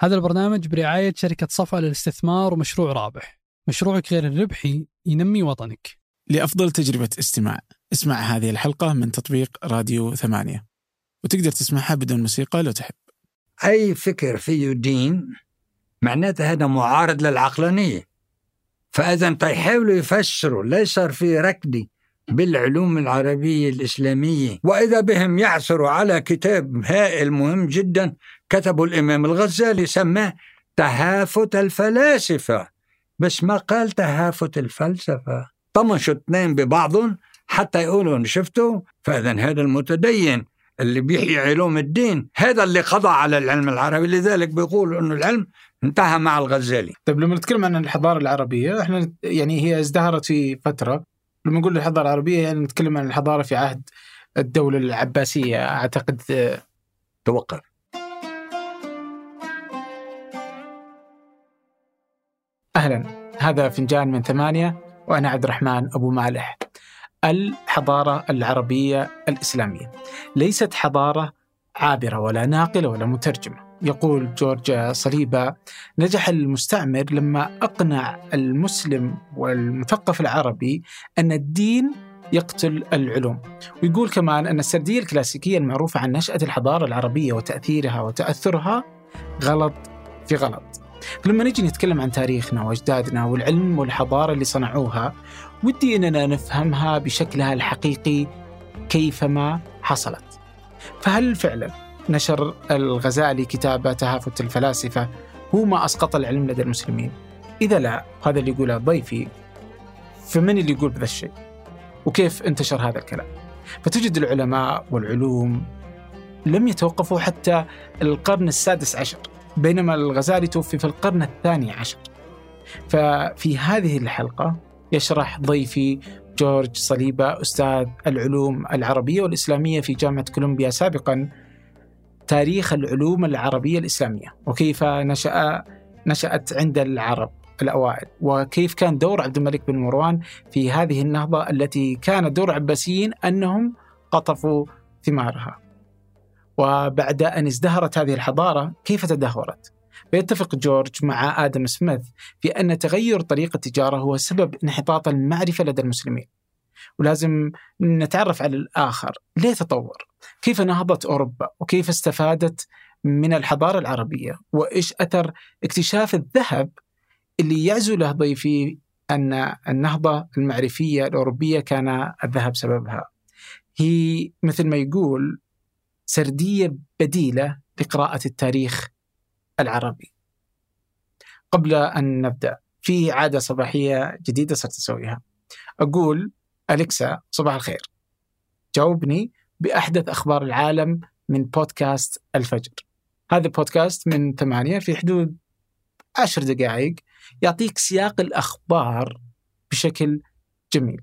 هذا البرنامج برعاية شركة صفا للاستثمار ومشروع رابح. مشروعك غير الربحي ينمي وطنك. لأفضل تجربة استماع. اسمع هذه الحلقة من تطبيق راديو ثمانية. وتقدر تسمعها بدون موسيقى لو تحب. أي فكر فيه دين معناته هذا معارض للعقلانية. فإذا يحاولوا يفسروا لا يصير في ركدي بالعلوم العربية الإسلامية. وإذا بهم يعثروا على كتاب هائل مهم جدا كتبه الإمام الغزالي سماه تهافت الفلاسفة. بس ما قال تهافت الفلسفة. طمشوا اثنين ببعضهم حتى يقولوا شفتوا؟ فإذا هذا المتدين اللي بيحيي علوم الدين هذا اللي قضى على العلم العربي. لذلك بيقولوا إنه العلم انتهى مع الغزالي. طيب لما نتكلم عن الحضارة العربية إحنا يعني هي ازدهرت في فترة. لما نقول الحضارة العربية يعني نتكلم عن الحضارة في عهد الدولة العباسية أعتقد توقف. أهلا. هذا فنجان من ثمانية وأنا عبد الرحمن أبو مالح. الحضارة العربية الإسلامية. ليست حضارة عابرة ولا ناقلة ولا مترجمة. يقول جورج صليبة نجح المستعمر لما أقنع المسلم والمثقف العربي أن الدين يقتل العلوم. ويقول كمان أن السردية الكلاسيكية المعروفة عن نشأة الحضارة العربية وتأثيرها وتأثرها غلط في غلط. فلما نجي نتكلم عن تاريخنا وأجدادنا والعلم والحضارة اللي صنعوها ودي إننا نفهمها بشكلها الحقيقي كيفما حصلت. فهل فعلا نشر الغزالي كتاب تهافت الفلاسفة هو ما أسقط العلم لدى المسلمين؟ إذا لا هذا اللي يقوله ضيفي فمن اللي يقول بهذا الشيء؟ وكيف انتشر هذا الكلام؟ فتجد العلماء والعلوم لم يتوقفوا حتى القرن السادس عشر بينما الغزالي توفي في القرن الثاني عشر. ففي هذه الحلقة يشرح ضيفي جورج صليبة أستاذ العلوم العربية والإسلامية في جامعة كولومبيا سابقا تاريخ العلوم العربية الإسلامية وكيف نشأ نشأت عند العرب الأوائل وكيف كان دور عبد الملك بن مروان في هذه النهضة التي كان دور العباسيين أنهم قطفوا ثمارها. وبعد أن ازدهرت هذه الحضارة كيف تدهورت؟ فيتفق جورج مع آدم سميث في أن تغير طريقة التجارة هو سبب انحطاط المعرفة لدى المسلمين ولازم نتعرف على الآخر ليه تطور؟ كيف نهضت أوروبا؟ وكيف استفادت من الحضارة العربية؟ وإيش أثر اكتشاف الذهب اللي يعزو له ضيفي أن النهضة المعرفية الأوروبية كان الذهب سببها هي مثل ما يقول سردية بديلة لقراءة التاريخ العربي. قبل أن نبدأ في عادة صباحية جديدة صرت أسويها. أقول أليكسا صباح الخير. جاوبني بأحدث أخبار العالم من بودكاست الفجر. هذا البودكاست من ثمانية في حدود عشر دقائق يعطيك سياق الأخبار بشكل جميل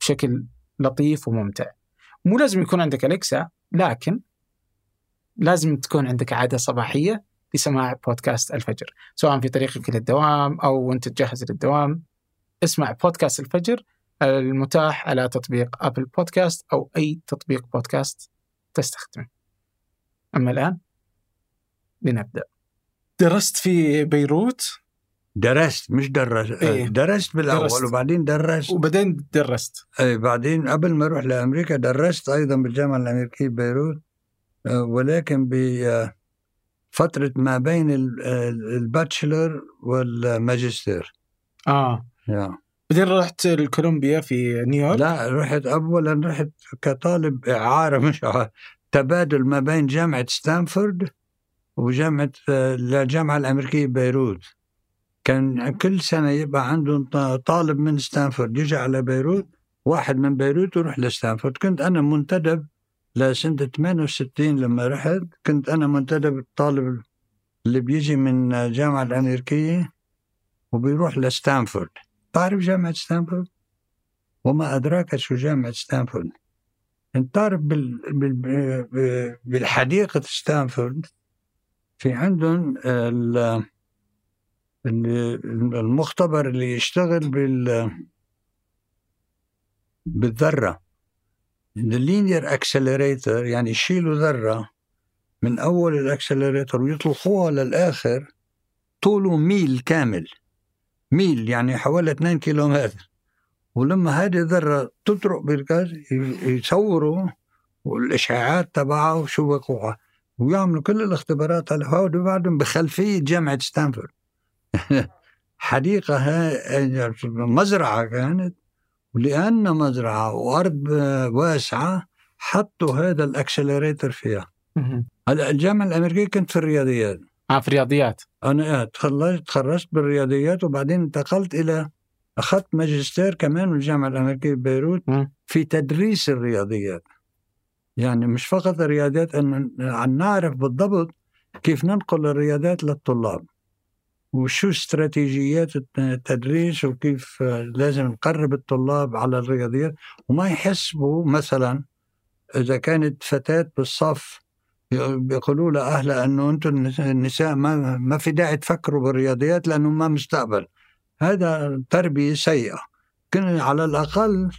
بشكل لطيف وممتع. مو لازم يكون عندك أليكسا لكن لازم تكون عندك عادة صباحية لسماع بودكاست الفجر سواء في طريقك للدوام أو وأنت تجهز للدوام. اسمع بودكاست الفجر المتاح على تطبيق أبل بودكاست أو أي تطبيق بودكاست تستخدمه. أما الآن لنبدأ. درست في بيروت؟ درست مش درست إيه؟ درست بالأول درست. وبعدين درست. وبعدين درست. اي بعدين قبل ما أروح لأمريكا درست أيضا بالجامعة الأمريكية ببيروت ولكن بفترة ما بين ال bachelor والماجستير. آه. Yeah. بعدين رحت الكولومبيا في نيويورك؟ لا رحت اولا رحت كطالب إعارة مش تبادل ما بين جامعة ستانفورد وجامعة الجامعة الأمريكية بيروت. كان كل سنة يبقى عندهم طالب من ستانفورد يجي على بيروت واحد من بيروت ويروح لستانفورد. كنت أنا منتدب لسنة 68 لما رحت كنت أنا منتدب الطالب اللي بيجي من الجامعة الأمريكية وبيروح لستانفورد. تعرف جامعة ستانفورد؟ وما أدراك شو جامعة ستانفورد. أنت تعرف بال... بال... بالحديقة ستانفورد؟ في عندهم ال... المختبر اللي يشتغل بال بالذرة. ال linear accelerator يعني يشيلوا ذرة من أول ال accelerator ويطلقوها للآخر طوله ميل كامل. ميل يعني حوالي 2 كيلومتر. ولما هذه الذرة تطرق بالغاز يصوروا والإشعاعات تبعها وشو وقوعها ويعملوا كل الاختبارات على هود بعدهم بخلفية جامعة ستانفورد. حديقة هاي مزرعة كانت. ولأن مزرعة وأرض واسعة حطوا هذا الأكسلريتر فيها. هلا الجامعة الأمريكية كنت في الرياضيات. آه في الرياضيات. أنا تخرجت تخرجت بالرياضيات وبعدين انتقلت إلى أخذت ماجستير كمان من الجامعة الأمريكية ببيروت في تدريس الرياضيات. يعني مش فقط الرياضيات أن نعرف بالضبط كيف ننقل الرياضيات للطلاب. وشو استراتيجيات التدريس وكيف لازم نقرب الطلاب على الرياضيات وما يحسبوا مثلا إذا كانت فتاة بالصف بيقولوا لأهلها أنه أنتم النساء ما, ما في داعي تفكروا بالرياضيات لأنه ما مستقبل. هذا تربية سيئة. كنا على الأقل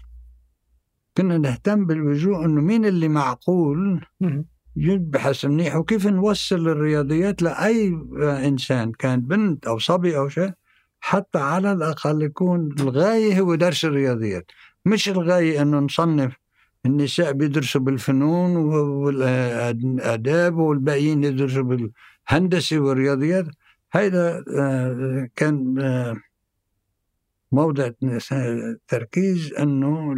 كنا نهتم بالوجوه أنه مين اللي معقول يبحث منيح. وكيف نوصل الرياضيات لأي إنسان كان بنت أو صبي أو شيء حتى على الأقل يكون الغاية هو درس الرياضيات. مش الغاية أنه نصنف النساء بيدرسوا بالفنون والآداب والباقيين يدرسوا بالهندسة والرياضيات. هذا آه، كان آه، موضع تركيز أنه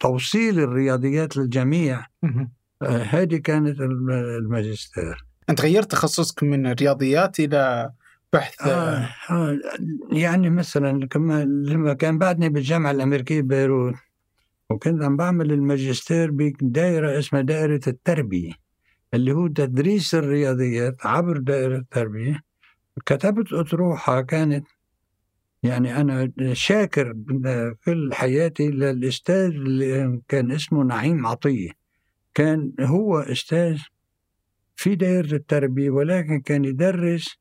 توصيل الرياضيات للجميع. هذه كانت الماجستير. أنت غيرت تخصصك من الرياضيات إلى بحث؟ آه آه يعني مثلا كما لما كان بعدني بالجامعة الأمريكية ببيروت وكنت عم بعمل الماجستير بدائرة اسمها دائرة التربية اللي هو تدريس الرياضيات عبر دائرة التربية. كتبت أطروحة كانت يعني أنا شاكر كل حياتي للأستاذ اللي كان اسمه نعيم عطية. كان هو أستاذ في دائرة التربية ولكن كان يدرس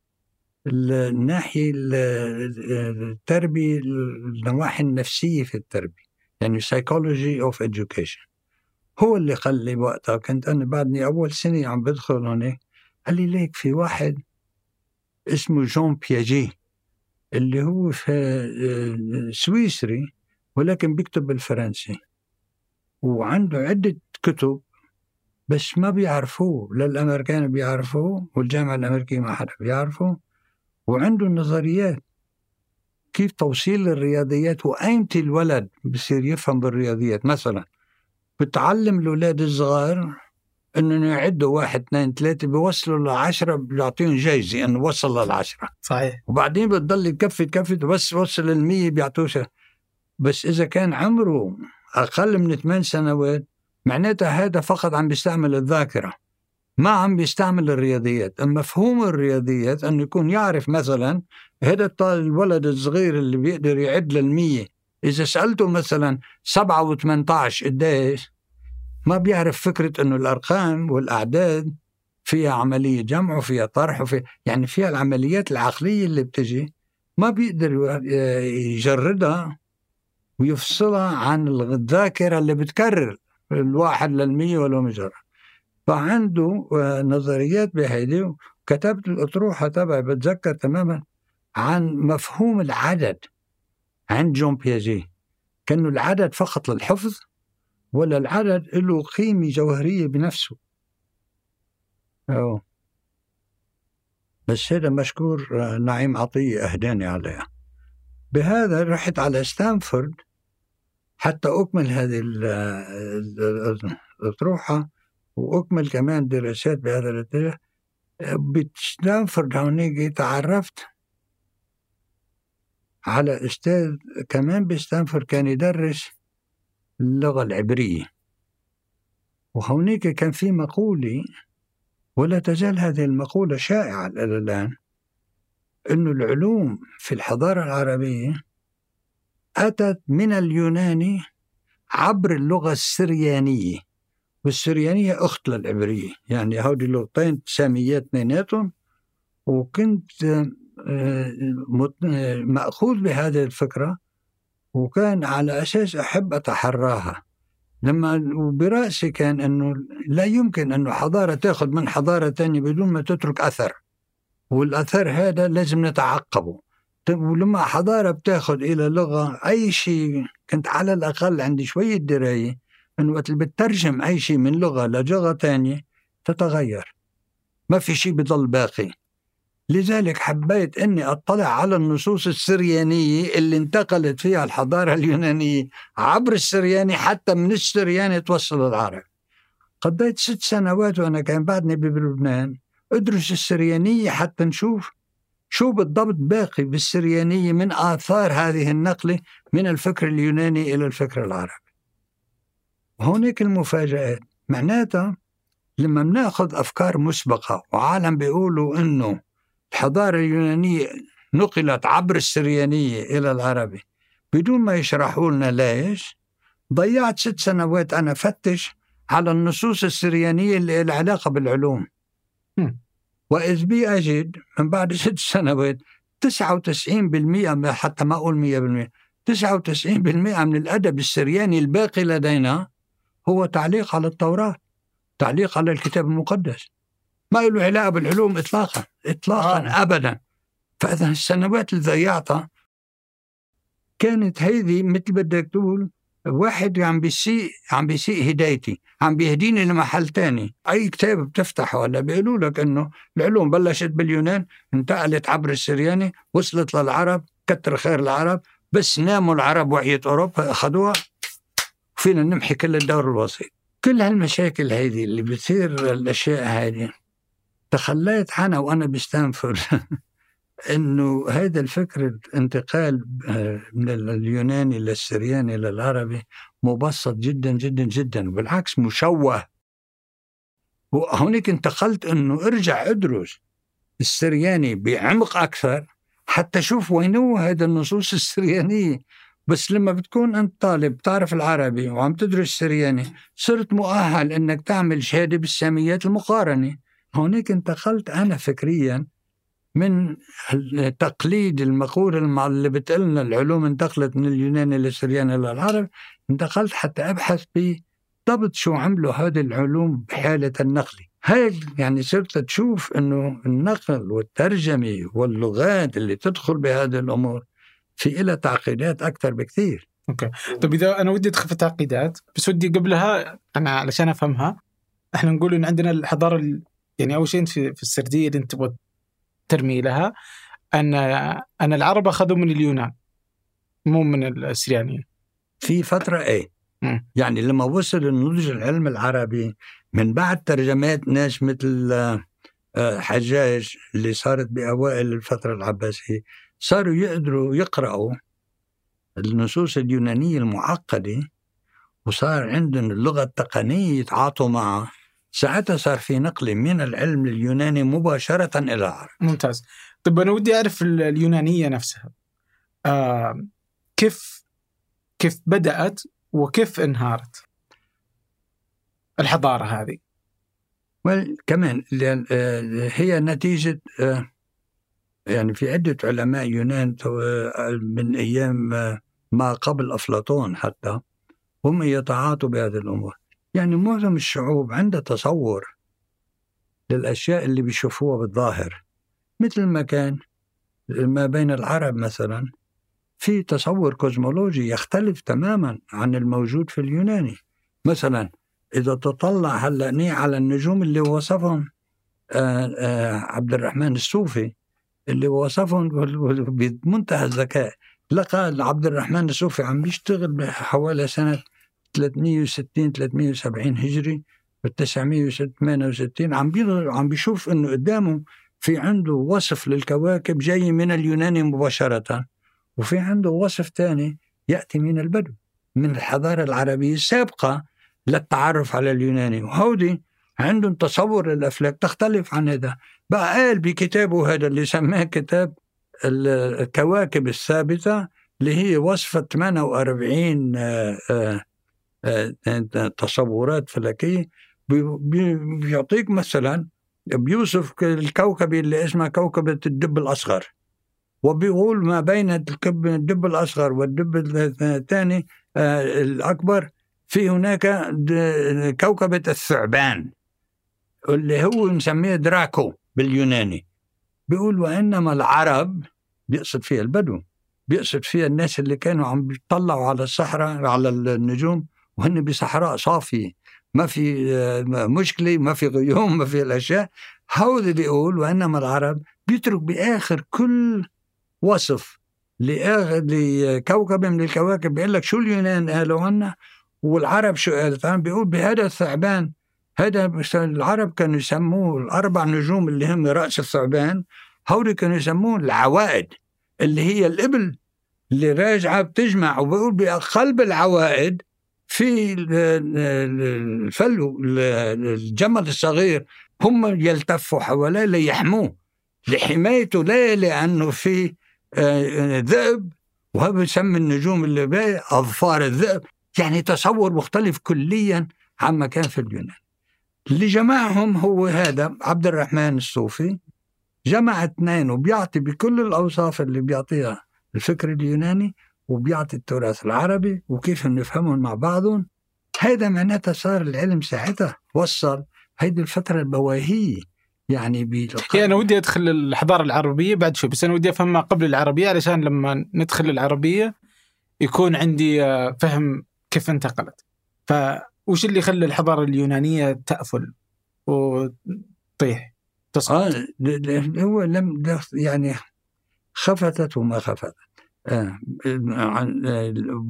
الناحية التربية النواحي النفسية في التربية يعني psychology of education. هو اللي قال لي وقتها كنت أنا بعدني أول سنة عم بدخل هناك قال لي ليك في واحد اسمه جون بياجي اللي هو في سويسري ولكن بيكتب بالفرنسي وعنده عدة كتب بس ما بيعرفوه لا الأمريكان بيعرفوه والجامعة الأمريكية ما حدا بيعرفه وعنده نظريات كيف توصيل الرياضيات وأيمتى الولد بصير يفهم بالرياضيات؟ مثلا بتعلم الأولاد الصغار إنه يعدوا واحد اثنين ثلاثة بيوصلوا لعشرة بيعطيهم جايزة إنه وصل للعشرة. صحيح. وبعدين بتضل يكفي تكفي بس وصل المية بيعطوه بس إذا كان عمره أقل من ثمان سنوات معناتها هذا فقط عم بيستعمل الذاكرة ما عم بيستعمل الرياضيات. مفهوم الرياضيات أنه يكون يعرف مثلا هذا الولد الصغير اللي بيقدر يعد للمية إذا سألته مثلا سبعة وثمانية عشر قديش ما بيعرف فكرة أنه الأرقام والأعداد فيها عملية جمع وفيها طرح وفي يعني فيها العمليات العقلية اللي بتجي ما بيقدر يجردها ويفصلها عن الذاكرة اللي بتكرر. الواحد للمية ولا مجرد. فعنده نظريات بهيدي وكتبت الأطروحة تبعي بتذكر تماما عن مفهوم العدد عند جون بياجي كأنه العدد فقط للحفظ ولا العدد له قيمة جوهرية بنفسه. أوه. بس هذا مشكور آه، نعيم عطية أهداني عليها. بهذا رحت على ستانفورد حتى أكمل هذه الأطروحة وأكمل كمان دراسات بهذا الاتجاه. بستانفورد هونيك تعرفت على أستاذ كمان بستانفورد كان يدرس اللغة العبرية. وهونيك كان في مقولة ولا تزال هذه المقولة شائعة إلى الآن أن العلوم في الحضارة العربية أتت من اليوناني عبر اللغة السريانية والسريانية أخت للعبرية. يعني هودي اللغتين ساميات اثنيناتهم وكنت آه، مأخوذ بهذه الفكرة وكان على أساس أحب أتحراها. لما وبرأسي كان أنه لا يمكن أنه حضارة تأخذ من حضارة تانية بدون ما تترك أثر والأثر هذا لازم نتعقبه. طيب ولما حضارة بتاخذ إلى لغة أي شيء كنت على الأقل عندي شوية دراية أنه وقت اللي بترجم أي شيء من لغة للغة تانية تتغير. ما في شيء بضل باقي. لذلك حبيت إني أطلع على النصوص السريانية اللي انتقلت فيها الحضارة اليونانية عبر السرياني حتى من السرياني توصل العرب. قضيت ست سنوات وأنا كان بعدني بلبنان. ادرس السريانية حتى نشوف شو بالضبط باقي بالسريانية من آثار هذه النقلة من الفكر اليوناني إلى الفكر العربي. هونيك المفاجآت. معناتها لما بناخذ أفكار مسبقة وعالم بيقولوا إنه الحضارة اليونانية نقلت عبر السريانية إلى العربي بدون ما يشرحوا لنا ليش ضيعت ست سنوات أنا فتش على النصوص السريانية اللي لها علاقة بالعلوم. وإذ بي اجد من بعد ست سنوات 99% حتى ما أقول 100% 99% من الأدب السرياني الباقي لدينا هو تعليق على التوراة تعليق على الكتاب المقدس ما له علاقة بالعلوم اطلاقا اطلاقا آه. ابدا فاذا السنوات اللي ضيعتها كانت هيدي مثل بدك تقول واحد عم بيسيء عم بيسيء هدايتي عم بيهديني لمحل تاني. أي كتاب بتفتحه ولا بيقولوا لك إنه العلوم بلشت باليونان انتقلت عبر السرياني وصلت للعرب كتر خير العرب بس ناموا العرب وعية أوروبا أخذوها. فينا نمحي كل الدور الوسيط. كل هالمشاكل هذه اللي بتصير الأشياء هذه تخليت أنا وأنا بستانفورد إنه هذا الفكر الانتقال آه، من اليوناني للسرياني للعربي مبسط جدا جدا جدا بالعكس مشوه. وهونيك انتقلت إنه ارجع أدرس السرياني بعمق أكثر حتى شوف وين هو هذا النصوص السريانية. بس لما بتكون أنت طالب تعرف العربي وعم تدرس سرياني صرت مؤهل إنك تعمل شهادة بالساميات المقارنة. هونيك انتقلت أنا فكريا من تقليد المقولة اللي بتقلنا العلوم انتقلت من اليوناني للسرياني للعرب انتقلت حتى أبحث بالضبط شو عملوا هذه العلوم بحالة النقل. هاي يعني صرت تشوف أنه النقل والترجمة واللغات اللي تدخل بهذه الأمور في إلى تعقيدات أكثر بكثير. أوكي. طيب إذا أنا ودي أدخل في تعقيدات بس ودي قبلها أنا علشان أفهمها إحنا نقول إن عندنا الحضارة يعني أول شيء في السردية اللي أنت تبغى ترمي لها ان أن العرب أخذوا من اليونان مو من السريانيين في فترة إيه؟ م. يعني لما وصل النضج العلم العربي من بعد ترجمات ناس مثل آه، حجاج اللي صارت بأوائل الفترة العباسية صاروا يقدروا يقرأوا النصوص اليونانية المعقدة وصار عندهم اللغة التقنية يتعاطوا معها. ساعتها صار في نقل من العلم اليوناني مباشرة إلى العرب ممتاز. طب أنا ودي أعرف اليونانية نفسها. آه كيف كيف بدأت وكيف انهارت؟ الحضارة هذه. كمان آه، هي نتيجة آه، يعني في عدة علماء يونان من أيام ما قبل أفلاطون حتى هم يتعاطوا بهذه الأمور. يعني معظم الشعوب عندها تصور للأشياء اللي بيشوفوها بالظاهر. مثل ما كان ما بين العرب مثلا في تصور كوزمولوجي يختلف تماما عن الموجود في اليوناني. مثلا إذا تطلع هلأ على النجوم اللي وصفهم آه، آه، عبد الرحمن الصوفي اللي وصفهم بمنتهى الذكاء لقى عبد الرحمن الصوفي عم بيشتغل حوالي سنة 360 370 هجري ب 968 عم عم بيشوف إنه قدامه في عنده وصف للكواكب جاي من اليوناني مباشرة وفي عنده وصف ثاني يأتي من البدو من الحضارة العربية السابقة للتعرف على اليوناني. وهودي عندهم تصور للأفلاك تختلف عن هذا. بقى قال بكتابه هذا اللي سماه كتاب الكواكب الثابتة اللي هي وصفة 48 آه، آه، آه، تصورات فلكية بيعطيك مثلا بيوصف الكوكب اللي اسمه كوكبة الدب الأصغر وبيقول ما بين الدب الأصغر والدب الثاني الأكبر في هناك كوكبة الثعبان اللي هو نسميه دراكو باليوناني. بيقول وإنما العرب بيقصد فيها البدو بيقصد فيها الناس اللي كانوا عم بيطلعوا على الصحراء على النجوم وهن بصحراء صافية. ما في آه، مشكلة ما في غيوم ما في الأشياء. هودي بيقول وإنما العرب بيترك بآخر كل وصف لكوكب من الكواكب. بيقول لك شو اليونان قالوا عنا والعرب شو قالت عنه بيقول بهذا الثعبان. هذا العرب كانوا يسموه الأربع نجوم اللي هم رأس الثعبان. هودي كانوا يسموه العوائد اللي هي الإبل اللي راجعة بتجمع. وبيقول بقلب العوائد في ال- ال- الفلو ال- الجمل الصغير هم يلتفوا حواليه ليحموه. لحمايته لا لأنه في آه، ذئب وهو بيسمي النجوم اللي باقي أظفار الذئب. يعني تصور مختلف كليا عما كان في اليونان. اللي جمعهم هو هذا عبد الرحمن الصوفي. جمع اثنين وبيعطي بكل الأوصاف اللي بيعطيها الفكر اليوناني. وبيعطي التراث العربي وكيف نفهمهم مع بعضهم. هذا معناتها صار العلم ساعتها وصل هيدي الفترة البواهية. يعني بالقرن أنا ودي أدخل الحضاره العربية بعد شوي بس أنا ودي افهم ما قبل العربية علشان لما ندخل العربية يكون عندي آه، فهم كيف انتقلت. فوش اللي خلى الحضاره اليونانية تأفل وتطيح؟ تسقط. آه هو لم يعني خفتت وما خفتت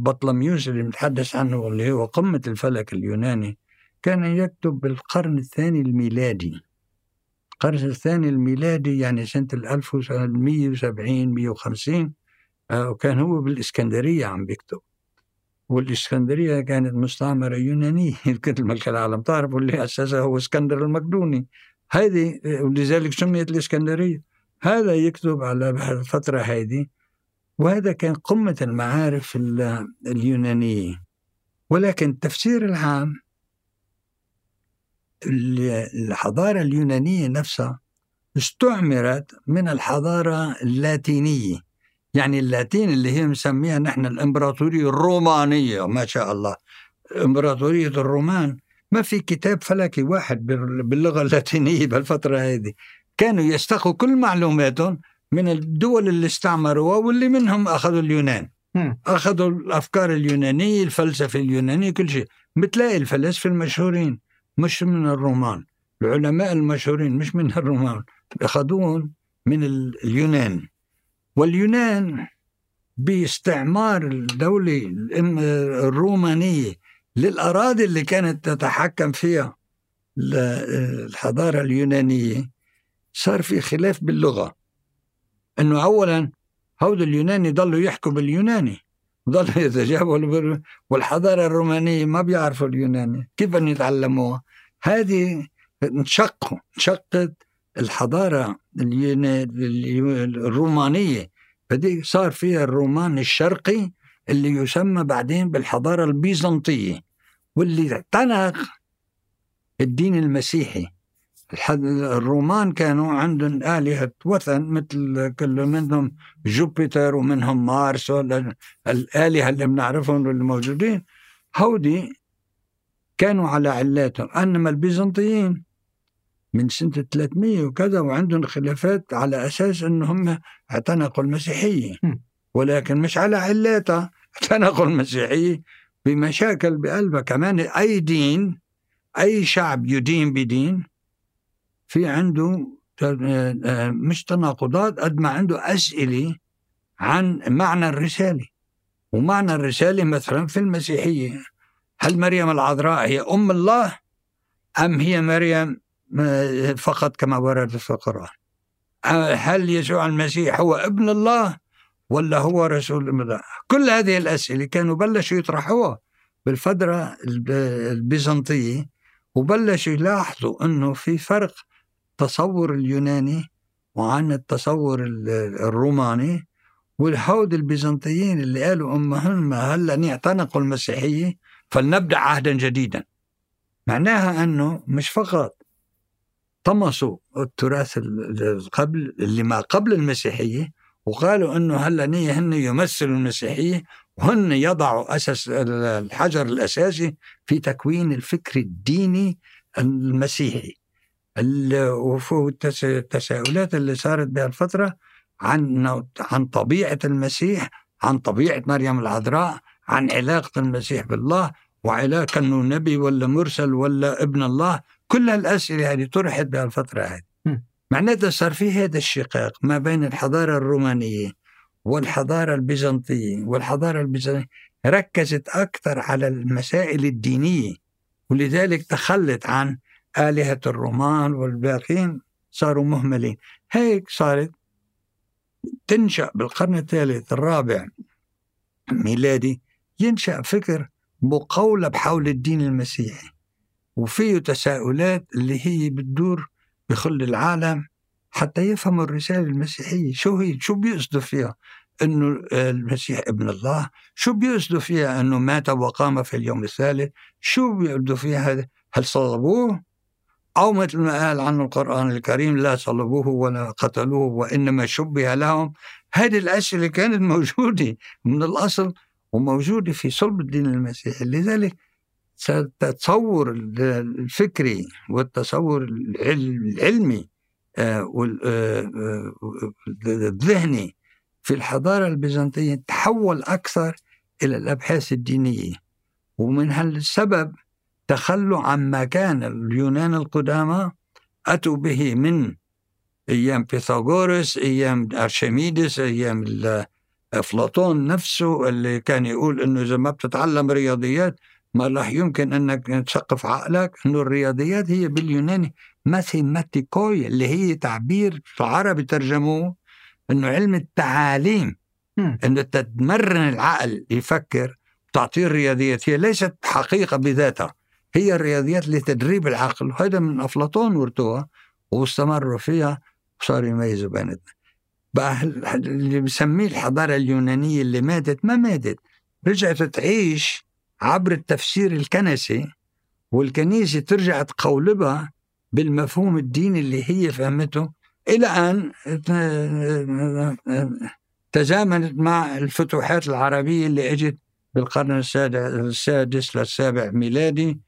بطلميوس اللي بنتحدث عنه اللي هو قمة الفلك اليوناني كان يكتب بالقرن الثاني الميلادي. القرن الثاني الميلادي يعني سنة ال 1170 150 آه وكان هو بالإسكندرية عم بيكتب. والإسكندرية كانت مستعمرة يونانية كل ملك العالم. تعرف واللي أسسها هو اسكندر المقدوني. هذه ولذلك سميت الإسكندرية. هذا يكتب على الفترة هذه وهذا كان قمة المعارف ال- اليونانية. ولكن التفسير العام ال- الحضارة اليونانية نفسها استعمرت من الحضارة اللاتينية. يعني اللاتين اللي هي مسميها نحن الإمبراطورية الرومانية ما شاء الله. إمبراطورية الرومان. ما في كتاب فلكي واحد بال- باللغة اللاتينية بالفترة هذه. كانوا يستخوا كل معلوماتهم من الدول اللي استعمروها واللي منهم أخذوا اليونان. أخذوا الأفكار اليونانية الفلسفة اليونانية كل شيء. بتلاقي الفلاسفة المشهورين مش من الرومان. العلماء المشهورين مش من الرومان. أخذوهم من ال- اليونان. واليونان باستعمار الدولة الرومانية للأراضي اللي كانت تتحكم فيها ال- الحضارة اليونانية صار في خلاف باللغة. أنه أولا هود اليوناني ضلوا يحكوا باليوناني ضلوا يتجاوبوا بال- والحضارة الرومانية ما بيعرفوا اليوناني كيف أن يتعلموها؟ هذه انشقوا انشقت الحضارة الرومانية فدي صار فيها الرومان الشرقي اللي يسمى بعدين بالحضارة البيزنطية واللي اعتنق الدين المسيحي. الرومان كانوا عندهم آلهة وثن مثل كل منهم جوبيتر ومنهم مارس الآلهة اللي بنعرفهم واللي موجودين. هودي كانوا على علاتهم أنما البيزنطيين من سنة 300 وكذا وعندهم خلافات على أساس أنهم اعتنقوا المسيحية. ولكن مش على علاتها اعتنقوا المسيحية بمشاكل بقلبها. كمان أي دين أي شعب يدين بدين في عنده ت- آه، مش تناقضات قد ما عنده أسئلة عن معنى الرسالة. ومعنى الرسالة مثلا في المسيحية هل مريم العذراء هي أم الله أم هي مريم آه، فقط كما ورد في القرآن؟ آه، هل يسوع المسيح هو ابن الله ولا هو رسول الله؟ كل هذه الأسئلة كانوا بلشوا يطرحوها بالفترة الب- البيزنطية وبلشوا يلاحظوا أنه في فرق تصور اليوناني وعن التصور ال- الروماني والهود البيزنطيين اللي قالوا أمهم هلا اعتنقوا المسيحية فلنبدأ عهدا جديدا. معناها أنه مش فقط طمسوا التراث ال- ال- قبل اللي ما قبل المسيحية وقالوا أنه هلانيه هن يمثلوا المسيحية وهن يضعوا أساس الحجر الأساسي في تكوين الفكر الديني المسيحي. التساؤلات اللي صارت بهالفتره عن عن طبيعة المسيح عن طبيعة مريم العذراء عن علاقة المسيح بالله وعلاقة إنه نبي ولا مرسل ولا ابن الله. كل هالأسئلة هذه طرحت بهالفتره هذه. معناتها صار في هذا الشقاق ما بين الحضارة الرومانية والحضارة البيزنطية والحضارة البيزنطية ركزت أكثر على المسائل الدينية ولذلك تخلت عن آلهة الرومان والباقين صاروا مهملين. هيك صارت تنشأ بالقرن الثالث الرابع ميلادي ينشأ فكر مقولب حول الدين المسيحي وفيه تساؤلات اللي هي بتدور بكل العالم حتى يفهموا الرسالة المسيحية. شو هي؟ شو بيقصدوا فيها؟ إنه المسيح ابن الله؟ شو بيقصدوا فيها؟ إنه مات وقام في اليوم الثالث؟ شو بيقصدوا فيها؟ هل صلبوه أو مثل ما قال عنه القرآن الكريم لا صلبوه ولا قتلوه وإنما شبه لهم. هذه الأسئلة كانت موجودة من الأصل وموجودة في صلب الدين المسيحي. لذلك التصور الفكري والتصور العلمي والذهني في الحضارة البيزنطية تحول أكثر إلى الأبحاث الدينية. ومن هالسبب تخلوا عما كان اليونان القدامى أتوا به من أيام بيثاغورس أيام أرشميدس أيام أفلاطون نفسه اللي كان يقول أنه إذا ما بتتعلم رياضيات ما راح يمكن أنك تثقف عقلك أنه الرياضيات هي باليوناني ماثيماتيكوي اللي هي تعبير في العربي ترجموه أنه علم التعاليم أنه تتمرن العقل يفكر تعطيه الرياضيات هي ليست حقيقة بذاتها. هي الرياضيات لتدريب العقل وهذا من أفلاطون ورثوها واستمروا فيها وصاروا يميزوا بين بقى اللي بسميه الحضارة اليونانية اللي ماتت ما ماتت. رجعت تعيش عبر التفسير الكنسي والكنيسة ترجع تقولبها بالمفهوم الديني اللي هي فهمته. إلى أن تزامنت مع الفتوحات العربية اللي أجت بالقرن السادس للسابع ميلادي.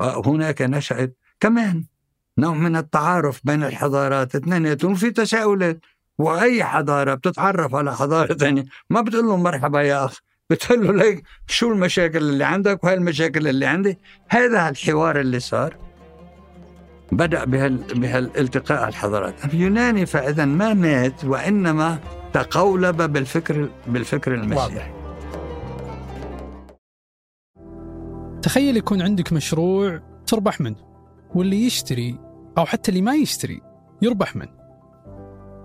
هناك نشأت كمان. نوع من التعارف بين الحضارات. اثنيناتهم في تساؤلات وأي حضارة بتتعرف على حضارة ثانية. ما بتقول له مرحبا يا أخ. بتقول له ليك شو المشاكل اللي عندك وهي المشاكل اللي عندي. هذا الحوار اللي صار. بدأ بهال بهالالتقاء الحضارات. اليوناني فإذا ما مات وإنما تقولب بالفكر بالفكر المسيحي. تخيل يكون عندك مشروع تربح منه واللي يشتري أو حتى اللي ما يشتري يربح منه.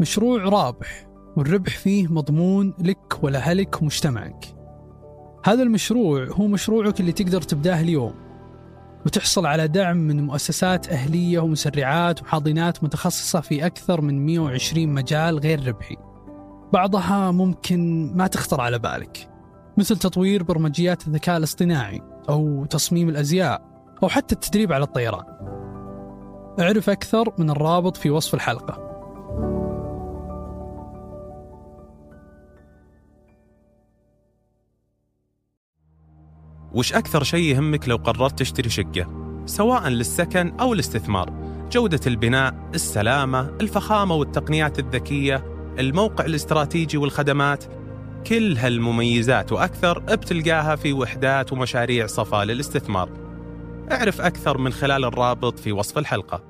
مشروع رابح والربح فيه مضمون لك ولأهلك ومجتمعك. هذا المشروع هو مشروعك اللي تقدر تبداه اليوم وتحصل على دعم من مؤسسات أهلية ومسرعات وحاضنات متخصصة في أكثر من 120 مجال غير ربحي. بعضها ممكن ما تخطر على بالك مثل تطوير برمجيات الذكاء الاصطناعي. أو تصميم الأزياء أو حتى التدريب على الطيران. أعرف أكثر من الرابط في وصف الحلقة. وش أكثر شيء يهمك لو قررت تشتري شقة؟ سواء للسكن أو الاستثمار. جودة البناء السلامة الفخامة والتقنيات الذكية الموقع الاستراتيجي والخدمات كل هالمميزات وأكثر بتلقاها في وحدات ومشاريع صفا للاستثمار اعرف أكثر من خلال الرابط في وصف الحلقة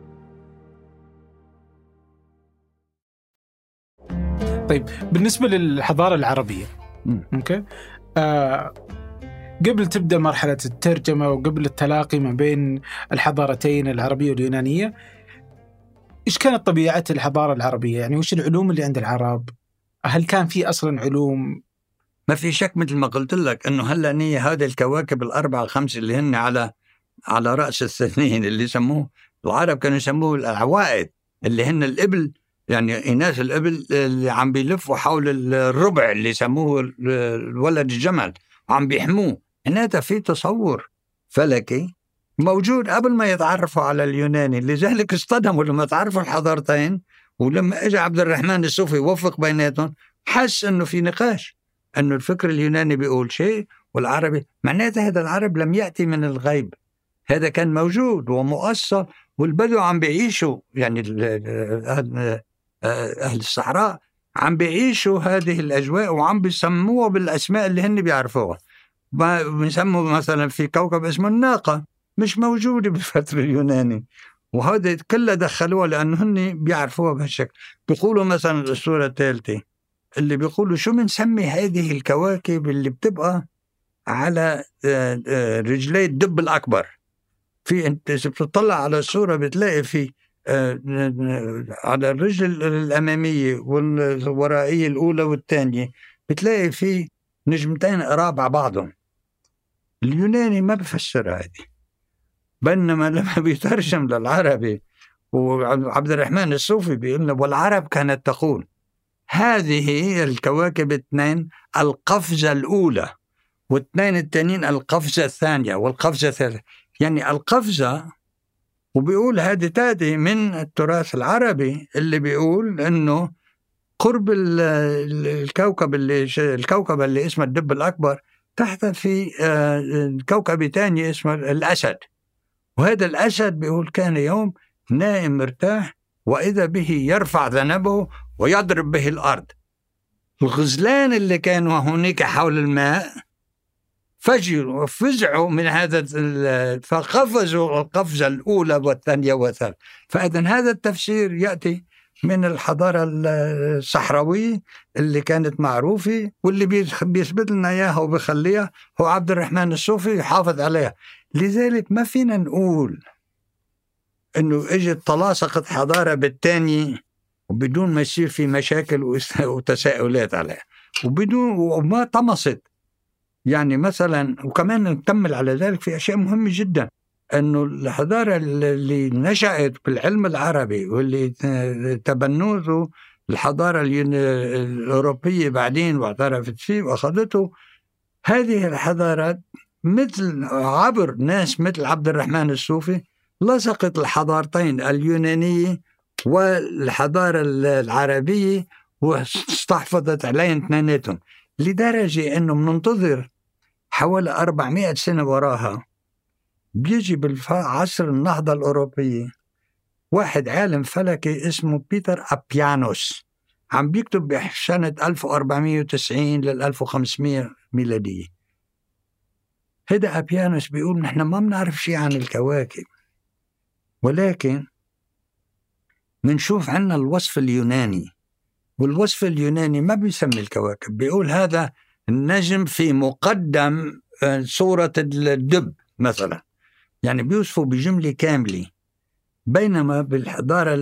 طيب بالنسبة للحضارة العربية أوكي آه قبل تبدأ مرحلة الترجمة وقبل التلاقي ما بين الحضارتين العربية واليونانية إيش كانت طبيعة الحضارة العربية؟ يعني وش العلوم اللي عند العرب؟ هل كان في أصلا علوم؟ ما في شك مثل ما قلت لك إنه هلأ نية هذه الكواكب الأربعة خمسه اللي هن على على رأس الثنين اللي يسموه العرب كانوا يسموه العوائد اللي هن الإبل. يعني اناث الإبل اللي عم بيلفوا حول الربع اللي يسموه الولد الجمل وعم بيحموه. هناك في تصور فلكي موجود قبل ما يتعرفوا على اليوناني لذلك اصطدموا لما تعرفوا الحضارتين. ولما اجى عبد الرحمن الصوفي وفق بيناتهم حس إنه في نقاش إنه الفكر اليوناني بيقول شيء والعربي معناته هذا العرب لم يأتي من الغيب. هذا كان موجود ومؤصل والبدو عم بيعيشوا يعني أهل الصحراء عم بيعيشوا هذه الأجواء وعم بيسموها بالأسماء اللي هن بيعرفوها. بنسموا مثلا في كوكب اسمه الناقة مش موجوده بالفترة اليوناني وهذا كلها دخلوها لأنه هن بيعرفوها بهالشكل. بيقولوا مثلا الاسطوره الثالثة اللي بيقولوا شو بنسمي هذه الكواكب اللي بتبقى على آه، آه، رجلي الدب الأكبر. في أنت إذا بتطلع على الصورة بتلاقي في آه، على الرجل الأمامية والورائية الأولى والثانية بتلاقي في نجمتين قراب على بعضهم. اليوناني ما بفسر هذه. بينما لما بيترجم للعربي وعبد الرحمن الصوفي بيقول والعرب كانت تقول هذه الكواكب اثنين القفزة الأولى واثنين التانيين القفزة الثانية والقفزة الثالثة. يعني القفزة وبيقول هذه تاتي من التراث العربي اللي بيقول إنه قرب الكوكب اللي الكوكب اللي اسمه الدب الأكبر تحت في آه، كوكب ثاني اسمه الأسد. وهذا الأسد بيقول كان يوم نائم مرتاح وإذا به يرفع ذنبه ويضرب به الأرض. الغزلان اللي كانوا هناك حول الماء فجروا وفزعوا من هذا فقفزوا القفزة الأولى والثانية والثالثة. فإذا هذا التفسير يأتي من الحضارة الصحراوية اللي كانت معروفة واللي بيثبت لنا إياها وبيخليها هو عبد الرحمن الصوفي يحافظ عليها. لذلك ما فينا نقول إنه إجت تلاصقت حضارة بالتانية وبدون ما يصير في مشاكل وتساؤلات عليها. وبدون وما طمست. يعني مثلا وكمان نكمل على ذلك في أشياء مهمة جدا. إنه الحضارة اللي نشأت بالعلم العربي واللي تبنوه الحضارة الأوروبية بعدين واعترفت فيه وأخذته هذه الحضارات مثل عبر ناس مثل عبد الرحمن الصوفي لصقت الحضارتين اليونانية والحضارة العربية واستحفظت عليهم اثنيناتهم لدرجة إنه بننتظر حوالي 400 سنة وراها بيجي بالعصر النهضة الأوروبية. واحد عالم فلكي اسمه بيتر أبيانوس. عم بيكتب بسنة 1490 لل 1500 ميلادية. هذا أبيانوس بيقول نحن ما بنعرف شيء عن الكواكب. ولكن منشوف عنا الوصف اليوناني. والوصف اليوناني ما بيسمي الكواكب بيقول هذا النجم في مقدم آه، صورة الدب مثلا. يعني بيوصفوا بجملة كاملة بينما بالحضارة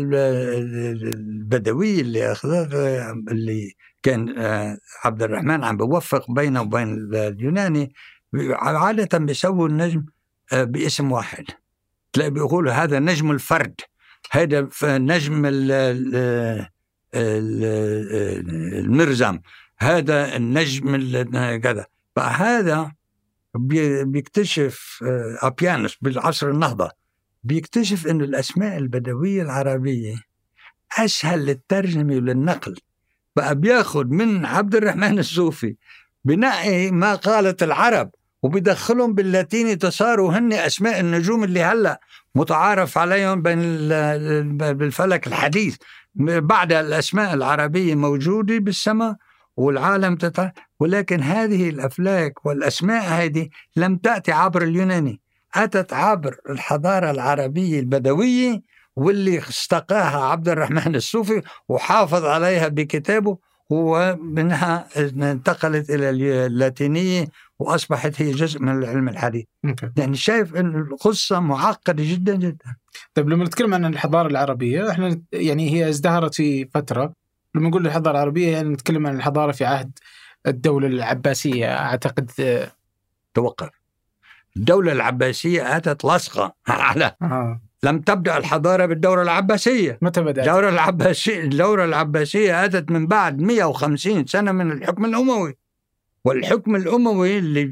البدوية اللي أخذها اللي كان آه، عبد الرحمن عم بوفق بينه وبين اليوناني عادة بيسووا النجم آه، باسم واحد. تلاقي بيقولوا هذا نجم الفرد هذا نجم المرزم هذا النجم كذا. فهذا بيكتشف آه، أبيانوس بالعصر النهضة بيكتشف أن الأسماء البدوية العربية أسهل للترجمة وللنقل. بقى بياخد من عبد الرحمن الصوفي بنقي ما قالت العرب وبيدخلهم باللاتيني تصاروا هن أسماء النجوم اللي هلأ متعارف عليهم بين بالفلك الحديث. بعد الأسماء العربية موجودة بالسماء والعالم تتع... ولكن هذه الأفلاك والأسماء هذه لم تأتي عبر اليوناني أتت عبر الحضارة العربية البدوية واللي استقاها عبد الرحمن الصوفي وحافظ عليها بكتابه ومنها انتقلت إلى اللاتينية وأصبحت هي جزء من العلم الحديث. يعني شايف أن القصة معقدة جدا جدا. طيب لما نتكلم عن الحضارة العربية إحنا يعني هي ازدهرت في فترة لما نقول الحضاره العربية يعني نتكلم عن الحضارة في عهد الدولة العباسية أعتقد توقف الدولة العباسية أتت لصقة على آه. لم تبدأ الحضارة بالدولة العباسية متى بدأت؟ الدولة العباسية الدولة العباسية أتت من بعد 150 سنة من الحكم الأموي والحكم الأموي اللي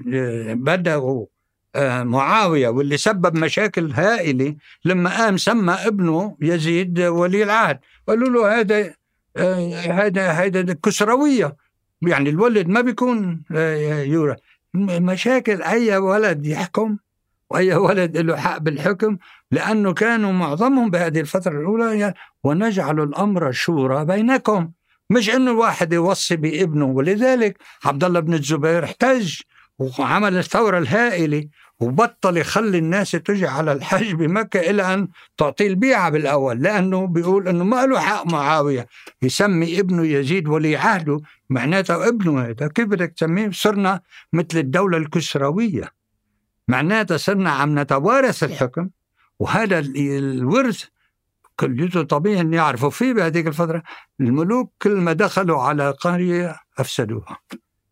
بدأه آه، معاوية واللي سبب مشاكل هائلة لما قام سمى ابنه يزيد ولي العهد قالوا له هذا هيدا هيدا الكسرويه يعني الولد ما بيكون آه، يورا. مشاكل أي ولد يحكم؟ وأي ولد له حق بالحكم؟ لأنه كانوا معظمهم بهذه الفترة الأولى ونجعل الأمر شورى بينكم. مش إنه الواحد يوصي بابنه. ولذلك عبد الله بن الزبير احتج وعمل الثورة الهائلة. وبطل يخلي الناس تجي على الحج بمكة إلى أن تعطيه البيعة بالأول لأنه بيقول أنه ما له حق معاوية. يسمي ابنه يزيد ولي عهده معناته ابنه هذا كيف بدك تسميه صرنا مثل الدولة الكسروية. معناتها صرنا عم نتوارث الحكم وهذا الورث كليته طبيعي ان يعرفوا فيه بهذيك الفترة الملوك كل ما دخلوا على قرية أفسدوها.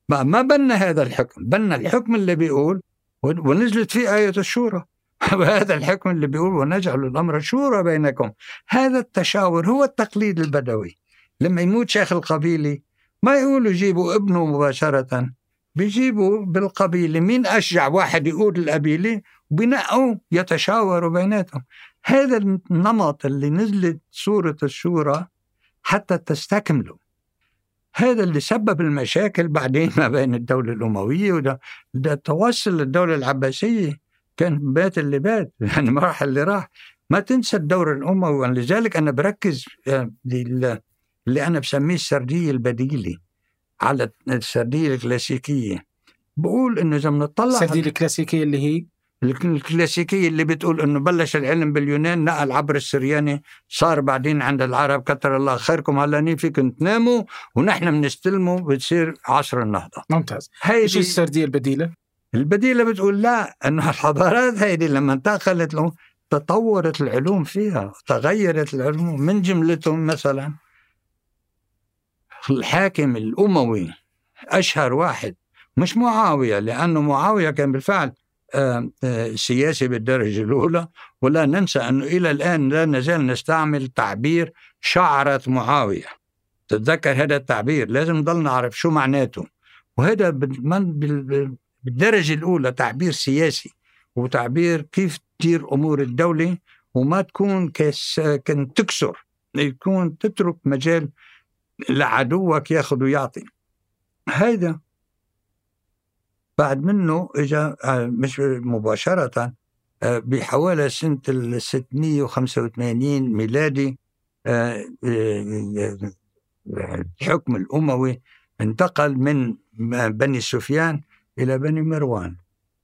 ما ما بنى هذا الحكم بنى الحكم اللي بيقول ونزلت فيه آية الشورى. وهذا الحكم اللي بيقول ونجعل الأمر شورى بينكم. هذا التشاور هو التقليد البدوي. لما يموت شيخ القبيلة ما يقولوا جيبوا ابنه مباشرة. بيجيبوا بالقبيلة مين أشجع واحد يقود القبيلة؟ وبنقوا يتشاوروا بيناتهم. هذا النمط اللي نزلت سورة الشورى حتى تستكمله. هذا اللي سبب المشاكل بعدين ما بين الدولة الأموية وده ده توصل للدولة العباسية. كان بات اللي بات يعني راح اللي راح. ما تنسى الدور الأموي لذلك أنا بركز آه، اللي أنا بسميه السردية البديلة على السردية الكلاسيكية. بقول إنه إذا بنطلع السردية الكلاسيكية اللي هي؟ الكلاسيكية اللي بتقول إنه بلش العلم باليونان نقل عبر السرياني صار بعدين عند العرب كتر الله خيركم. هلأ فيكم تناموا ونحن بنستلمه بتصير عصر النهضة. ممتاز. إيش السردية البديلة؟ البديلة بتقول لا إنه الحضارات هيدي لما انتقلت له تطورت العلوم فيها تغيرت العلوم من جملتهم مثلا. الحاكم الأموي أشهر واحد مش معاوية لأنه معاوية كان بالفعل سياسي بالدرجة الأولى ولا ننسى أنه إلى الآن لا نزال نستعمل تعبير شعرة معاوية. تتذكر هذا التعبير؟ لازم نضل نعرف شو معناته. وهذا بالدرجة الأولى تعبير سياسي وتعبير كيف تدير أمور الدولة وما تكون كس كن تكسر يكون تترك مجال لعدوك ياخذ ويعطي. هذا بعد منه اجى آه، مش مباشرة آه، بحوالي سنة ال 685 ميلادي آه، الحكم الأموي انتقل من بني سفيان إلى بني مروان.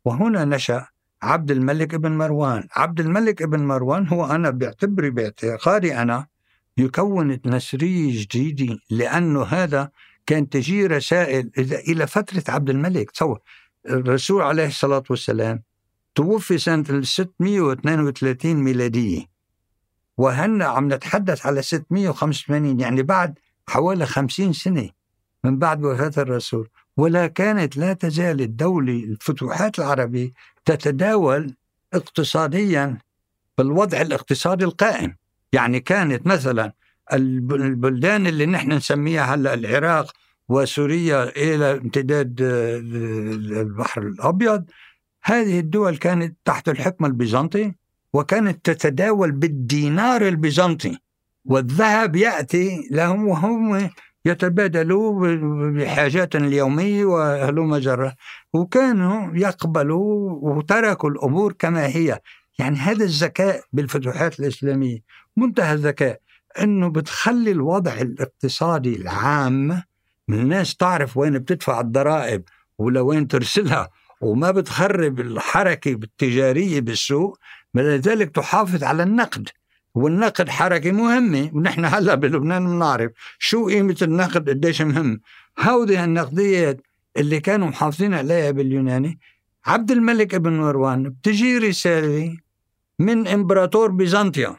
وهنا نشأ عبد الملك ابن مروان. عبد الملك ابن مروان هو أنا بعتبري باعتقادي أنا يكون نسرية جديدة لأنه هذا كان تجي رسائل إلى فترة عبد الملك. تصور الرسول عليه الصلاة والسلام توفي سنة 632 ميلادية. وهنا عم نتحدث على 685 يعني بعد حوالي 50 سنة من بعد وفاة الرسول. ولا كانت لا تزال الدولة الفتوحات العربية تتداول اقتصاديا بالوضع الاقتصادي القائم. يعني كانت مثلا البلدان اللي نحن نسميها هلأ العراق وسوريا إلى امتداد آه، البحر الأبيض. هذه الدول كانت تحت الحكم البيزنطي وكانت تتداول بالدينار البيزنطي. والذهب يأتي لهم وهم يتبادلوا بحاجات اليومية وهلوم جرة وكانوا يقبلوا وتركوا الأمور كما هي. يعني هذا الذكاء بالفتوحات الإسلامية منتهى الذكاء. أنه بتخلي الوضع الاقتصادي العام الناس تعرف وين بتدفع الضرائب ولوين ترسلها وما بتخرب الحركة التجارية بالسوق لذلك تحافظ على النقد. والنقد حركة مهمة. ونحن هلأ بلبنان بنعرف شو قيمة النقد قديش مهم. هودي النقديات اللي كانوا محافظين عليها باليوناني. عبد الملك ابن مروان بتجي رسالة من إمبراطور بيزنطيا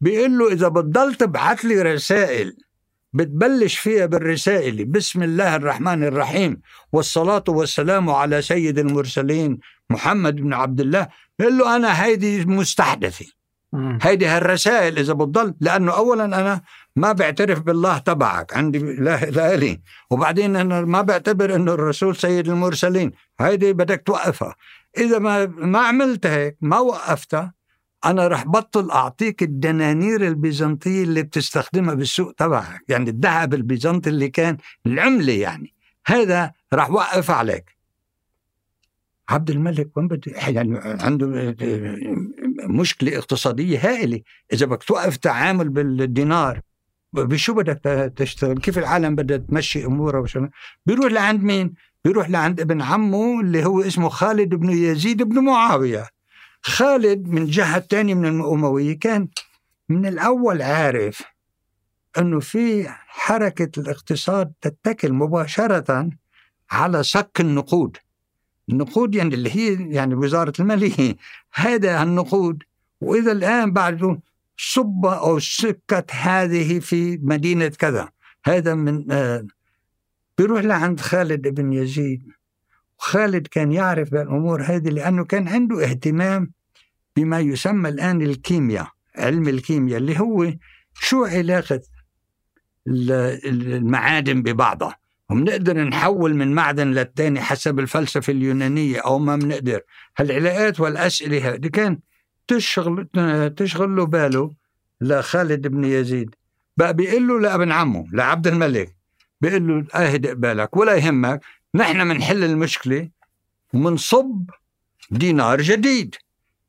بيقول له إذا بتضل تبعت لي رسائل بتبلش فيها بالرسائل. بسم الله الرحمن الرحيم. والصلاة والسلام على سيد المرسلين محمد بن عبد الله. قال له أنا هيدي مستحدثة. هيدي هالرسائل إذا بتضل لأنه أولا أنا ما بعترف بالله تبعك. عندي لا لي. وبعدين أنا ما بعتبر أنه الرسول سيد المرسلين. هيدي بدك توقفها. إذا ما ما عملت هيك ما وقفتها أنا رح بطل أعطيك الدنانير البيزنطية اللي بتستخدمها بالسوق تبعك. يعني الذهب البيزنطي اللي كان العملة يعني. هذا رح وقف عليك. عبد الملك وين بده؟ يعني عنده مشكلة اقتصادية هائلة. إذا بدك توقف تعامل بالدينار بشو بدك تشتغل؟ كيف العالم بدها تمشي أمورها وشو؟ بيروح لعند مين؟ بيروح لعند ابن عمه اللي هو اسمه خالد بن يزيد بن معاوية. خالد من جهة تانية من الأموية كان من الأول عارف أنه في حركة الاقتصاد تتكل مباشرة على صك النقود. النقود يعني اللي هي يعني وزارة المالية. هذا النقود. وإذا الآن بعده صب أو سكت هذه في مدينة كذا. هذا من آه بيروح لعند خالد بن يزيد. خالد كان يعرف بالأمور هذه لأنه كان عنده اهتمام بما يسمى الآن الكيمياء علم الكيمياء اللي هو شو علاقة المعادن ببعضها. وبنقدر نحول من معدن للتاني حسب الفلسفة اليونانية أو ما بنقدر هالعلاقات والأسئلة هذه كان تشغل تشغل له باله لخالد بن يزيد. بقى بيقول له لابن عمه لعبد الملك بيقول له اهدئ بالك ولا يهمك نحن بنحل المشكلة ومنصب دينار جديد.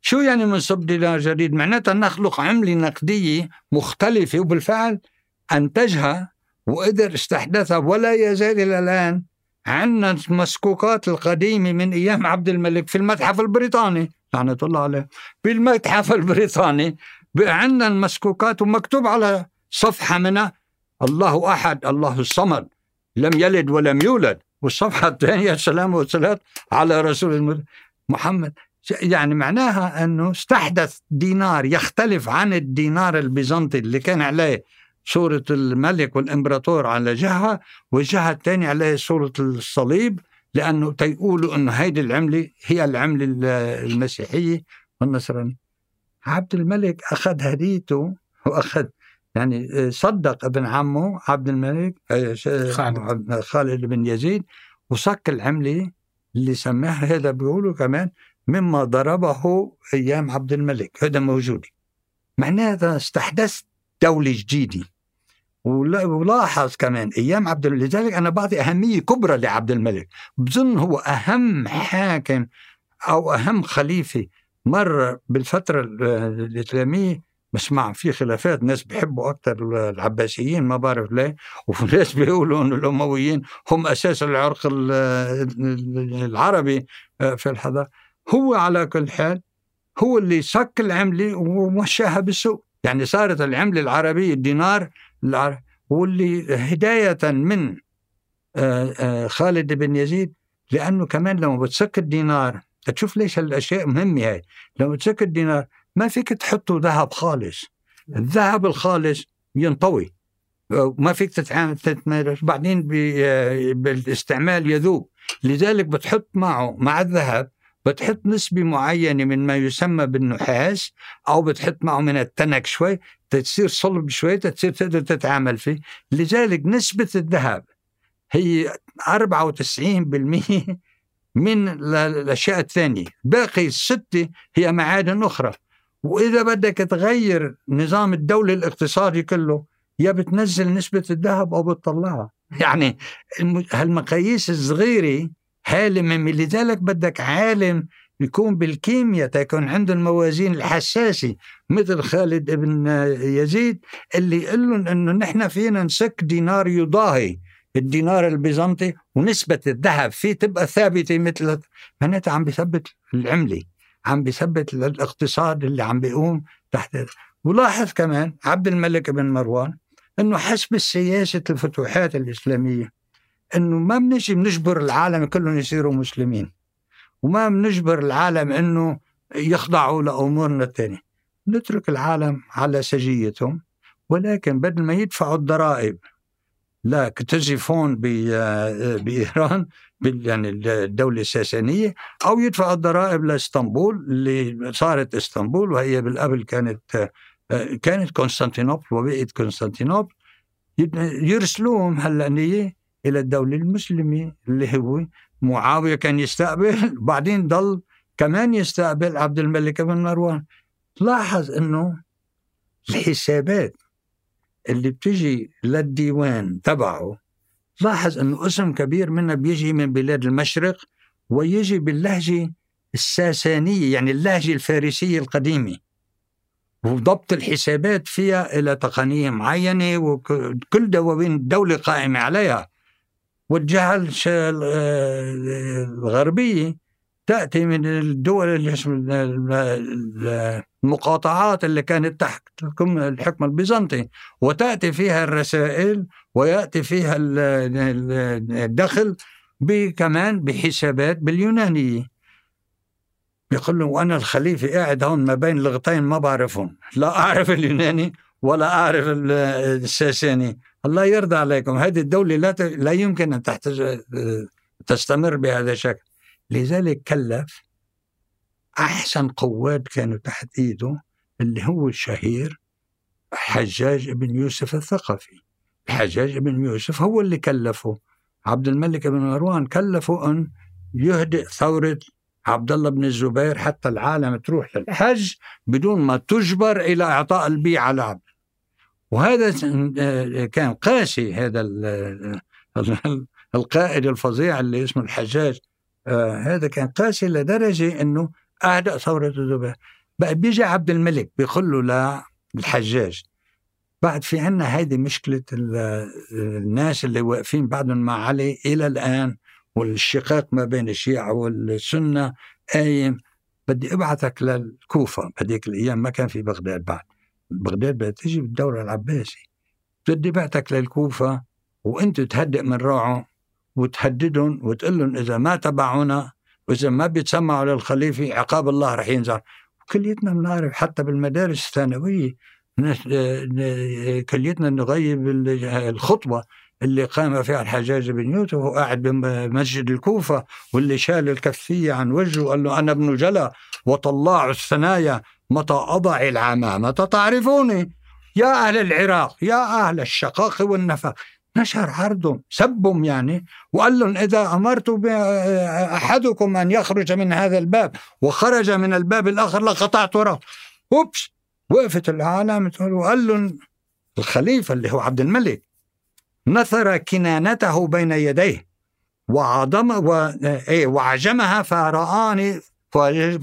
شو يعني منصب دينار جديد؟ معناتها نخلق عملة نقدية مختلفة وبالفعل أنتجها وقدر استحدثها. ولا يزال إلى الآن عندنا المسكوكات القديمة من أيام عبد الملك في المتحف البريطاني. لعنة الله عليه. بالمتحف البريطاني عندنا المسكوكات ومكتوب على صفحة منها الله أحد الله الصمد لم يلد ولم يولد. والصفحة الثانية السلام والصلاة على رسول محمد. يعني معناها أنه استحدث دينار يختلف عن الدينار البيزنطي اللي كان عليه صورة الملك والإمبراطور على جهة والجهة الثانية عليه صورة الصليب لأنه تيقولوا أنه هيدي العملة هي العملة المسيحية والنصرانية. عبد الملك أخذ هديته وأخذ يعني صدق ابن عمه عبد الملك خالد, خالد بن يزيد وصك العملة اللي سماها هذا بيقولوا كمان مما ضربه أيام عبد الملك. هذا موجود. معناها استحدثت دولة جديدة ولاحظ كمان أيام عبد الملك لذلك أنا بعطي أهمية كبرى لعبد الملك. بظن هو أهم حاكم أو أهم خليفة مر بالفترة الإسلامية بسمع في خلافات ناس بيحبوا أكثر العباسيين ما بعرف ليه. وفي ناس بيقولوا إنه الأمويين هم أساس العرق العربي آه، في الحضارة. هو على كل حال هو اللي سك العملة ومشاها بالسوق. يعني صارت العملة العربية الدينار واللي هداية من آه، آه، خالد بن يزيد لأنه كمان لما بتسك الدينار تشوف ليش هالأشياء مهمة هاي. لما بتسك الدينار ما فيك تحطه ذهب خالص. الذهب الخالص ينطوي. ما فيك تتعامل بعدين بالاستعمال يذوب. لذلك بتحط معه مع الذهب بتحط نسبة معينة من ما يسمى بالنحاس أو بتحط معه من التنك شوي تصير صلب شوي تصير تقدر تتعامل فيه. لذلك نسبة الذهب هي 94% من الأشياء الثانية. باقي الستة هي معادن أخرى. وإذا بدك تغير نظام الدولة الاقتصادي كله يا بتنزل نسبة الذهب أو بتطلعها. يعني هالمقاييس الصغيرة هالمة لذلك بدك عالم يكون بالكيمياء تكون عنده الموازين الحساسة مثل خالد بن يزيد اللي يقول لهم إنه نحن فينا نسك دينار يضاهي الدينار البيزنطي ونسبة الذهب فيه تبقى ثابتة مثل معناتها عم بيثبت العملة. عم بيثبت الاقتصاد اللي عم بيقوم تحت ولاحظ كمان عبد الملك بن مروان إنه حسب سياسة الفتوحات الإسلامية إنه ما بنجي بنجبر العالم كلهم يصيروا مسلمين وما بنجبر العالم إنه يخضعوا لأمورنا الثانية نترك العالم على سجيتهم ولكن بدل ما يدفعوا الضرائب لا كتزفون بإيران يعني الدولة الساسانية أو يدفعوا الضرائب لإسطنبول اللي صارت إسطنبول وهي بالقبل كانت كانت قسطنطينوبل وبقيت قسطنطينوبل يرسلوهم هلا نيه إلى الدولة المسلمة اللي هو معاوية كان يستقبل بعدين ضل كمان يستقبل عبد الملك بن مروان. لاحظ إنه الحسابات اللي بتجي للديوان تبعه لاحظ إنه اسم كبير منها بيجي من بلاد المشرق ويجي باللهجة الساسانية يعني اللهجة الفارسية القديمة. وضبط الحسابات فيها إلى تقنية معينة وكل دواوين الدولة قائمة عليها. والجهة الغربية تأتي من الدول المقاطعات اللي كانت تحت الحكم البيزنطي وتأتي فيها الرسائل ويأتي فيها الدخل كمان بحسابات باليونانية يقول له وأنا الخليفة قاعد هون ما بين لغتين ما بعرفهم لا أعرف اليوناني ولا أعرف الساساني الله يرضى عليكم هذه الدولة لا, لا يمكن أن. تستمر بهذا الشكل لذلك كلف أحسن قواد كانوا تحت إيده اللي هو الشهير حجاج بن يوسف الثقفي. الحجاج بن يوسف هو اللي كلفه. عبد الملك بن مروان كلفه أن يهدئ ثورة عبد الله بن الزبير حتى العالم تروح للحج بدون ما تجبر إلى إعطاء البيعة لعبد وهذا كان قاسي هذا القائد الفظيع اللي اسمه الحجاج آه هذا كان قاسي لدرجة أنه أهدأ ثورة الزبير بقى بيجي عبد الملك بيقول له للحجاج بعد في عنا هذه مشكلة الناس اللي واقفين بعدهم مع علي إلى الآن والشقاق ما بين الشيعة والسنة قايم. بدي أبعثك للكوفة بهذيك الأيام ما كان في بغداد بعد. بغداد بدها تجي بالدولة العباسي. بدي بعتك للكوفة وانت تهدئ من روعه وتهددهم وتقول لهم إذا ما تبعونا وإذا ما بيتسمعوا للخليفه عقاب الله رح ينزل كليتنا بنعرف حتى بالمدارس الثانوية كليتنا نغيب الخطبه اللي قام فيها الحجاج بن يوسف وهو قاعد بمسجد الكوفة واللي شال الكفية عن وجهه قال له أنا ابن جلا وطلاع الثنايا متى أضع العمامة؟ تعرفوني؟ يا أهل العراق يا أهل الشقاق والنفاق. نشر عرضهم سبهم يعني وقال لهم إذا أمرت أحدكم أن يخرج من هذا الباب وخرج من الباب الآخر لقطعت وراه أوبس وقفت العالم وقال لهم الخليفة اللي هو عبد الملك نثر كنانته بين يديه وعظم و... إيه وعجمها فرآني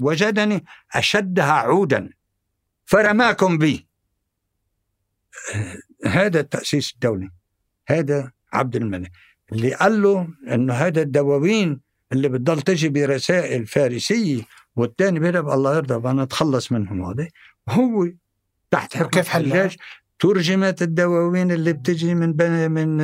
وجدني أشدها عودا فرماكم بي. هذا التأسيس الدولي. هذا عبد الملك اللي قال له انه هذا الدواوين اللي بتضل تجي برسائل فارسية والثاني بيقول الله يرضى أنا أتخلص منهم هذا. هو تحت حكم كيف حلاج ترجمت الدواوين اللي بتجي من من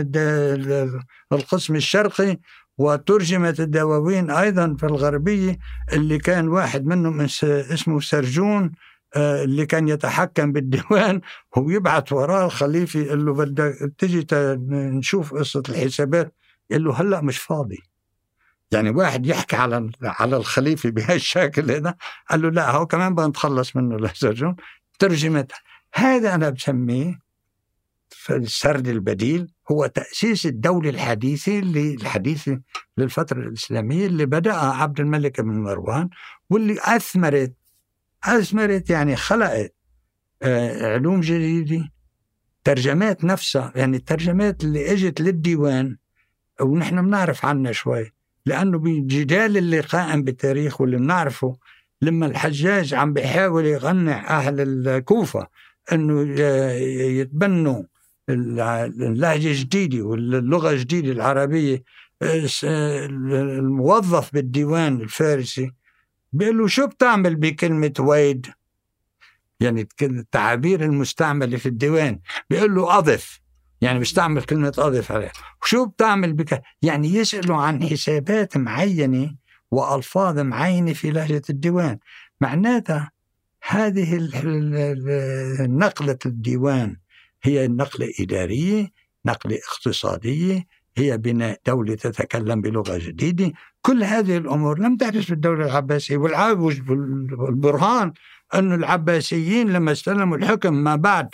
القسم الشرقي وترجمت الدواوين أيضا في الغربية اللي كان واحد منهم اسمه سرجون اللي كان يتحكم بالديوان هو يبعث وراه الخليفة يقول له بدك تجي نشوف قصة الحسابات يقول له هلأ مش فاضي. يعني واحد يحكي على على الخليفة بهالشكل هذا قال له لا هو كمان بدنا نتخلص منه لسرجون ترجمت هذا أنا بسميه السرد البديل هو تأسيس الدولة الحديثة اللي الحديثة للفترة الإسلامية اللي بدأها عبد الملك بن مروان واللي أثمرت أثمرت يعني خلقت آه، علوم جديدة. ترجمات نفسها يعني الترجمات اللي إجت للديوان ونحن بنعرف عنها شوي لأنه بالجدال اللي قائم بالتاريخ واللي بنعرفه لما الحجاج عم بيحاول يقنع أهل الكوفة أنه يتبنوا اللهجة الجديدة واللغة الجديدة العربية الموظف بالديوان الفارسي بيقول له شو بتعمل بكلمة ويد؟ يعني التعابير المستعملة في الديوان. بيقول له أضف. يعني بيستعمل كلمة أضف عليها شو بتعمل بك يعني يسألوا عن حسابات معينة وألفاظ معينة في لهجة الديوان. معناتها هذه نقلة الديوان هي نقلة إدارية نقلة اقتصادية هي بناء دولة تتكلم بلغة جديدة. كل هذه الأمور لم تحدث في الدولة العباسية والبرهان أن العباسيين لما استلموا الحكم ما بعد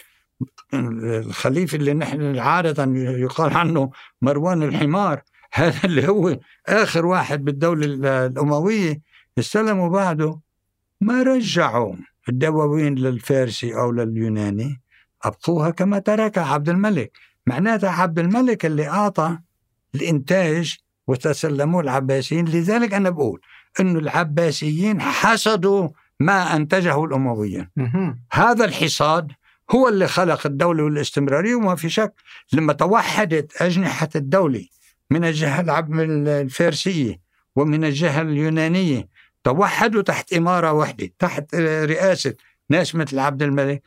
الخليفة اللي نحن عادة يقال عنه مروان الحمار هذا اللي هو آخر واحد بالدولة الأموية استلموا بعده. ما رجعوا الدواوين للفارسي أو لليوناني أبقوها كما تركها عبد الملك. معناتها عبد الملك اللي أعطى الإنتاج وتسلموه العباسيين. لذلك أنا بقول أن العباسيين حسدوا ما أنتجه الأمويين. هذا الحصاد هو اللي خلق الدولة والاستمرارية وما في شك لما توحدت أجنحة الدولة من الجهة الفارسية ومن الجهة اليونانية توحدوا تحت إمارة واحدة تحت رئاسة ناس مثل عبد الملك.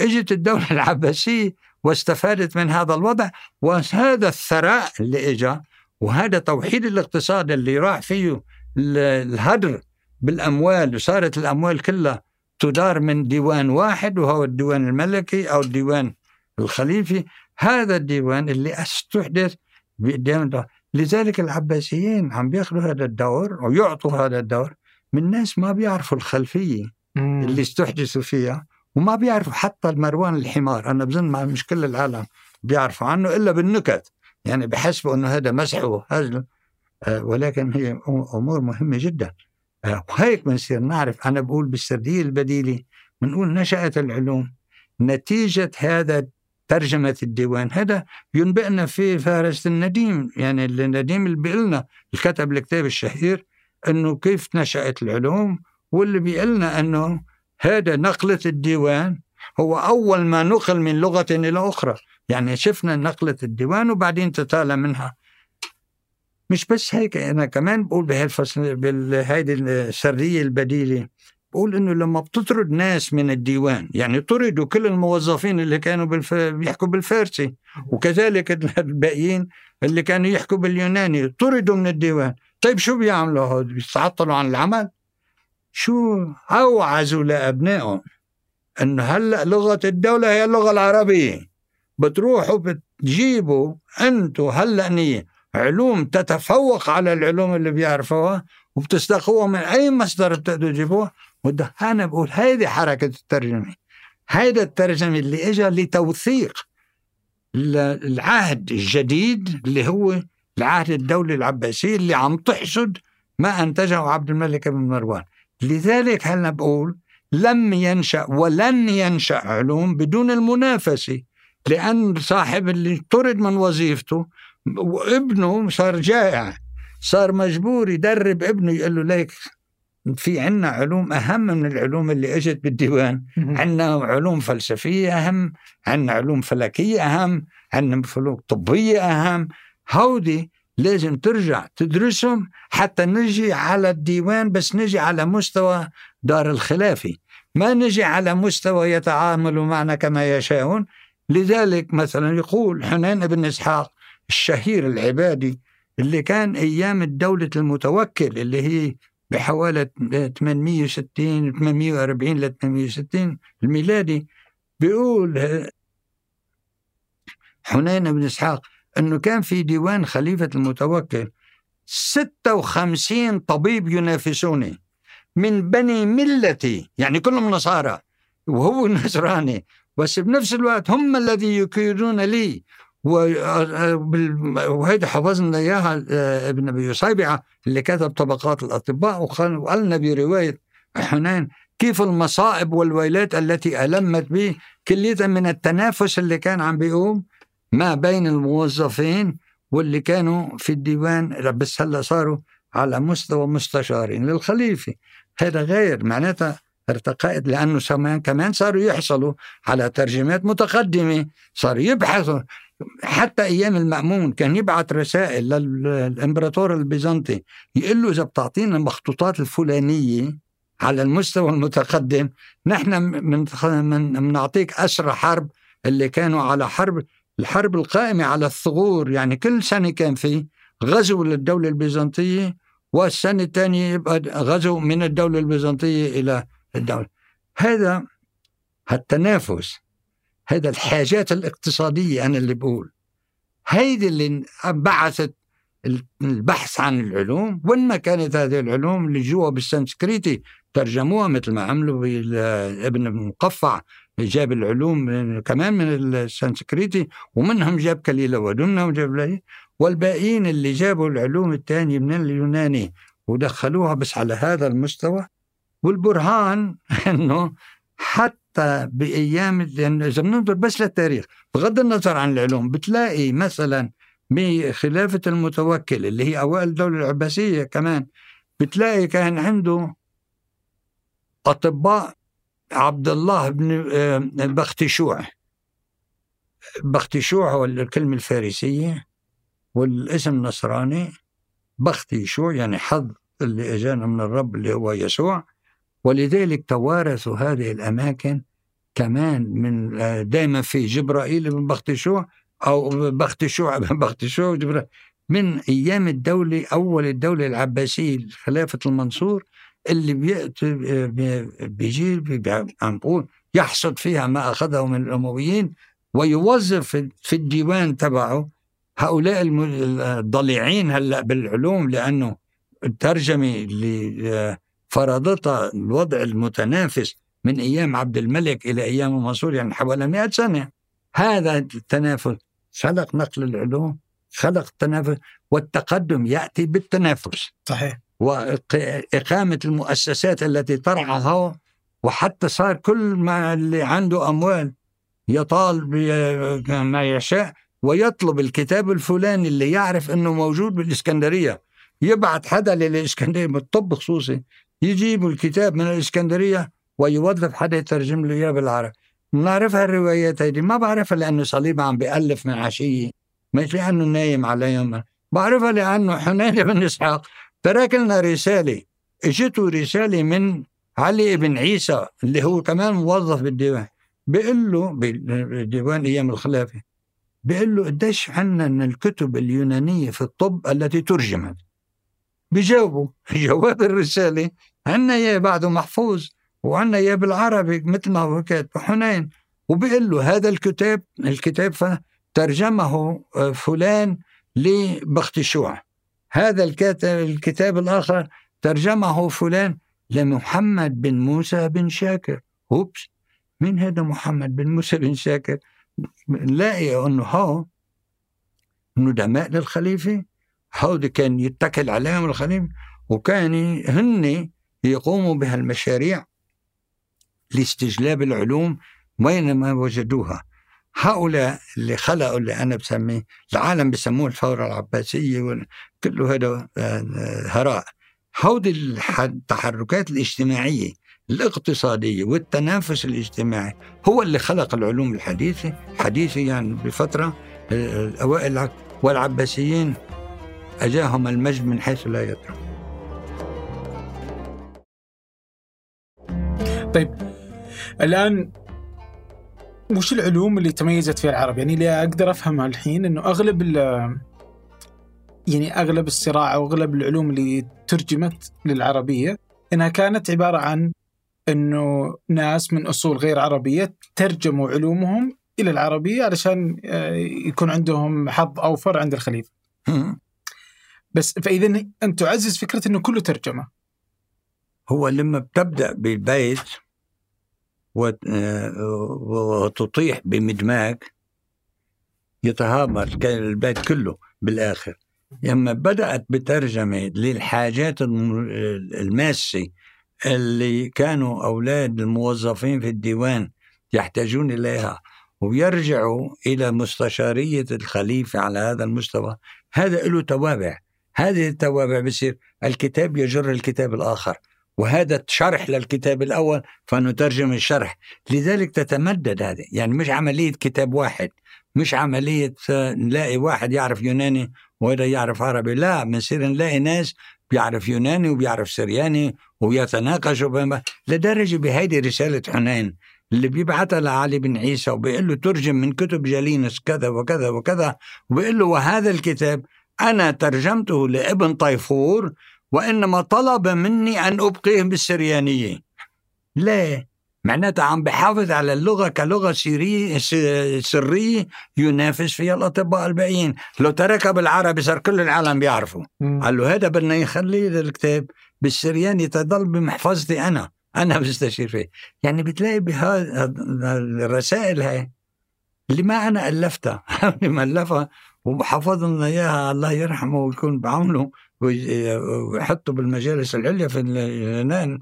إجت الدولة العباسية واستفادت من هذا الوضع وهذا الثراء اللي اجى وهذا توحيد الاقتصاد اللي راح فيه الهدر بالأموال وصارت الأموال كلها تدار من ديوان واحد وهو الديوان الملكي أو الديوان الخليفي. هذا الديوان اللي أستحدث بقدام لذلك العباسيين عم بيأخذوا هذا الدور ويعطوا هذا الدور من ناس ما بيعرفوا الخلفية. اللي استحدثوا فيها. وما بيعرفوا حتى المروان الحمار. أنا بظن ما مش كل العالم بيعرفوا عنه إلا بالنكت. يعني بحسبوا إنه هذا مسحه هذا آه، ولكن هي أمور مهمة جدا. آه، وهيك بنصير نعرف. أنا بقول بالسردية البديلة بنقول نشأت العلوم نتيجة هذا ترجمة الديوان. هذا ينبئنا في فارس النديم. يعني النديم اللي بيقلنا الكتب الكتاب الشهير أنه كيف نشأت العلوم واللي بيقلنا أنه هذا نقلة الديوان هو أول ما نقل من لغة إلى أخرى. يعني شفنا نقلة الديوان وبعدين تتالى منها. مش بس هيك أنا كمان بقول بهالفصل بهيدي السرية البديلة بقول إنه لما بتطرد ناس من الديوان يعني طردوا كل الموظفين اللي كانوا بالف... بيحكوا بالفارسي وكذلك الباقيين اللي كانوا يحكوا باليوناني طردوا من الديوان. طيب شو بيعملوا هود بيتعطلوا عن العمل؟ شو اوعزوا لأبنائهم؟ انه هلأ لغة الدولة هي اللغة العربية. بتروحوا بتجيبوا أنتم هلأ نية علوم تتفوق على العلوم اللي بيعرفوها وبتستخوها من أي مصدر بتقدروا تجيبوها. أنا بقول هيدي حركة الترجمة. هيدا الترجمة اللي اجى لتوثيق العهد الجديد اللي هو العهد الدولي العباسي اللي عم تحصد ما أنتجه عبد الملك بن مروان. لذلك هلا بقول لم ينشأ ولن ينشأ علوم بدون المنافسة؟ لأن صاحب اللي طرد من وظيفته وابنه صار جائع صار مجبور يدرب ابنه يقول له ليك في عنا علوم أهم من العلوم اللي إجت بالديوان. عنا علوم فلسفية أهم عنا علوم فلكية أهم عنا فلوك طبية أهم. هودي لازم ترجع تدرسهم حتى نجي على الديوان بس نجي على مستوى دار الخلافة. ما نجي على مستوى يتعاملوا معنا كما يشاءون. لذلك مثلا يقول حنان بن إسحاق الشهير العبادي اللي كان أيام الدولة المتوكل اللي هي بحوالي 860 840 ل 860 الميلادي بيقول حنين بن إسحاق إنه كان في ديوان خليفة المتوكل. 56 طبيب ينافسوني من بني ملتي يعني كلهم نصارى وهو نصراني. بس بنفس الوقت هم الذي يكيدون لي. وهيدا حفظنا إياها آه، ابن أبي صيبعة اللي كتب طبقات الأطباء وقال لنا برواية حنان كيف المصائب والويلات التي ألمت به كلية من التنافس اللي كان عم بيقوم. ما بين الموظفين واللي كانوا في الديوان بس هلا صاروا على مستوى مستشارين للخليفة. هذا غير معناتها ارتقائت لأنه كمان صاروا يحصلوا على ترجمات متقدمة صاروا يبحثوا. حتى أيام المأمون كان يبعث رسائل للإمبراطور البيزنطي يقول له إذا بتعطينا المخطوطات الفلانية على المستوى المتقدم نحن من بنعطيك اسرى حرب اللي كانوا على حرب الحرب القائمة على الثغور يعني كل سنة كان في غزو للدولة البيزنطية والسنة الثانية يبقى غزو من الدولة البيزنطية إلى الدولة. هذا التنافس هذا الحاجات الاقتصادية أنا اللي بقول. هيدي اللي بعثت البحث عن العلوم وين ما كانت هذه العلوم اللي جوا بالسنسكريتي ترجموها مثل ما عملوا ابن المقفع جاب العلوم كمان من السنسكريتي ومنهم جاب كليلة ودمنة وجاب لي والباقيين اللي جابوا العلوم الثانية من اليوناني ودخلوها بس على هذا المستوى. والبرهان إنه حتى بأيام يعني إذا بننظر بس للتاريخ بغض النظر عن العلوم بتلاقي مثلا بخلافة المتوكل اللي هي أوائل الدولة العباسية كمان بتلاقي كان عنده أطباء عبد الله بن آه، بختشوع. بختشوع هو الكلمة الفارسية والاسم نصراني بختشوع يعني حظ اللي اجانا من الرب اللي هو يسوع. ولذلك توارثوا هذه الأماكن كمان من آه، دائما في جبرائيل بن بختشوع أو بختشوع بن بختشوع من أيام الدولة أول الدولة العباسية خلافة المنصور اللي بيأتي بيجي عم بقول يحصد فيها ما أخذه من الأمويين ويوظف في الديوان تبعه. هؤلاء الضليعين هلأ بالعلوم لأنه الترجمة اللي فرضتها الوضع المتنافس من أيام عبد الملك إلى أيام المنصور يعني حوالي 100 سنة. هذا التنافس خلق نقل العلوم خلق التنافس والتقدم يأتي بالتنافس. صحيح. وإقامة المؤسسات التي ترعاها وحتى صار كل ما اللي عنده أموال يطال بما يشاء ويطلب الكتاب الفلاني اللي يعرف إنه موجود بالإسكندرية. يبعث حدا للإسكندرية بالطب خصوصي يجيب الكتاب من الإسكندرية ويوظف حدا يترجم له إياه بالعربي. بنعرفها الروايات هيدي. ما بعرفها لأنه صليب عم بيألف من عشية مش لأنه نايم عليهم بعرفها لأنه حنين بن إسحاق ترك لنا رسالة. اجته رسالة من علي بن عيسى اللي هو كمان موظف بالديوان. بيقول له بالديوان أيام الخلافة بيقول له قديش عندنا من الكتب اليونانية في الطب التي ترجمت؟ بيجاوبوا جواب الرسالة عندنا إياه بعده محفوظ وعندنا إياه بالعربي مثل ما هو كاتب حنين. وبيقول له هذا الكتاب الكتاب ترجمه فلان لبختشوع هذا الكتاب الآخر ترجمه فلان لمحمد بن موسى بن شاكر. أوبس مين هذا محمد بن موسى بن شاكر؟ نلاقي أنه هو ندماء للخليفة. هودي كان يتكل عليهم الخليفة وكان هن يقوموا بهالمشاريع لاستجلاب العلوم وينما وجدوها. هؤلاء اللي خلقوا اللي أنا بسميه العالم بسموه الثورة العباسية كله هذا آه، هراء. هودي التحركات الاجتماعية الاقتصادية والتنافس الاجتماعي هو اللي خلق العلوم الحديثة حديثة يعني بفترة آه، الاوائل والعباسيين أجاهم المجد من حيث لا يدرون. طيب الآن وش العلوم اللي تميزت فيها العرب؟ يعني اللي أقدر أفهمها الحين إنه أغلب يعني أغلب الصراع أو أغلب العلوم اللي ترجمت للعربية إنها كانت عبارة عن إنه ناس من أصول غير عربية ترجموا علومهم إلى العربية علشان آه، يكون عندهم حظ أوفر عند الخليفة. بس فاذا أنت تعزز فكرة إنه كله ترجمة. هو لما بتبدأ بالبيت وتطيح بمدماج يتهامر كان البيت كله بالآخر. لما بدأت بترجمة للحاجات الماسة اللي كانوا أولاد الموظفين في الديوان يحتاجون إليها ويرجعوا إلى مستشارية الخليفة على هذا المستوى هذا له توابع. هذه التوابع بصير الكتاب يجر الكتاب الآخر. وهذا شرح للكتاب الأول فنترجم الشرح. لذلك تتمدد هذه. يعني مش عملية كتاب واحد مش عملية نلاقي واحد يعرف يوناني وهذا يعرف عربي. لا بنصير نلاقي ناس بيعرف يوناني وبيعرف سرياني ويتناقشوا لدرجة بهيدي رسالة حنين اللي بيبعتها لعلي بن عيسى وبيقول له ترجم من كتب جالينوس كذا وكذا وكذا وبيقول له وهذا الكتاب أنا ترجمته لابن طيفور وإنما طلب مني أن أبقيه بالسريانية ليه؟ معناتها عم بحافظ على اللغة كلغة سرية سرية ينافس فيها الأطباء الباقيين. لو تركها بالعربي صار كل العالم بيعرفوا قال له هذا بدنا يخلي الكتاب بالسرياني تضل بمحفظتي أنا. أنا بستشير فيه. يعني بتلاقي بهذا الرسائل هاي اللي ما أنا ألفتها. اللي مألفها وحفظ لنا إياها الله يرحمه ويكون بعونه. ويحطوا بالمجالس العليا في اليونان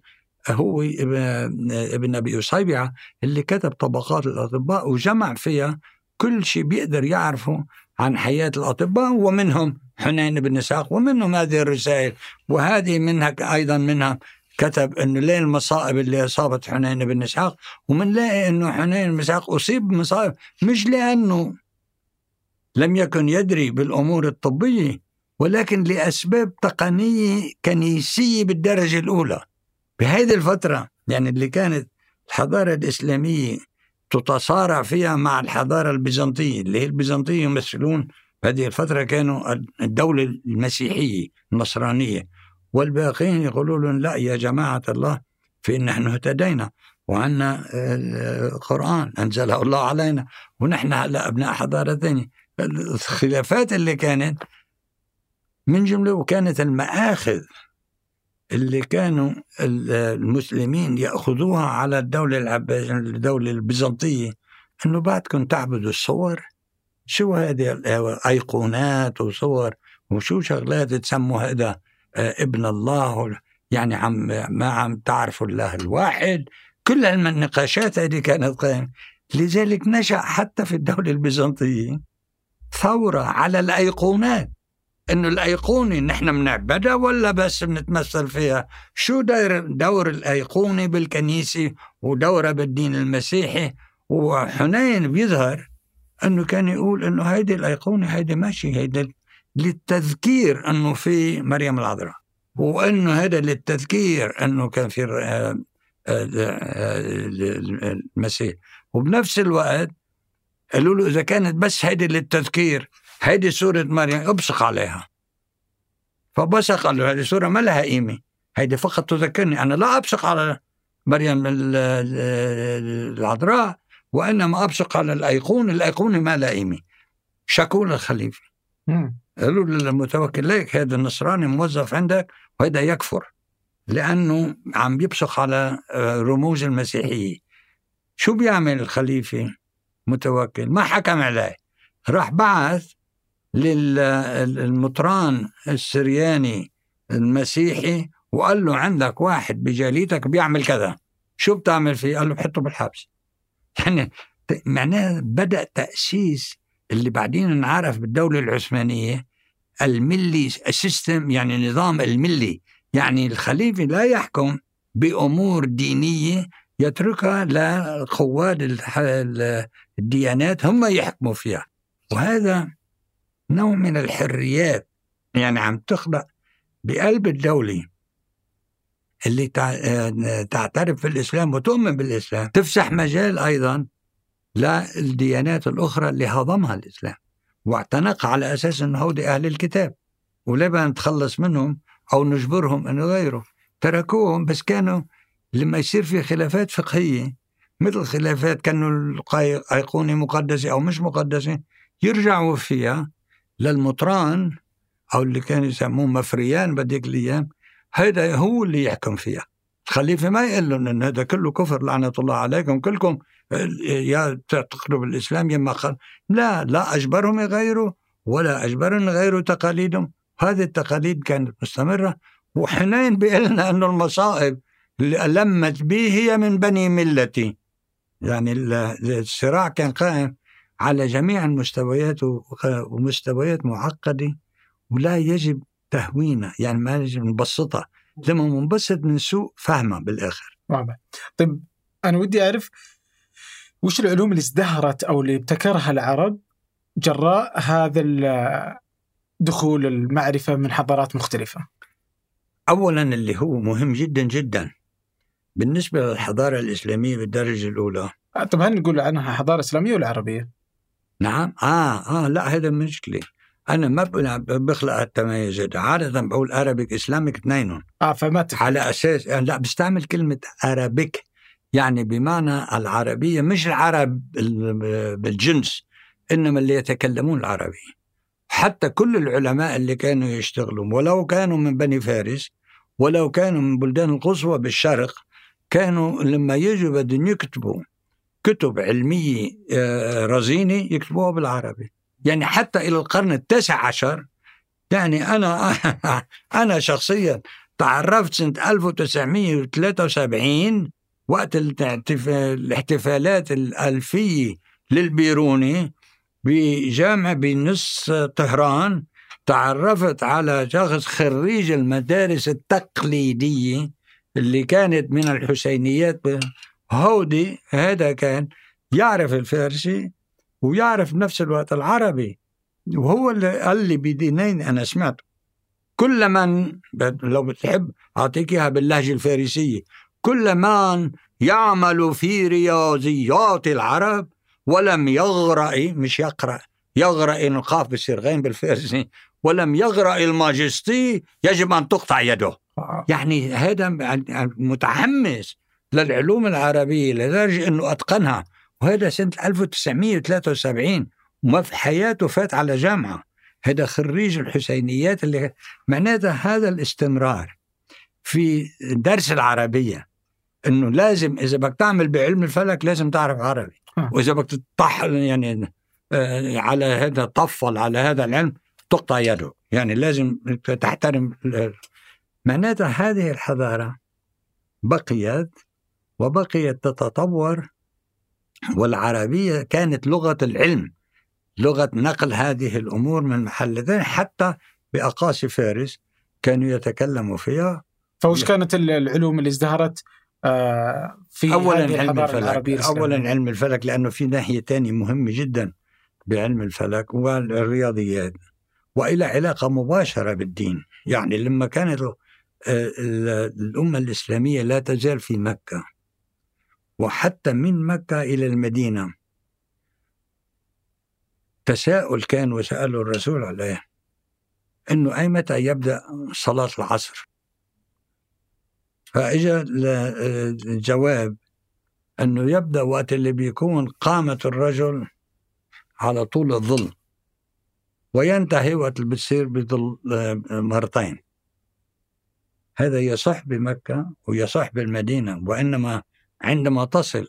هو ابن أبي اسيبعه اللي كتب طبقات الأطباء وجمع فيها كل شيء بيقدر يعرفه عن حياة الأطباء ومنهم حنين بن إسحاق ومنهم هذه الرسائل. وهذه منها أيضا منها كتب انه ليه المصائب اللي أصابت حنين بن إسحاق ومنلاقي إنه حنين بن إسحاق أصيب بمصائب مش لأنه لم يكن يدري بالأمور الطبية. ولكن لأسباب تقنية كنيسية بالدرجة الأولى. بهذه الفترة يعني اللي كانت الحضارة الإسلامية تتصارع فيها مع الحضارة البيزنطية اللي هي البيزنطية يمثلون هذه الفترة كانوا الدولة المسيحية النصرانية. والباقين يقولوا لهم لا يا جماعة الله في نحن اهتدينا وعنا القرآن أنزله الله علينا ونحن هلا أبناء حضارة ثانية. الخلافات اللي كانت من جملة وكانت المآخذ اللي كانوا المسلمين يأخذوها على الدولة الدولة البيزنطية أنه بعدكم تعبدوا الصور. شو هذه أيقونات وصور؟ وشو شغلات تسموا هذا آه، ابن الله؟ يعني عم ما عم تعرفوا الله الواحد. كل النقاشات هذه كانت قائمة. لذلك نشأ حتى في الدولة البيزنطية ثورة على الأيقونات. إنه الأيقونة نحن بنعبدها ولا بس بنتمثل فيها؟ شو دور الأيقونة بالكنيسة ودورها بالدين المسيحي؟ وحنين بيظهر إنه كان يقول إنه هيدي الأيقونة هيدي ماشي هيدي للتذكير إنه في مريم العذراء. وإنه هذا للتذكير إنه كان في آه، آه، آه، المسيح. وبنفس الوقت قالوا له إذا كانت بس هيدي للتذكير هيدي سورة مريم ابصق عليها. فبصق قال له هذه سورة ما لها قيمة. هيدي فقط تذكرني أنا لا أبصق على مريم العذراء وإنما أبصق على الأيقونة الأيقونة ما لها قيمة. شكوا للخليفة قالوا للمتوكل ليك هذا النصراني موظف عندك وهذا يكفر لأنه عم بيبصق على آه، رموز المسيحية. شو بيعمل الخليفة؟ متوكل. ما حكم عليه. راح بعث للمطران السرياني المسيحي وقال له عندك واحد بجاليتك بيعمل كذا. شو بتعمل فيه؟ قال له بحطه بالحبس. يعني معناه بدأ تأسيس اللي بعدين انعرف بالدولة العثمانية الملي سيستم يعني نظام الملي. يعني الخليفة لا يحكم بأمور دينية يتركها لقواد الديانات هم يحكموا فيها. وهذا نوع من الحريات يعني عم تخلق بقلب الدولة اللي تعترف بالإسلام وتؤمن بالإسلام. تفسح مجال أيضا للديانات الأخرى اللي هضمها الإسلام واعتنقها على أساس أنه هودي أهل الكتاب وليه بدنا نتخلص منهم أو نجبرهم أنه غيره. تركوهم بس كانوا لما يصير في خلافات فقهية مثل خلافات كانوا الأيقونة مقدسة أو مش مقدسة يرجعوا فيها للمطران أو اللي كانوا يسموه مفريان بديك الأيام هذا هو اللي يحكم فيها. الخليفة ما يقول لهم أن هذا كله كفر لعنة الله عليكم كلكم يا تعتقدوا بالإسلام يا خل... لا لا أجبرهم يغيروا ولا أجبرهم يغيروا تقاليدهم. هذه التقاليد كانت مستمرة. وحنين بيقول لنا أنه المصائب اللي ألمت به هي من بني ملتي. يعني الصراع كان قائم. على جميع المستويات ومستويات معقدة ولا يجب تهوينها يعني ما يجب نبسطها. لما منبسط من سوء فهمها بالآخر. واضح. طيب أنا ودي أعرف وش العلوم اللي ازدهرت أو اللي ابتكرها العرب جراء هذا دخول المعرفة من حضارات مختلفة؟ أولا اللي هو مهم جدا جدا بالنسبة للحضارة الإسلامية بالدرجة الأولى. طب هل نقول عنها حضارة إسلامية ولا عربية؟ نعم. آه آه لا هذا مشكلة. أنا ما بخلق التميز عادة بقول ارابيك اسلامك اثنينهم. آه فما على أساس لا بستعمل كلمة ارابيك يعني بمعنى العربية مش العرب بالجنس إنما اللي يتكلمون العربيه حتى كل العلماء اللي كانوا يشتغلون ولو كانوا من بني فارس ولو كانوا من بلدان القصوى بالشرق كانوا لما يجوا بدهم يكتبوا كتب علمية آه، رزينة يكتبوها بالعربي. يعني حتى إلى القرن التاسع عشر يعني أنا أنا شخصيا تعرفت سنة 1973 وقت الاحتف- الاحتفالات الألفية للبيروني بجامعة بنص طهران تعرفت على شخص خريج المدارس التقليدية اللي كانت من الحسينيات. هودي هذا كان يعرف الفارسي ويعرف بنفس الوقت العربي. وهو اللي قال لي بدينين أنا سمعته. كل من لو بتحب أعطيك إياها باللهجة الفارسية. كل من يعمل في رياضيات العرب ولم يغرأ مش يقرأ يغرأ القاف بصير غين بالفارسي ولم يغرأ الماجستي يجب أن تقطع يده. يعني هذا متحمس للعلوم العربية لدرجة أنه أتقنها. وهذا سنة 1973 وما في حياته فات على جامعة. هذا خريج الحسينيات اللي معناتها هذا الاستمرار في درس العربية. إنه لازم إذا بدك تعمل بعلم الفلك لازم تعرف عربي. آه. وإذا بدك تطح يعني آه، على هذا طفل على هذا العلم تقطع يده. يعني لازم تحترم معناتها هذه الحضارة بقيت وبقيت تتطور والعربية كانت لغة العلم لغة نقل هذه الأمور من محل ثاني حتى بأقاصي فارس كانوا يتكلموا فيها. فوش كانت ال- العلوم اللي ازدهرت آه، في هذه علم الفلك الإسلامية؟ علم الفلك لأنه في ناحية ثانية مهمه جدا بعلم الفلك والرياضيات وإلى علاقة مباشرة بالدين. يعني لما كانت آه، ال- الأمة الإسلامية لا تزال في مكة. وحتى من مكة إلى المدينة. تساؤل كان وساله الرسول عليه إنه أي متى يبدأ صلاة العصر؟ فإجا ل- الجواب إنه يبدأ وقت اللي بيكون قامه الرجل على طول الظل وينتهي وقت اللي بتصير بظل مرتين. هذا يصح بمكة ويصح بالمدينة وإنما عندما تصل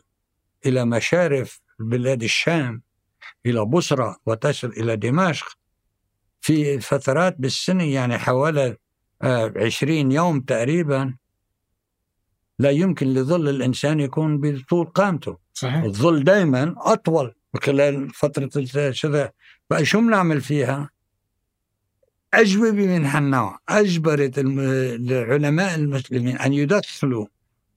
إلى مشارف بلاد الشام إلى بصرى وتصل إلى دمشق في فترات بالسنه يعني حوالي آه، عشرين يوم تقريبا لا يمكن لظل الإنسان يكون بطول قامته. صحيح. الظل دائما أطول خلال فترة الشتاء بقى شو بنعمل فيها؟ أجوبة من هالنوع. أجبرت العلماء المسلمين أن يدخلوا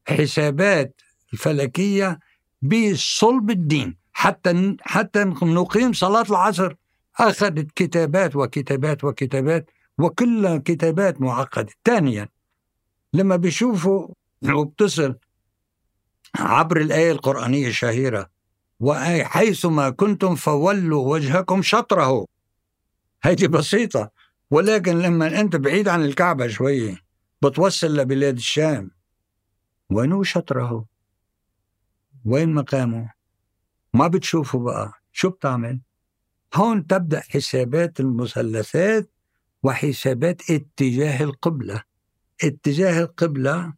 حسابات الفلكية بصلب الدين. حتى حتى نقيم صلاة العصر. أخذت كتابات وكتابات وكتابات وكلها كتابات معقدة. ثانيا لما بيشوفوا وبتصل عبر الآية القرآنية الشهيرة وحيثما كنتم فولوا وجهكم شطره. هيدي بسيطة. ولكن لما أنت بعيد عن الكعبة شوية بتوصل لبلاد الشام وين هو شطره؟ وين مقامه؟ ما بتشوفه بقى. شو بتعمل؟ هون تبدأ حسابات المثلثات وحسابات اتجاه القبلة. اتجاه القبلة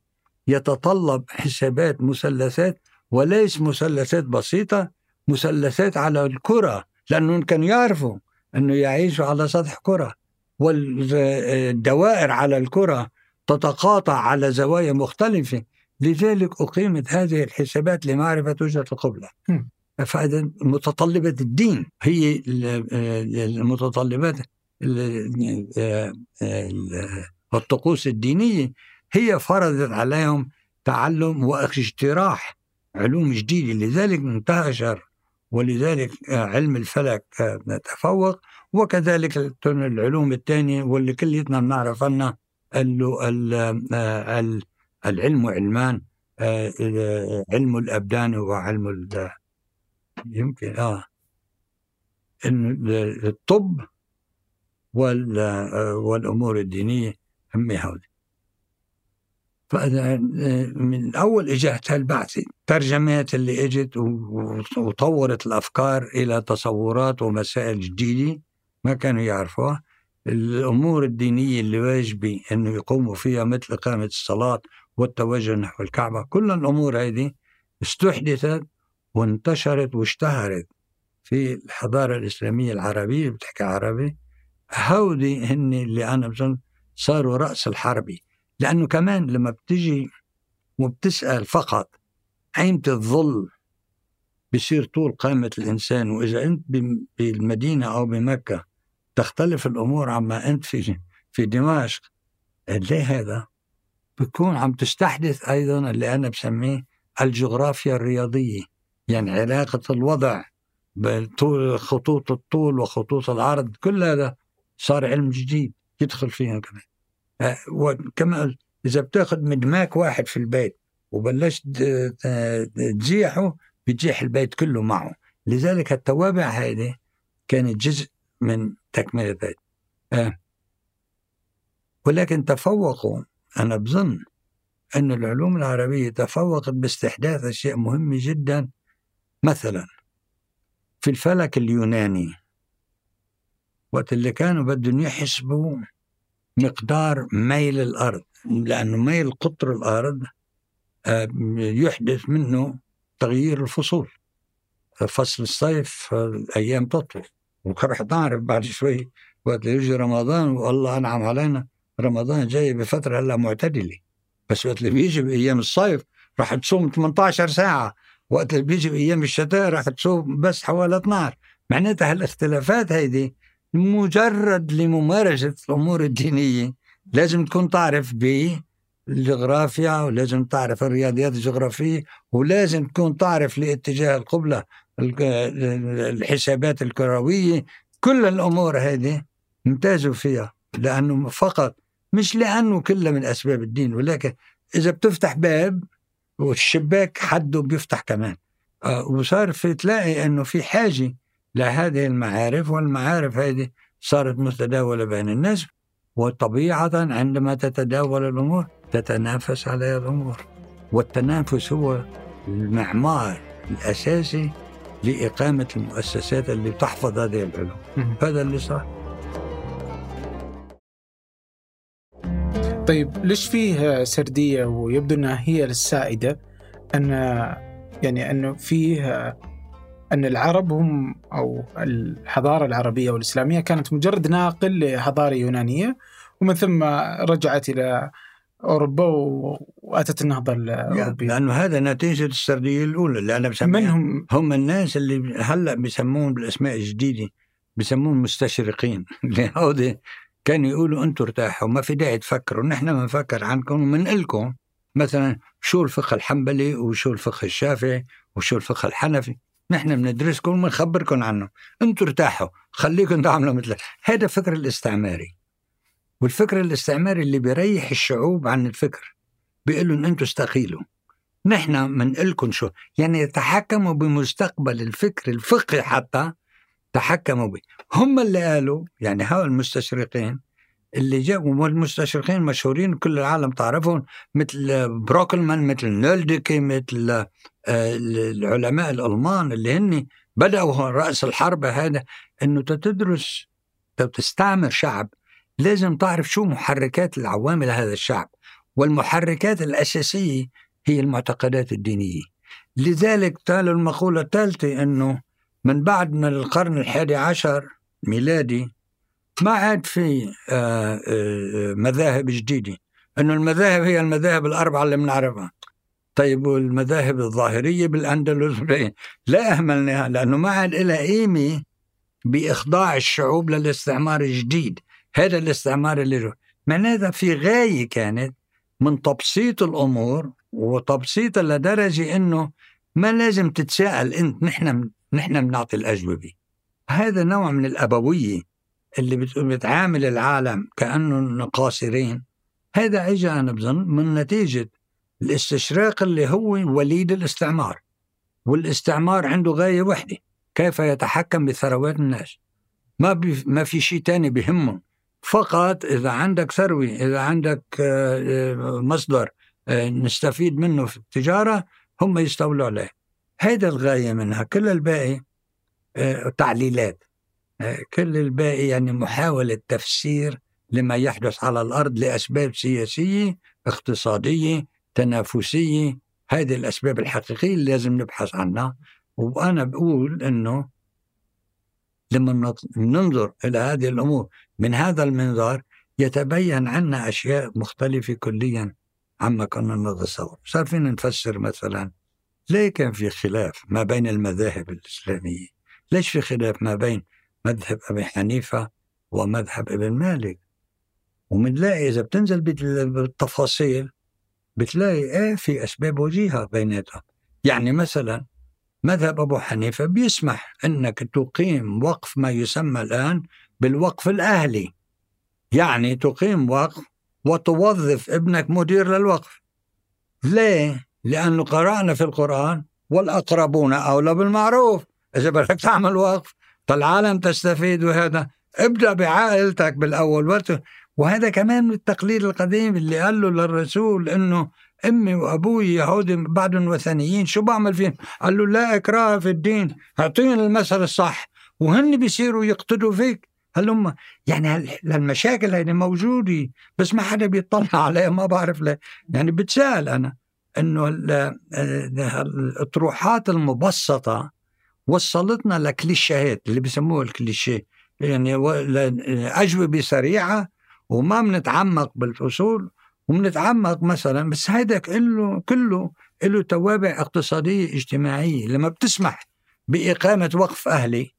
يتطلب حسابات مثلثات وليس مثلثات بسيطة مثلثات على الكرة لأنهم كانوا يعرفوا أنه يعيشوا على سطح كرة. والدوائر على الكرة تتقاطع على زوايا مختلفة. لذلك أقيمت هذه الحسابات لمعرفة وجهة القبلة. متطلبات الدين هي ال- المتطلبات ال- ال- الطقوس الدينية هي فرضت عليهم تعلم واجتراح علوم جديدة. لذلك انتشر ولذلك علم الفلك تفوق وكذلك العلوم الثانية واللي كليتنا بنعرف عنها ال- ال- ال- العلم علمان علم الأبدان وعلم ال- يمكن آه. انه الطب وال- والأمور الدينية هم هذول فأنا من أول إجت هالبعثة ترجمات اللي إجت و- وطورت الأفكار إلى تصورات ومسائل جديدة ما كانوا يعرفوها. الأمور الدينية اللي واجبة أنه يقوموا فيها مثل إقامة الصلاة والتوجه نحو الكعبة. كل الأمور هذه استحدثت وانتشرت واشتهرت في الحضارة الإسلامية العربية بتحكي عربي. هودي هن اللي أنا بظن صاروا رأس الحربي لأنه كمان لما بتجي وبتسأل فقط أيمتى الظل بيصير طول قامة الإنسان. وإذا أنت بالمدينة أو بمكة تختلف الأمور عما أنت في في دمشق ليه هذا؟ بتكون عم تستحدث أيضا اللي أنا بسميه الجغرافيا الرياضية يعني علاقة الوضع بطول خطوط الطول وخطوط العرض كل هذا صار علم جديد يدخل فيها كمان آه، وكما إذا بتاخذ مدماك واحد في البيت وبلشت ت- ت- تزيحه بتزيح البيت كله معه لذلك التوابع هذه كانت جزء من تكملة البيت آه. ولكن تفوقوا أنا بظن أن العلوم العربية تفوقت باستحداث أشياء مهمة جدا. مثلا في الفلك اليوناني وقت اللي كانوا بدهم يحسبوا مقدار ميل الأرض لأنه ميل قطر الأرض آه، يحدث منه تغيير الفصول. فصل الصيف الأيام تطول. ورح نعرف بعد شوي وقت يجي رمضان والله أنعم علينا. رمضان جاي بفترة هلا معتدلة. بس وقت اللي بيجي بأيام الصيف راح تصوم 18 ساعة وقت اللي بيجي بأيام الشتاء راح تصوم بس حوالي 12 معناتها هالاختلافات هيدي مجرد لممارسة الأمور الدينية. لازم تكون تعرف بالجغرافيا ولازم تعرف الرياضيات الجغرافية ولازم تكون تعرف لاتجاه القبلة الحسابات الكروية. كل الأمور هذه امتازوا فيها لأنه فقط مش لأنه كلها من أسباب الدين ولكن إذا بتفتح باب والشباك حده بيفتح كمان. آه، وصار في تلاقي أنه في حاجة لهذه المعارف والمعارف هذه صارت متداولة بين الناس وطبيعة عندما تتداول الأمور تتنافس على الأمور. والتنافس هو المعمار الأساسي لإقامة المؤسسات اللي تحفظ هذه العلوم. هذا اللي صار. طيب ليش فيه سردية ويبدو إنها هي السائدة؟ أن يعني انه فيه أن العرب هم أو الحضارة العربية والإسلامية كانت مجرد ناقل لحضارة يونانية ومن ثم رجعت إلى أوروبا وأتت النهضة الأوروبية. لأنه هذا نتيجة السردية الأولى اللي أنا بسميها. من هم هم الناس اللي هلأ بيسمون بالأسماء الجديدة بيسمون مستشرقين. اللي هودي كانوا يقولوا أنتم ارتاحوا ما في داعي تفكروا نحن بنفكر عنكم ومن لكم مثلا شو الفقه الحنبلي وشو الفقه الشافعي وشو الفقه الحنفي؟ نحن بندرسكم وبنخبركم عنه أنتم ارتاحوا خليكم تعملوا مثل هذا. فكر الاستعماري. والفكر الاستعماري اللي بيريح الشعوب عن الفكر بيقول لهم أنتم استقيلوا. نحن بنقلكم شو؟ يعني يتحكموا بمستقبل الفكر الفقهي حتى تحكموا به. هم اللي قالوا يعني هؤلاء المستشرقين اللي جابوا والمستشرقين مشهورين كل العالم تعرفهم مثل بروكلمان مثل نولدكي مثل آه، العلماء الألمان اللي هن بدأوا رأس الحرب هذا أنه تدرس تستعمر شعب. لازم تعرف شو محركات العوامل هذا الشعب. والمحركات الأساسية هي المعتقدات الدينية. لذلك قالوا المقولة الثالثة أنه من بعد من القرن الحادي عشر ميلادي ما عاد في آه، آه، مذاهب جديدة. أنه المذاهب هي المذاهب الأربعة اللي بنعرفها. طيب والمذاهب الظاهرية بالأندلس؟ لا أهملناها لأنه ما عاد لها قيمة بإخضاع الشعوب للاستعمار الجديد. هذا الاستعمار اللي جو. معناتها في غاية كانت من تبسيط الأمور وتبسيطها لدرجة أنه ما لازم تتساءل أنت نحن نحن بنعطي الأجوبة. هذا نوع من الأبوية اللي بت- بتعامل العالم كأنه قاصرين. هذا اجى أنا بظن من نتيجة الاستشراق اللي هو وليد الاستعمار. والاستعمار عنده غاية وحدة كيف يتحكم بثروات الناس؟ ما بي ما في شيء تاني بهمه. فقط إذا عندك ثروة إذا عندك آه، آه، مصدر آه، نستفيد منه في التجارة هم يستولوا عليه. هيدا الغاية منها. كل الباقي آه، تعليلات. آه، كل الباقي يعني محاولة تفسير لما يحدث على الأرض لأسباب سياسية اقتصادية تنافسية. هذه الأسباب الحقيقية اللي لازم نبحث عنها. وأنا بقول أنه لما ننظر إلى هذه الأمور من هذا المنظار يتبين عنا أشياء مختلفة كليا عما كنا نتصور. صار فينا نفسر مثلا ليه كان في خلاف ما بين المذاهب الإسلامية ليش في خلاف ما بين مذهب أبي حنيفة ومذهب ابن مالك؟ ومنلاقي إذا بتنزل بالتفاصيل بتلاقي إيه في أسباب وجيهة بيناتهم. يعني مثلا مذهب أبو حنيفة بيسمح أنك تقيم وقف ما يسمى الآن بالوقف الأهلي. يعني تقيم وقف وتوظف ابنك مدير للوقف. ليه؟ لأنه قرأنا في القرآن والأقربون أولى بالمعروف. إذا بدك تعمل وقف فالعالم تستفيد وهذا. ابدأ بعائلتك بالأول وهذا كمان من التقليد القديم اللي قال له للرسول إنه أمي وأبوي يهودي بعدهم وثنيين شو بعمل فيهم؟ قال له لا إكراه في الدين أعطيني المثل الصح. وهن بيصيروا يقتدوا فيك. هلما يعني المشاكل هذه موجودة؟ بس ما حدا بيطلع عليها ما بعرف ليه. يعني بتسأل أنا. إنه الأطروحات المبسطة وصلتنا لكليشيهات اللي بيسموها الكليشيه. يعني أجوبة سريعة وما بنتعمق بالفصول وبنتعمق مثلا بس هيدا كله كله له توابع اقتصادية اجتماعية. لما بتسمح بإقامة وقف أهلي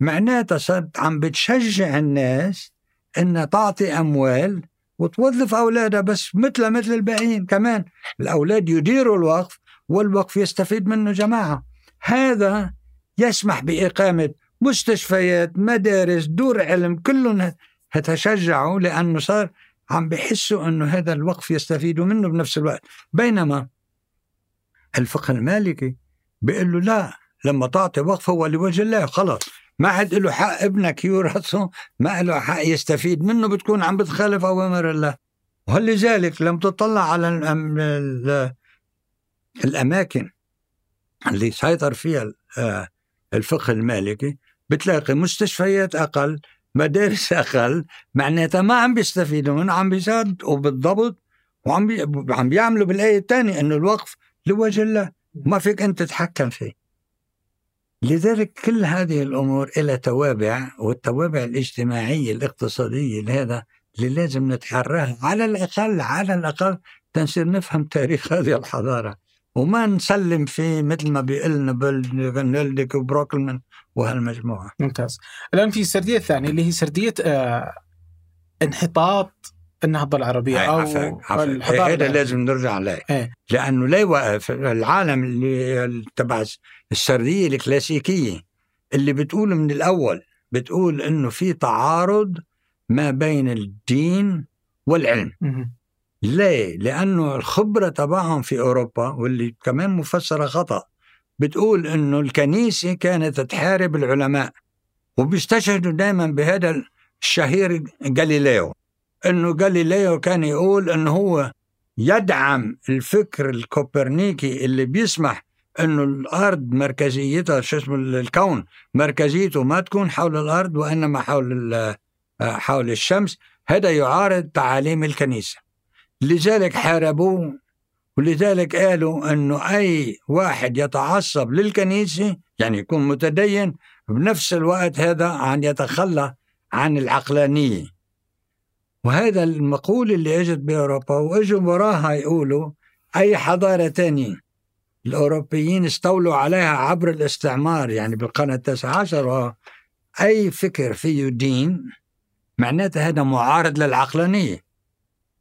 معناتها صرت عم بتشجع الناس إنها تعطي أموال وتوظف اولادها بس مثل مثل الباقيين كمان. الأولاد يديروا الوقف والوقف يستفيد منه جماعة. هذا يسمح بإقامة مستشفيات مدارس دور علم كلهم هتشجعوا لأنه صار عم بحسوا إنه هذا الوقف يستفيدوا منه بنفس الوقت. بينما الفقه المالكي بيقول له لا لما تعطي وقف هو لوجه الله خلص. ما عاد له حق ابنك يورثه ما له حق يستفيد منه بتكون عم بتخالف أوامر الله. ولذلك لم تطلع على الأماكن اللي سيطر فيها آه، الفقه المالكي بتلاقي مستشفيات أقل مدارس أقل معناتها ما عم بيستفيدوا منه عم بيساعدوا بالضبط وعم بي... عم بيعملوا بالآية الثانية إنه الوقف لوجه الله. ما فيك أنت تتحكم فيه. لذلك كل هذه الأمور لها توابع والتوابع الاجتماعيه الاقتصاديه لهذا اللي لازم نتحراها على الأقل على الأقل تنصير نفهم تاريخ هذه الحضارة وما نسلم فيه مثل ما بيقلنا بلدك وبروكلمان وهالمجموعة. ممتاز. الآن في السرديه الثانية اللي هي سردية آه انحطاط النهضه العربيه أو الحضاره هذا لازم نرجع عليه. إيه؟ لأنه لا يوقف العالم اللي تبع السردية الكلاسيكية اللي بتقول من الأول بتقول إنه في تعارض ما بين الدين والعلم. ليه؟ لأنه الخبرة تبعهم في أوروبا واللي كمان مفسرة خطأ بتقول أنه الكنيسة كانت تحارب العلماء وبيستشهدوا دائما بهذا الشهير جاليليو أنه جاليليو كان يقول أنه هو يدعم الفكر الكوبرنيكي اللي بيسمح إنه الأرض مركزيتها شو اسمه الكون مركزيته ما تكون حول الأرض وإنما حول حول الشمس. هذا يعارض تعاليم الكنيسة. لذلك حاربوه ولذلك قالوا إنه أي واحد يتعصب للكنيسة يعني يكون متدين بنفس الوقت هذا عن يتخلى عن العقلانية. وهذا المقولة اللي اجت بأوروبا واجوا وراها يقولوا أي حضارة تانية. الأوروبيين استولوا عليها عبر الاستعمار يعني بالقرن التاسع عشر اي فكر فيه دين معناته هذا معارض للعقلانية.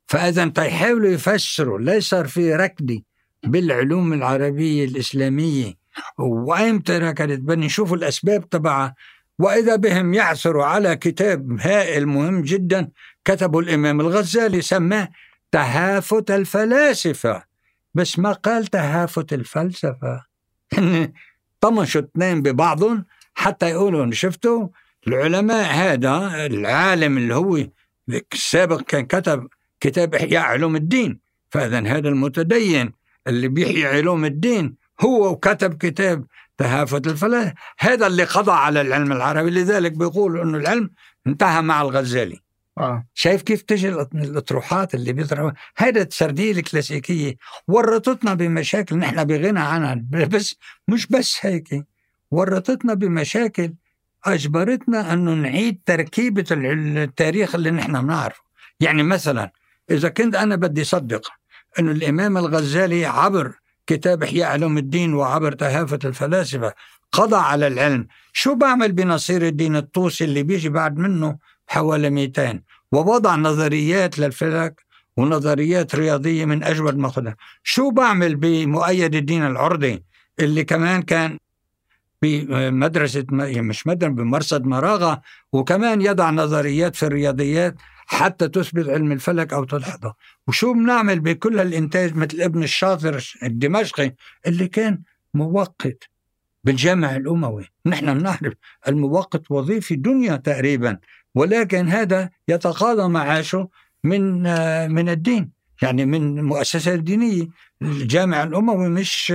فإذا تيحاولوا يفسروا ليس صار في ركض بالعلوم العربية الإسلامية. وأيمتى ركضت بدنا نشوف الأسباب تبعها. وإذا بهم يعثروا على كتاب هائل مهم جدا كتبه الإمام الغزالي سماه تهافت الفلاسفة. بس ما قال تهافت الفلسفة. طمشوا اثنين ببعضهم حتى يقولوا شفتوا العلماء هذا العالم اللي هو السابق كان كتب كتاب إحياء علوم الدين. فإذا هذا المتدين اللي بيحيي علوم الدين هو وكتب كتاب تهافت الفلاسفة. هذا اللي قضى على العلم العربي. لذلك بيقول أنه العلم انتهى مع الغزالي. آه. شايف كيف تجي الأطروحات اللي بيطرحوا؟ هذا السرديه الكلاسيكية. ورطتنا بمشاكل نحن بغنى عنها. بس مش بس هيك. ورطتنا بمشاكل. أجبرتنا إنه نعيد تركيبة التاريخ اللي نحن بنعرفه. يعني مثلا إذا كنت أنا بدي أصدق أن الإمام الغزالي عبر كتاب إحياء علوم الدين وعبر تهافت الفلاسفة قضى على العلم شو بعمل بنصير الدين الطوسي اللي بيجي بعد منه؟ حوالي 200 ووضع نظريات للفلك ونظريات رياضية من أجود ما خدها. شو بعمل بمؤيد الدين العرضي اللي كمان كان بمدرسة يعني مش مدرسة بمرصد مراغة وكمان يضع نظريات في الرياضيات حتى تثبت علم الفلك أو تدحضه وشو بنعمل بكل الإنتاج مثل ابن الشاطر الدمشقي اللي كان موقت بالجامع الأموي. نحن نعرف الموقت وظيفي دنيا تقريبا. ولكن هذا يتقاضى معاشه من من الدين يعني من مؤسسة دينية. الجامع الأموي مش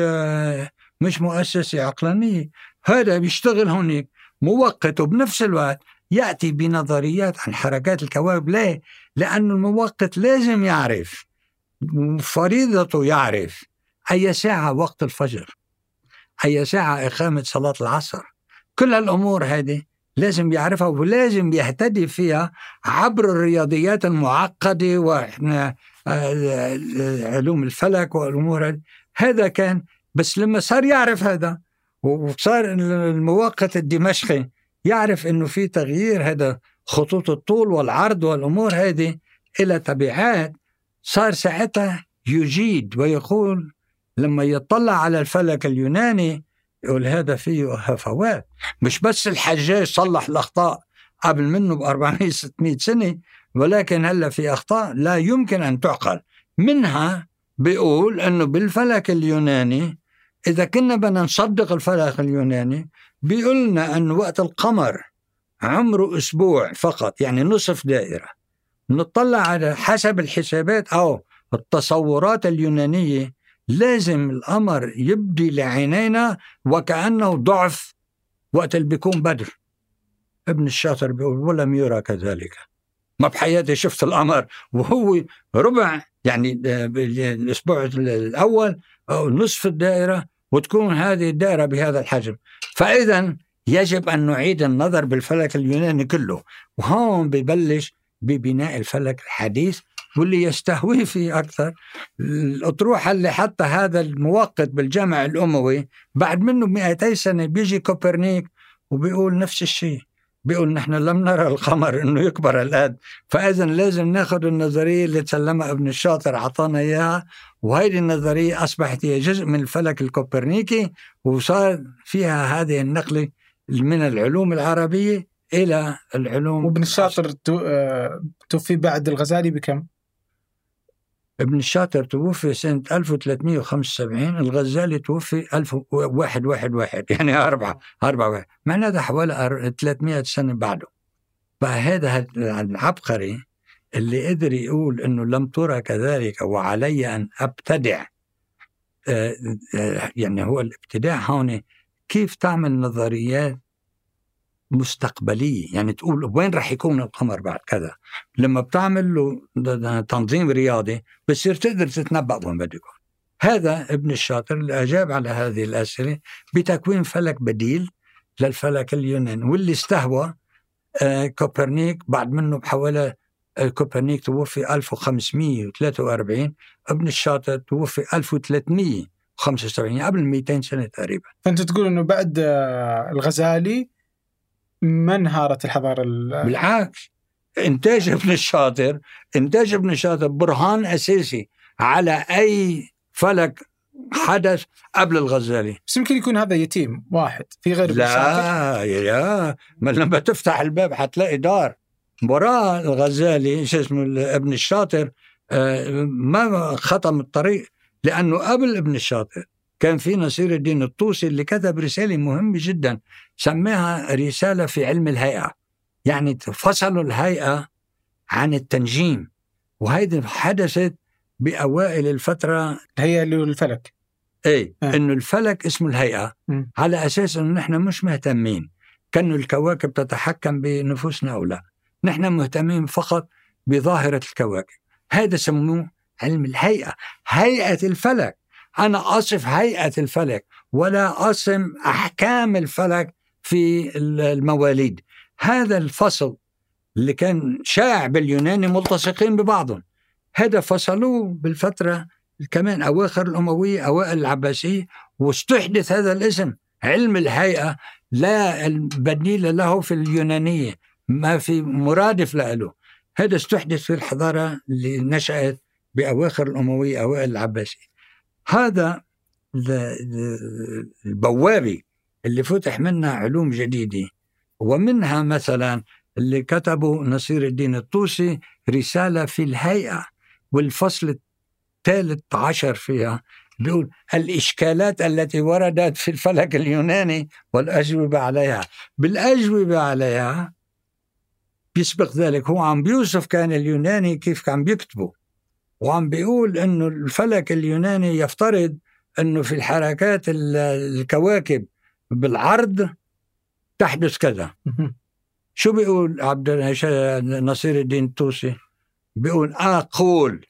مش مؤسسة عقلانية. هذا بيشتغل هناك موقت وبنفس الوقت يأتي بنظريات عن حركات الكواكب ليه؟ لأن الموقت لازم يعرف فريضته يعرف أي ساعة وقت الفجر أي ساعة إقامة صلاة العصر. كل الأمور هذه لازم يعرفها ولازم يهتدي فيها عبر الرياضيات المعقدة وإحنا علوم الفلك والأمور هذا كان بس لما صار يعرف هذا وصار الموقت الدمشقي يعرف إنه في تغيير هذا خطوط الطول والعرض والأمور هذه إلى تبعات صار ساعتها يجيد ويقول لما يطلع على الفلك اليوناني يقول هذا فيه هفوات. مش بس الحجاج صلح الأخطاء قبل منه ب 400 600 سنة ولكن هلأ في أخطاء لا يمكن أن تعقل. منها بيقول إنه بالفلك اليوناني إذا كنا بدنا نصدق الفلك اليوناني بيقول لنا أن وقت القمر عمره أسبوع فقط يعني نصف دائرة. نطلع على حسب الحسابات أو التصورات اليونانية لازم القمر يبدي لعينينا وكأنه ضعف وقت اللي بيكون بدر. ابن الشاطر بيقول ولم يرى كذلك. ما بحياتي شفت القمر. وهو ربع يعني الأسبوع الأول أو نصف الدائرة وتكون هذه الدائرة بهذا الحجم. فإذا يجب أن نعيد النظر بالفلك اليوناني كله. وهون ببلش ببناء الفلك الحديث واللي يستهوي فيه أكثر. الأطروحة اللي حتى هذا الموقت بالجامع الأموي بعد منه 200 سنة بيجي كوبرنيك وبيقول نفس الشيء. بيقول نحن لم نرى القمر إنه يكبر الآن فاذا لازم ناخذ النظرية اللي تسلمها ابن الشاطر أعطانا إياها وهذه النظرية أصبحت هي جزء من الفلك الكوبرنيكي وصار فيها هذه النقلة من العلوم العربية إلى العلوم وابن الشاطر آه، توفي بعد الغزالي بكم؟ ابن الشاطر توفي سنة 1375 الغزالي توفي 1111 يعني أربعة أربعة واحد. معناتها حوالي 300 سنة بعده. فهذا العبقري اللي قدر يقول إنه لم ترى كذلك وعلي أن أبتدع آه، آه، يعني هو الابتداع هون كيف تعمل نظريات مستقبلية. يعني تقول وين راح يكون القمر بعد كذا؟ لما بتعمل له تنظيم رياضي بتصير تقدر تتنبأ وين بده يكون. هذا ابن الشاطر اللي أجاب على هذه الأسئلة بتكوين فلك بديل للفلك اليوناني واللي استهوى آه، كوبرنيك بعد منه بحوالي آه، كوبرنيك توفي 1543 ابن الشاطر توفي 1375 قبل 200 سنة تقريبا. فأنت تقول أنه بعد آه، الغزالي ما انهارت الحضارة بالعكس إنتاج ابن الشاطر إنتاج ابن الشاطر برهان أساسي على أي فلك حدث قبل الغزالي. بس يمكن يكون هذا يتيم واحد في غير لا يا ما لما تفتح الباب حتلاقي دار. وراء الغزالي شو اسمه ابن الشاطر آه، ما ختم الطريق لأنه قبل ابن الشاطر. كان في نصير الدين الطوسي اللي كتب رسالة مهمة جدا سماها رسالة في علم الهيئة. يعني فصلوا الهيئة عن التنجيم. وهيدي حدثت بأوائل الفترة. الهيئة اللي الفلك. إيه آه. إنه الفلك اسمه الهيئة. م. على أساس إنه نحن مش مهتمين. كانه الكواكب تتحكم بنفوسنا أو لا. نحن مهتمين فقط بظاهرة الكواكب. هذا سموه علم الهيئة. هيئة الفلك. أنا أصف هيئة الفلك ولا أصم أحكام الفلك في المواليد. هذا الفصل اللي كان شائع باليوناني ملتصقين ببعضهم. هذا فصلوه بالفترة كمان أواخر الأموية أوائل العباسية واستحدث هذا الاسم. علم الهيئة لا بديل له في اليونانية ما في مرادف له. هذا استحدث في الحضارة اللي نشأت بأواخر الأموية أوائل العباسية. هذا البوابة اللي فتح منها علوم جديدة. ومنها مثلا اللي كتبه نصير الدين الطوسي رسالة في الهيئة والفصل الثالث عشر فيها. بيقول الإشكالات التي وردت في الفلك اليوناني والأجوبة عليها. بالأجوبة عليها بيسبق ذلك. هو عم بيوصف كان اليوناني كيف كان بيكتبه. وعم بيقول إنه الفلك اليوناني يفترض إنه في الحركات الكواكب بالعرض تحدث كذا. شو بيقول عبد نصير الدين الطوسي بيقول أقول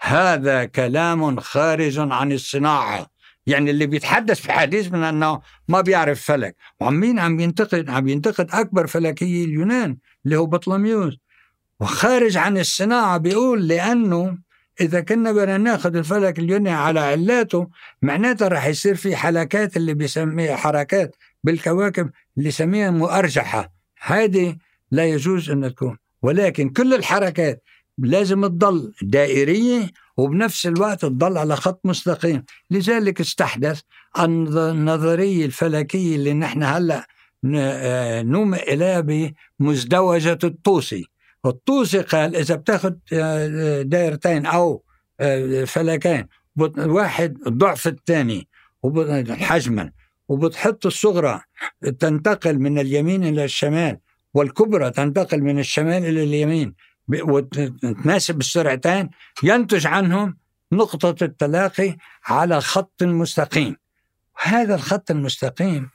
هذا كلام خارج عن الصناعة. يعني اللي بيتحدث في حديث من إنه ما بيعرف فلك. وعمين عم ينتقد عم ينتقد أكبر فلكي اليونان اللي هو بطلميوس. وخارج عن الصناعة بيقول لأنه إذا كنا بدنا نأخذ الفلك اليوناني على علاته معناتها راح يصير في حلقات اللي بيسميها حركات بالكواكب اللي يسميها مؤرجحة. هذه لا يجوز أن تكون. ولكن كل الحركات لازم تضل دائرية وبنفس الوقت تضل على خط مستقيم. لذلك استحدث النظرية الفلكية اللي نحن هلأ آه، نومئ إليها بمزدوجة الطوسي. الطوسي قال إذا بتاخذ آه، دائرتين أو آه، فلكين واحد ضعف الثاني حجما وبتحط الصغرى تنتقل من اليمين إلى الشمال والكبرى تنتقل من الشمال إلى اليمين وتناسب السرعتين ينتج عنهم نقطة التلاقي على خط مستقيم هذا الخط المستقيم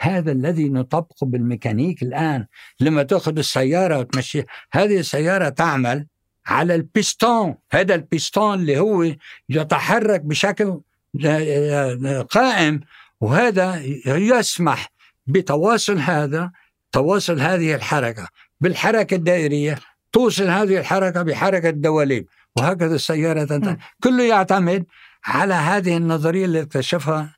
هذا الذي نطبقه بالميكانيك الآن لما تأخذ السيارة وتمشي. هذه السيارة تعمل على البيستون. هذا البيستون اللي هو يتحرك بشكل قائم وهذا يسمح بتواصل هذا تواصل هذه الحركة. بالحركة الدائرية توصل هذه الحركة بحركة الدواليب وهكذا السيارة تنتهي. كله يعتمد على هذه النظرية اللي اكتشفها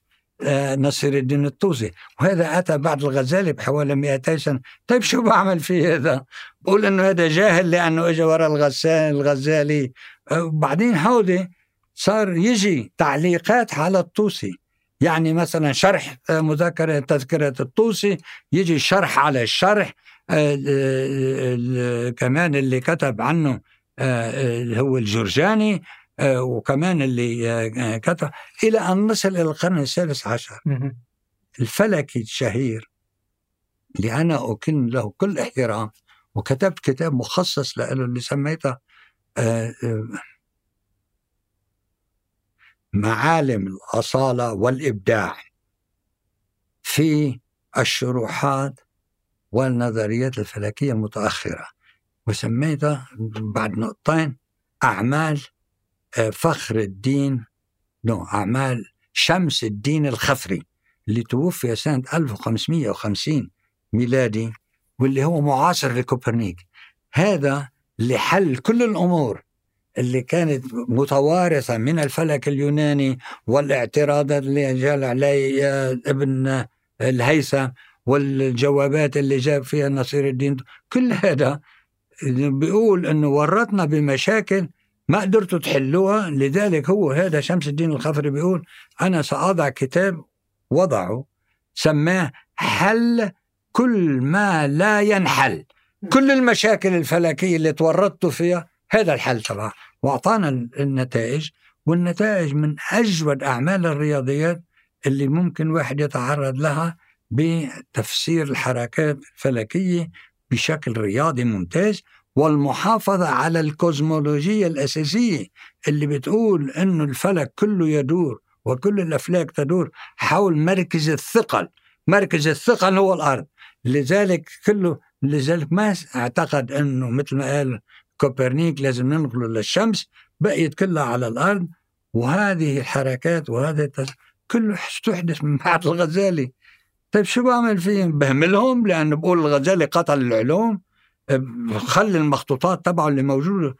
نصير الدين الطوسي. وهذا أتى بعد الغزالي بحوالي 200 سنة. طيب شو بعمل فيه هذا؟ بقول إنه هذا جاهل لأنه إجا ورا الغزالي. الغزالي وبعدين هودي صار يجي تعليقات على الطوسي. يعني مثلا شرح آه، مذكرة تذكرة الطوسي. يجي شرح على الشرح آه، كمان اللي كتب عنه هو الجرجاني. آه، وكمان اللي آه، كتب إلى أن نصل إلى القرن السادس عشر. الفلكي الشهير اللي أنا أكن له كل احترام وكتبت كتاب مخصص له اللي سميته آه، معالم الأصالة والإبداع في الشروحات والنظريات الفلكية المتأخرة. وسميته بعد نقطتين أعمال فخر الدين نو أعمال شمس الدين الخفري اللي توفي سنة 1550 ميلادي واللي هو معاصر لكوبرنيك هذا لحل كل الأمور اللي كانت متوارثة من الفلك اليوناني والاعتراضات اللي جاء عليه ابن الهيثم والجوابات اللي جاب فيها نصير الدين. كل هذا بيقول إنه ورطنا بمشاكل ما قدرتوا تحلوها؟ لذلك هو هذا شمس الدين الخفري بيقول أنا سأضع كتاب وضعه سماه حل كل ما لا ينحل. كل المشاكل الفلكية اللي تورطتوا فيها هذا الحل تبعه وأعطانا النتائج والنتائج من أجود أعمال الرياضيات اللي ممكن واحد يتعرض لها بتفسير الحركات الفلكية بشكل رياضي ممتاز. والمحافظة على الكوزمولوجية الأساسية اللي بتقول أنه الفلك كله يدور وكل الأفلاك تدور حول مركز الثقل. مركز الثقل هو الأرض. لذلك كله لذلك ما أعتقد أنه مثل ما قال كوبرنيك لازم ننقله للشمس بقيت كلها على الأرض. وهذه الحركات وهذا كله تحدث من بعد الغزالي. طيب شو بعمل فيهم؟ بهملهم لأنه بقول الغزالي قتل العلوم. خلي المخطوطات تبعه اللي موجوده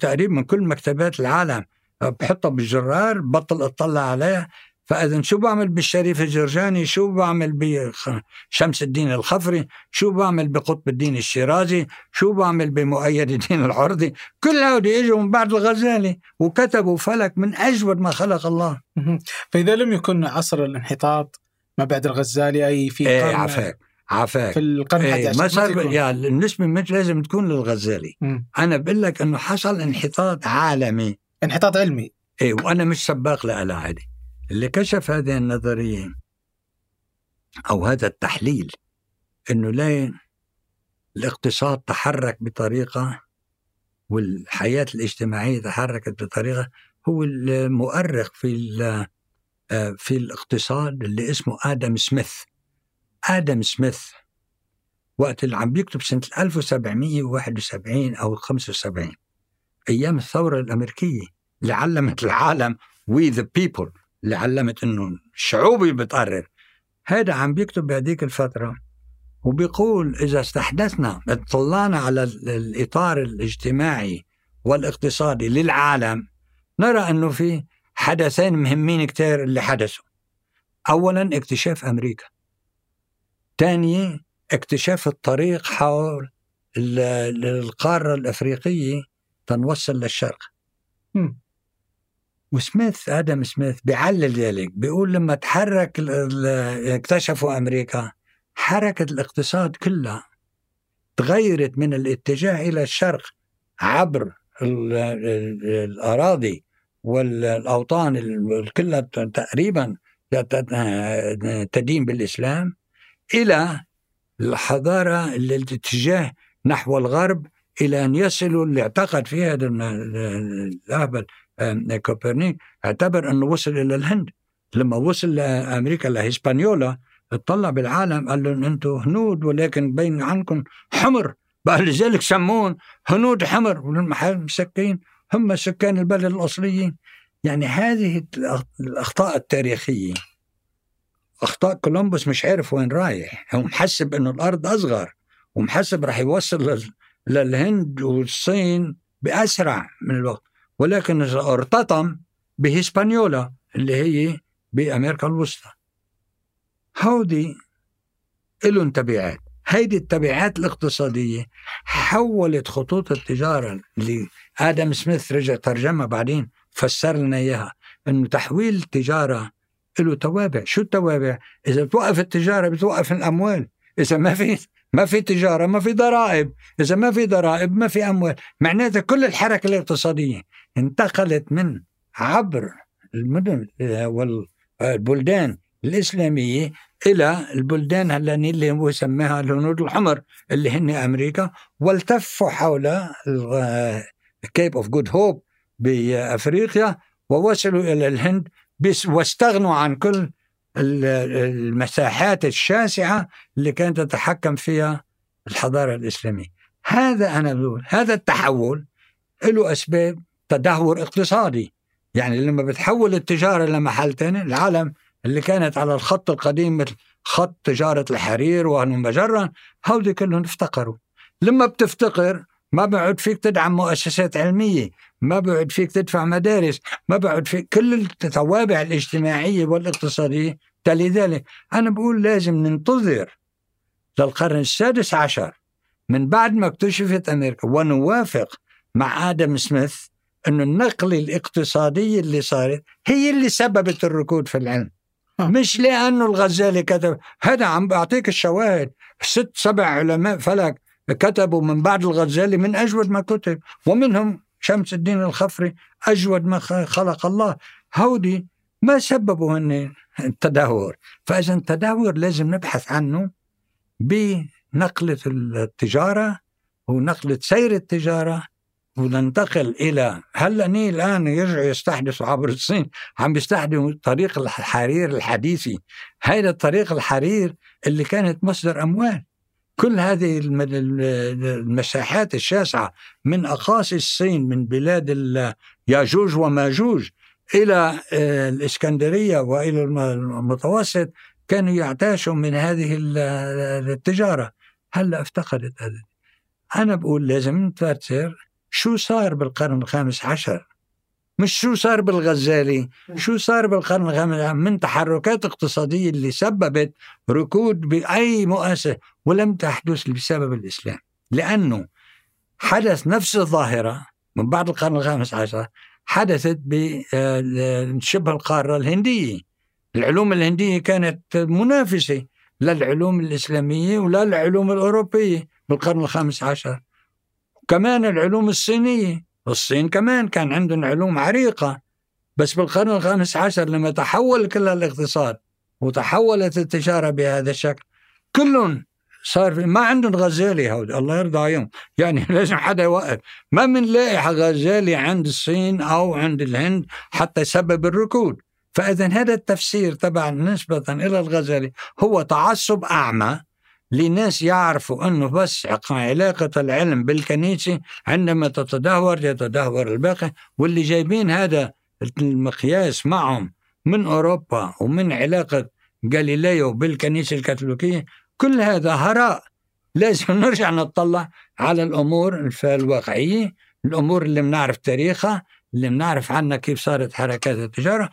تقريبا من كل مكتبات العالم. بحطها بالجرار بطل اطلع عليها. فإذا شو بعمل بالشريف الجرجاني؟ شو بعمل بشمس الدين الخفري؟ شو بعمل بقطب الدين الشيرازي؟ شو بعمل بمؤيد الدين العرضي؟ كل هؤلاء اجوا من بعد الغزالي وكتبوا فلك من أجود ما خلق الله. فإذا لم يكن عصر الانحطاط ما بعد الغزالي أي في إيه عفاك. عفاك في القرن إيه ما صار؟ يعني النسبة مش لازم تكون للغزالي. مم. أنا بقول لك إنه حصل انحطاط عالمي. انحطاط علمي. إيه وأنا مش سباق لألاعدي اللي كشف هذه النظرية أو هذا التحليل إنه لا الاقتصاد تحرك بطريقة والحياة الاجتماعية تحركت بطريقة هو المؤرخ في آه، في الاقتصاد اللي اسمه آدم سميث. آدم سميث وقت اللي عم بيكتب سنة 1771 أو 75 أيام الثورة الأمريكية اللي علمت العالم We the people اللي علمت إنه الشعوب بتقرر. هذا عم بيكتب بهذيك الفترة وبيقول إذا استحدثنا اطلعنا على ال- الإطار الاجتماعي والاقتصادي للعالم نرى إنه في حدثين مهمين كتير اللي حدثوا. اولا اكتشاف أمريكا. ثانيا اكتشاف الطريق حول ال- القارة الأفريقية تنوصل للشرق مم. وسميث آدم سميث بيعلل ذلك بيقول لما تحرك اكتشفوا أمريكا حركة الاقتصاد كلها تغيرت من الاتجاه إلى الشرق عبر ال- ال- الأراضي والأوطان ال- كلها تقريبا تدين بالإسلام إلى الحضارة اللي الاتجاه نحو الغرب إلى أن يصلوا اللي اعتقد في هذا ال- ال- الاهبل آم، كوبرنيك اعتبر أنه وصل إلى الهند. لما وصل لأمريكا لهسبانيولا اطلع بالعالم قال لهم أنتم هنود ولكن بين عنكم حمر. بقى لذلك سمون هنود حمر. مسكين. هم سكان البلد الأصليين. يعني هذه الأخ- الأخطاء التاريخية. أخطاء كولومبوس مش عارف وين رايح. هو محسب إنه الأرض أصغر ومحسب راح يوصل لل- للهند والصين بأسرع من الوقت. ولكن ارتطم بهسبانيولا اللي هي بأمريكا الوسطى. هودي لهم تبعات. هيدي التبعات الاقتصادية حولت خطوط التجارة اللي آدم سميث رجع ترجمها بعدين فسر لنا إياها. إنه تحويل التجارة له توابع. شو التوابع؟ إذا بتوقف التجارة بتوقف الأموال. إذا ما في ما في تجارة ما في ضرائب. إذا ما في ضرائب ما في أموال. معناتها كل الحركة الاقتصادية انتقلت من عبر المدن والبلدان الإسلامية إلى البلدان هلانية اللي هو سماها الهنود الحمر اللي هن أمريكا والتفوا حول Cape of Good Hope بأفريقيا ووصلوا إلى الهند واستغنوا عن كل ال- المساحات الشاسعة اللي كانت تتحكم فيها الحضارة الإسلامية. هذا أنا بقول هذا التحول له أسباب تدهور اقتصادي. يعني لما بتحول التجارة لمحل تاني العالم اللي كانت على الخط القديم مثل خط تجارة الحرير وهالمجرة هودي كلهم افتقروا. لما بتفتقر ما بعد فيك تدعم مؤسسات علمية ما بعد فيك تدفع مدارس ما بعد فيك كل التوابع الاجتماعية والاقتصادية تلي ذلك أنا بقول لازم ننتظر للقرن السادس عشر من بعد ما اكتشفت أمريكا ونوافق مع آدم سميث أن النقلة الاقتصادية اللي صارت هي اللي سببت الركود في العلم آه. مش لأنه الغزالي كتب هذا عم بعطيك الشواهد ست سبع علماء فلك كتبوا من بعد الغزالي من أجود ما كتب ومنهم شمس الدين الخفري أجود ما خلق الله. هودي ما سببوا هن التدهور. فإذا التدهور لازم نبحث عنه بنقلة التجارة ونقلة سير التجارة وننتقل إلى هلا ني الآن يرجعوا يستحدثوا عبر الصين عم يستخدموا طريق الحرير الحديثي. هذا الطريق الحرير اللي كانت مصدر أموال. كل هذه الم- ال- المساحات الشاسعة من أقاصي الصين من بلاد ياجوج وماجوج إلى آه، الإسكندرية وإلى الم- المتوسط كانوا يعتاشوا من هذه ال- التجارة. هلا أفتقدت هذه؟ أنا بقول لازم نفسر شو صار بالقرن الخامس عشر. مش شو صار بالغزالي شو صار بالقرن الخامس من تحركات اقتصادية اللي سببت ركود بأي مؤسسة. ولم تحدث بسبب الإسلام لأنه حدث نفس الظاهرة من بعد القرن الخامس عشر حدثت بشبه القارة الهندية. العلوم الهندية كانت منافسة للعلوم الإسلامية ولا العلوم الأوروبية بالقرن الخامس عشر. كمان العلوم الصينية الصين كمان كان عندهم علوم عريقة بس بالقرن الخامس عشر لما تحول كل الاقتصاد وتحولت التجارة بهذا الشكل كلهم صار في ما عندهم غزالي هود الله يرضى عليهم. يعني لازم حدا يوقف. ما بنلاقي غزالي عند الصين أو عند الهند حتى سبب الركود. فاذا هذا التفسير تبع نسبة إلى الغزالي هو تعصب أعمى لناس يعرفوا أنه بس علاقة العلم بالكنيسة عندما تتدهور يتدهور الباقي واللي جايبين هذا المقياس معهم من أوروبا ومن علاقة جاليليو بالكنيسة الكاثوليكية كل هذا هراء. لازم نرجع نطلع على الأمور الواقعية الأمور اللي بنعرف تاريخها اللي بنعرف عنها كيف صارت حركات التجارة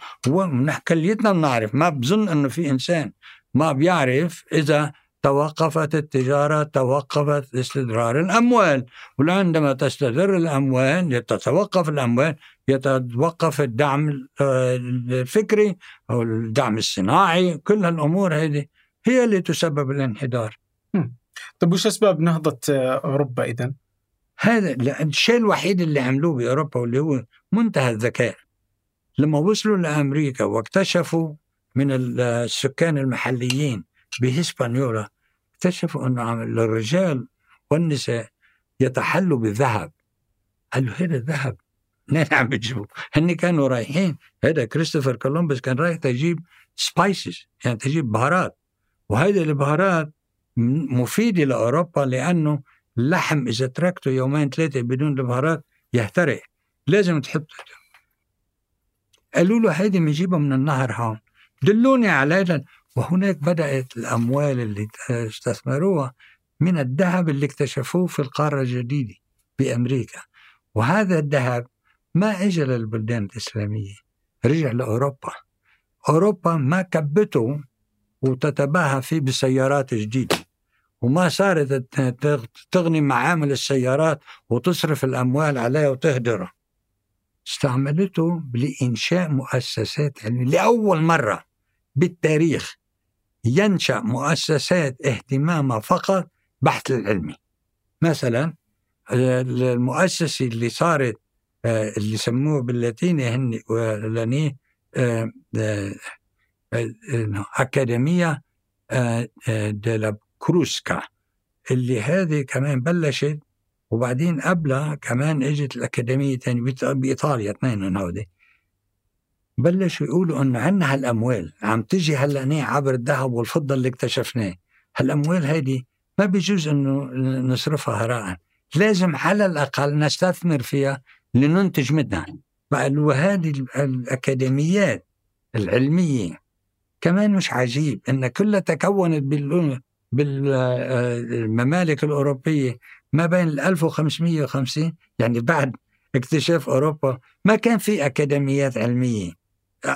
كليتنا بنعرف ما بظن إنه في إنسان ما بيعرف إذا توقفت التجارة توقفت استدرار الأموال. وعندما تستدر الأموال تتوقف الأموال يتوقف الدعم الفكري أو الدعم الصناعي كل الأمور هذه هي اللي تسبب الانحدار. طيب وش أسباب نهضة أوروبا إذا؟ هذا الشيء الوحيد اللي عملوه بأوروبا واللي هو منتهى الذكاء. لما وصلوا لأمريكا واكتشفوا من السكان المحليين بهسبانيولا اكتشفوا أنه الرجال والنساء يتحلوا بالذهب. قالوا هذا الذهب؟ منين عم بتجيبوا؟ هن كانوا رايحين. هذا كريستوفر كولومبس كان رايح تجيب spices يعني تجيب بهارات. وهذه البهارات مفيدة لأوروبا لأنه اللحم إذا تركته يومين ثلاثة بدون البهارات يحترق لازم تحط قالوا له هيدي بنجيبها من النهر هون. دلوني على وهناك بدأت الأموال اللي استثمروها من الذهب اللي اكتشفوه في القارة الجديدة بأمريكا. وهذا الذهب ما اجى للبلدان الإسلامية رجع لأوروبا. أوروبا ما كبته وتتباهى فيه بسيارات جديدة. وما صارت تغني معامل السيارات وتصرف الأموال عليها وتهدره. استعملته لإنشاء مؤسسات علمية. لأول مرة بالتاريخ ينشأ مؤسسات اهتمامها فقط بحث العلمي. مثلا المؤسسة اللي صارت آه، اللي سموه باللاتيني هن آه، آه، أكاديمية ديلا كروسكا اللي هذه كمان بلشت وبعدين قبلها كمان إجت الأكاديمية تاني بإيطاليا اثنين هودي. بلشوا يقولوا إنه عندنا هالأموال عم تجي هلأ عبر الذهب والفضة اللي اكتشفناه. هالأموال هيدي ما بيجوز إنه نصرفها هراء. لازم على الأقل نستثمر فيها لننتج منها. وهذه الأكاديميات العلمية. كمان مش عجيب إن كلها تكونت بالممالك الأوروبية ما بين 1550 يعني بعد اكتشاف أوروبا ما كان في أكاديميات علمية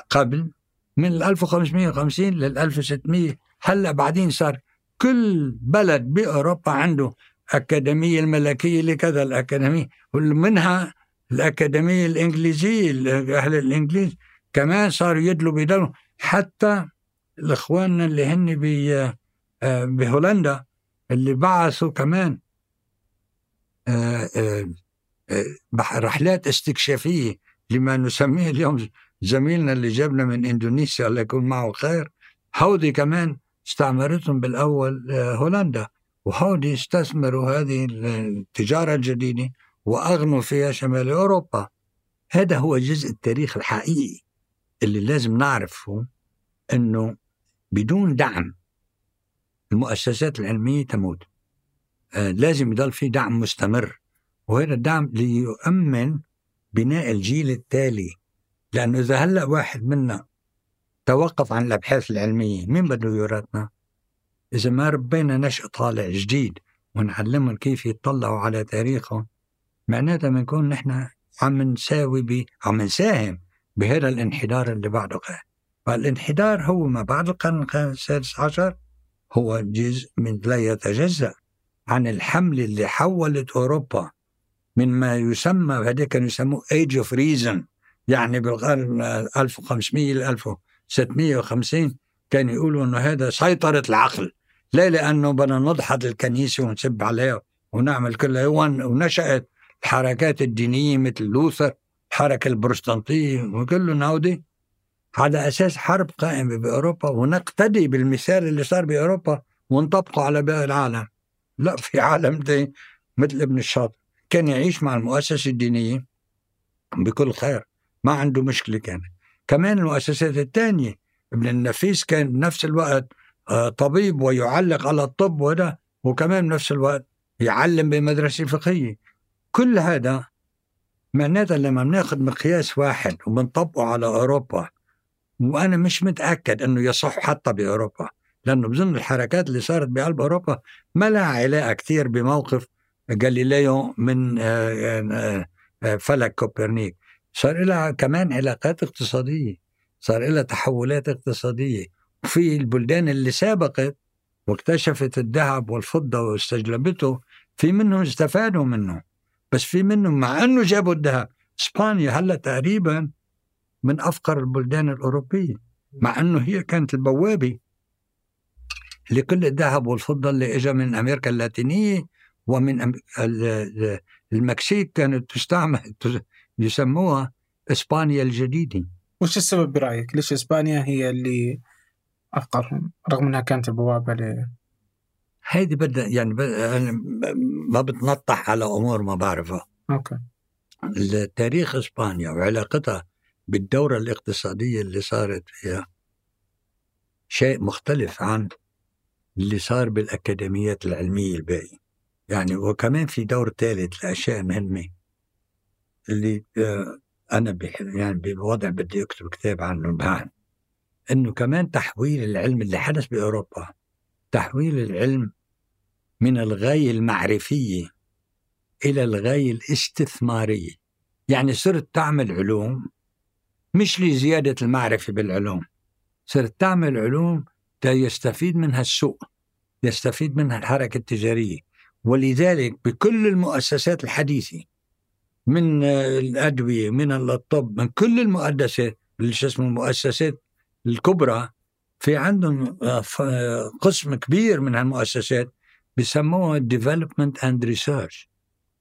قبل من 1550 لل 1600 هلأ بعدين صار كل بلد بأوروبا عنده أكاديمية الملكية لكذا الأكاديمية ومنها الأكاديمية الإنجليزية أهل الإنجليز كمان صاروا يدلوا بدلوا حتى الإخوان اللي هن بهولندا اللي بعثوا كمان آه، آه، آه، رحلات استكشافية لما نسميه اليوم زميلنا اللي جابنا من إندونيسيا الله يكون معه خير. هودي كمان استعمرتهم بالأول آه، هولندا. وهودي استثمروا هذه التجارة الجديدة وأغنوا فيها شمال أوروبا. هذا هو جزء التاريخ الحقيقي اللي لازم نعرفه إنه بدون دعم المؤسسات العلمية تموت آه لازم يضل في دعم مستمر وهذا الدعم ليؤمن بناء الجيل التالي لأنه إذا هلأ واحد منا توقف عن الأبحاث العلمية مين بده يورثنا؟ إذا ما ربينا نشء طالع جديد ونعلمهم كيف يطلعوا على تاريخهم معناتها بنكون نحن عم نساوي. عم نساهم بهذا الانحدار اللي بعده قاعد فالانحدار هو ما بعد القرن السادس عشر هو جزء من لا يتجزأ عن الحملة اللي حولت أوروبا من ما يسمى هذا كانوا يسموه Age of Reason يعني بالقرن 1500 ل 1650 كانوا يقولوا إنه هذا سيطرة العقل. لا لأنه بدنا ندحض الكنيسة ونسب عليها ونعمل كل ونشأت الحركات الدينية مثل لوثر الحركة البروتستانتية وكلهم هودي. على أساس حرب قائمة بأوروبا ونقتدي بالمثال اللي صار بأوروبا ونطبقه على باقي العالم. لا في عالم دي مثل ابن الشاطئ. كان يعيش مع المؤسسة الدينية بكل خير ما عنده مشكلة كان. كمان المؤسسات الثانية ابن النفيس كان بنفس الوقت آه، طبيب ويعلق على الطب وده وكمان بنفس الوقت يعلم بمدرسة فقهية. كل هذا معناتها لما بناخذ مقياس واحد وبنطبقه على أوروبا وأنا مش متأكد أنه يصح حتى بأوروبا لأنه بظن الحركات اللي صارت بقلب أوروبا ما لها علاقة كثير بموقف جاليليو من آه، آه، آه، فلك كوبرنيك. صار لها كمان علاقات اقتصادية صار لها تحولات اقتصادية. وفي البلدان اللي سابقت واكتشفت الذهب والفضة واستجلبته في منهم استفادوا منه بس في منهم مع إنه جابوا الذهب. إسبانيا هلأ تقريبا من أفقر البلدان الأوروبية مع إنه هي كانت البوابة لكل الذهب والفضة اللي اجى من أمريكا اللاتينية ومن المكسيك كانت تستعمل يسموها إسبانيا الجديدة. وش السبب برأيك؟ ليش إسبانيا هي اللي افقرهم رغم إنها كانت البوابة ل؟ هيدي بدها يعني بدأ ما بتنطح على أمور ما بعرفها. أوكي. التاريخ إسبانيا وعلاقتها بالدورة الاقتصادية اللي صارت فيها شيء مختلف عن اللي صار بالأكاديميات العلمية الباقية. يعني وكمان في دور ثالث لأشياء مهمة اللي آه، أنا يعني بوضع بدي أكتب كتاب عنه بعد إنه كمان تحويل العلم اللي حدث بأوروبا تحويل العلم من الغاية المعرفية إلى الغاية الاستثمارية. يعني صرت تعمل علوم مش لزيادة المعرفة بالعلوم. صرت تعمل علوم يستفيد منها السوق يستفيد منها الحركة التجارية. ولذلك بكل المؤسسات الحديثة من الأدوية من الطب من كل المؤسسات اللي اسمه المؤسسات الكبرى في عندهم آه، قسم كبير من هالمؤسسات بسموها development and research.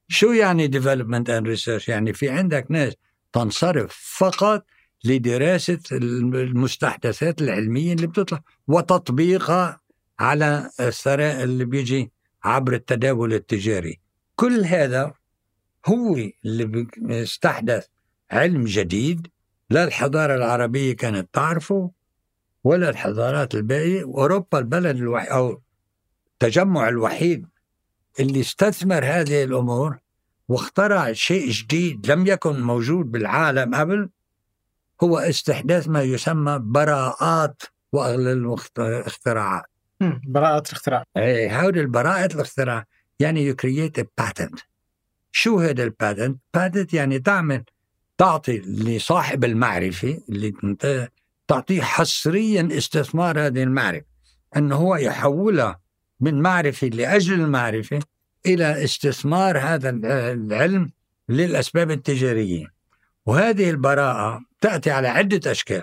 شو يعني development and research يعني في عندك ناس تنصرف فقط لدراسة المستحدثات العلمية اللي بتطلع وتطبيقها على الثراء اللي بيجي عبر التداول التجاري. كل هذا هو اللي استحدث علم جديد لا الحضارة العربية كانت تعرفه ولا الحضارات الباقية. وأوروبا البلد الوحيد أو التجمع الوحيد اللي استثمر هذه الأمور واخترع شيء جديد لم يكن موجود بالعالم قبل. هو استحداث ما يسمى براءات الاختراعات براءة الاختراع. اي هودي البراءة الاختراع يعني you create patent شو هذا الباتنت؟ باتنت يعني تعمل تعطي لصاحب المعرفة اللي انت تعطيه حصريا استثمار هذه المعرفة أنه هو يحولها من معرفة لأجل المعرفة إلى استثمار هذا العلم للأسباب التجارية. وهذه البراءة تأتي على عدة أشكال.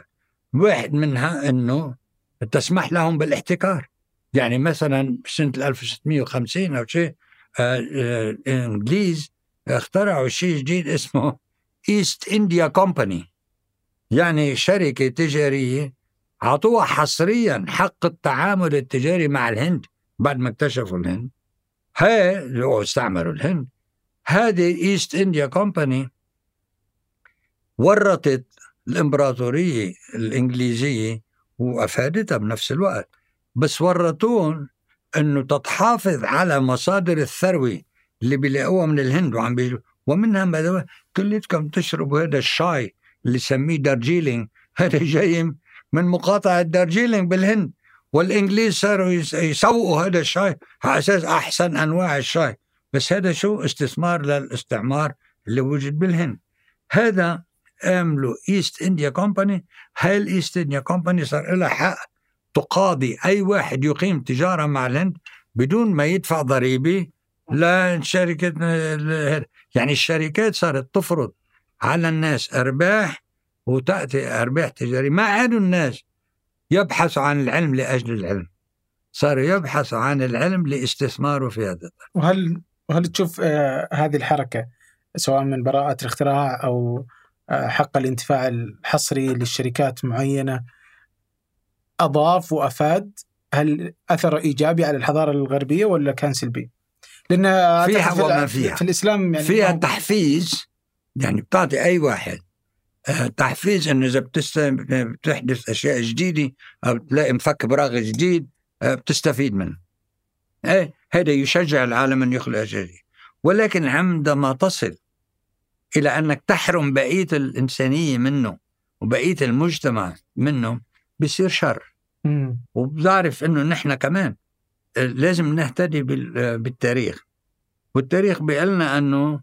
واحد منها أنه تسمح لهم بالاحتكار. يعني مثلا بسنة 1650 أو شيء الإنجليز آه، اخترعوا شيء جديد اسمه East India Company يعني شركة تجارية عطوها حصريا حق التعامل التجاري مع الهند بعد ما اكتشفوا الهند. هاي استعمروا الهند. هذه East India Company ورطت الامبراطورية الانجليزية وافادتها بنفس الوقت بس ورطون إنه تتحافظ على مصادر الثروة اللي بيلاقوها من الهند وعم بيجوا ومنها كلكم تشربوا هذا الشاي اللي سميه دارجيلينج هذا جاي من مقاطعة دارجيلينج بالهند والإنجليز صاروا يس- يسوقوا هذا الشاي على أساس أحسن أنواع الشاي. بس هذا شو؟ استثمار للاستعمار اللي وجد بالهند. هذا عملوا East India Company هاي ال East India Company صار لها حق تقاضي أي واحد يقيم تجارة مع الهند بدون ما يدفع ضريبة؟ لشركه يعني الشركات صارت تفرض على الناس أرباح وتأتي أرباح تجارية. ما عادوا الناس يبحثوا عن العلم لأجل العلم. صاروا يبحثوا عن العلم لاستثماره في هذا وهل وهل تشوف آه هذه الحركة سواء من براءة الاختراع أو حق الانتفاع الحصري للشركات معينة أضاف وأفاد هل أثر إيجابي على الحضارة الغربية ولا كان سلبي؟ لأن فيها في وما فيها. في الإسلام يعني فيها تحفيز يعني بتعطي أي واحد آه، تحفيز إنه إذا. بتحدث أشياء جديدة أو بتلاقي مفك براغي جديد آه، بتستفيد منه. إيه هذا يشجع العالم ان يخلق أشياء. ولكن عندما تصل إلى أنك تحرم بقية الإنسانية منه وبقية المجتمع منه بصير شر. مم. وبعرف إنه نحن كمان لازم نهتدي بال- بالتاريخ والتاريخ بيقلنا إنه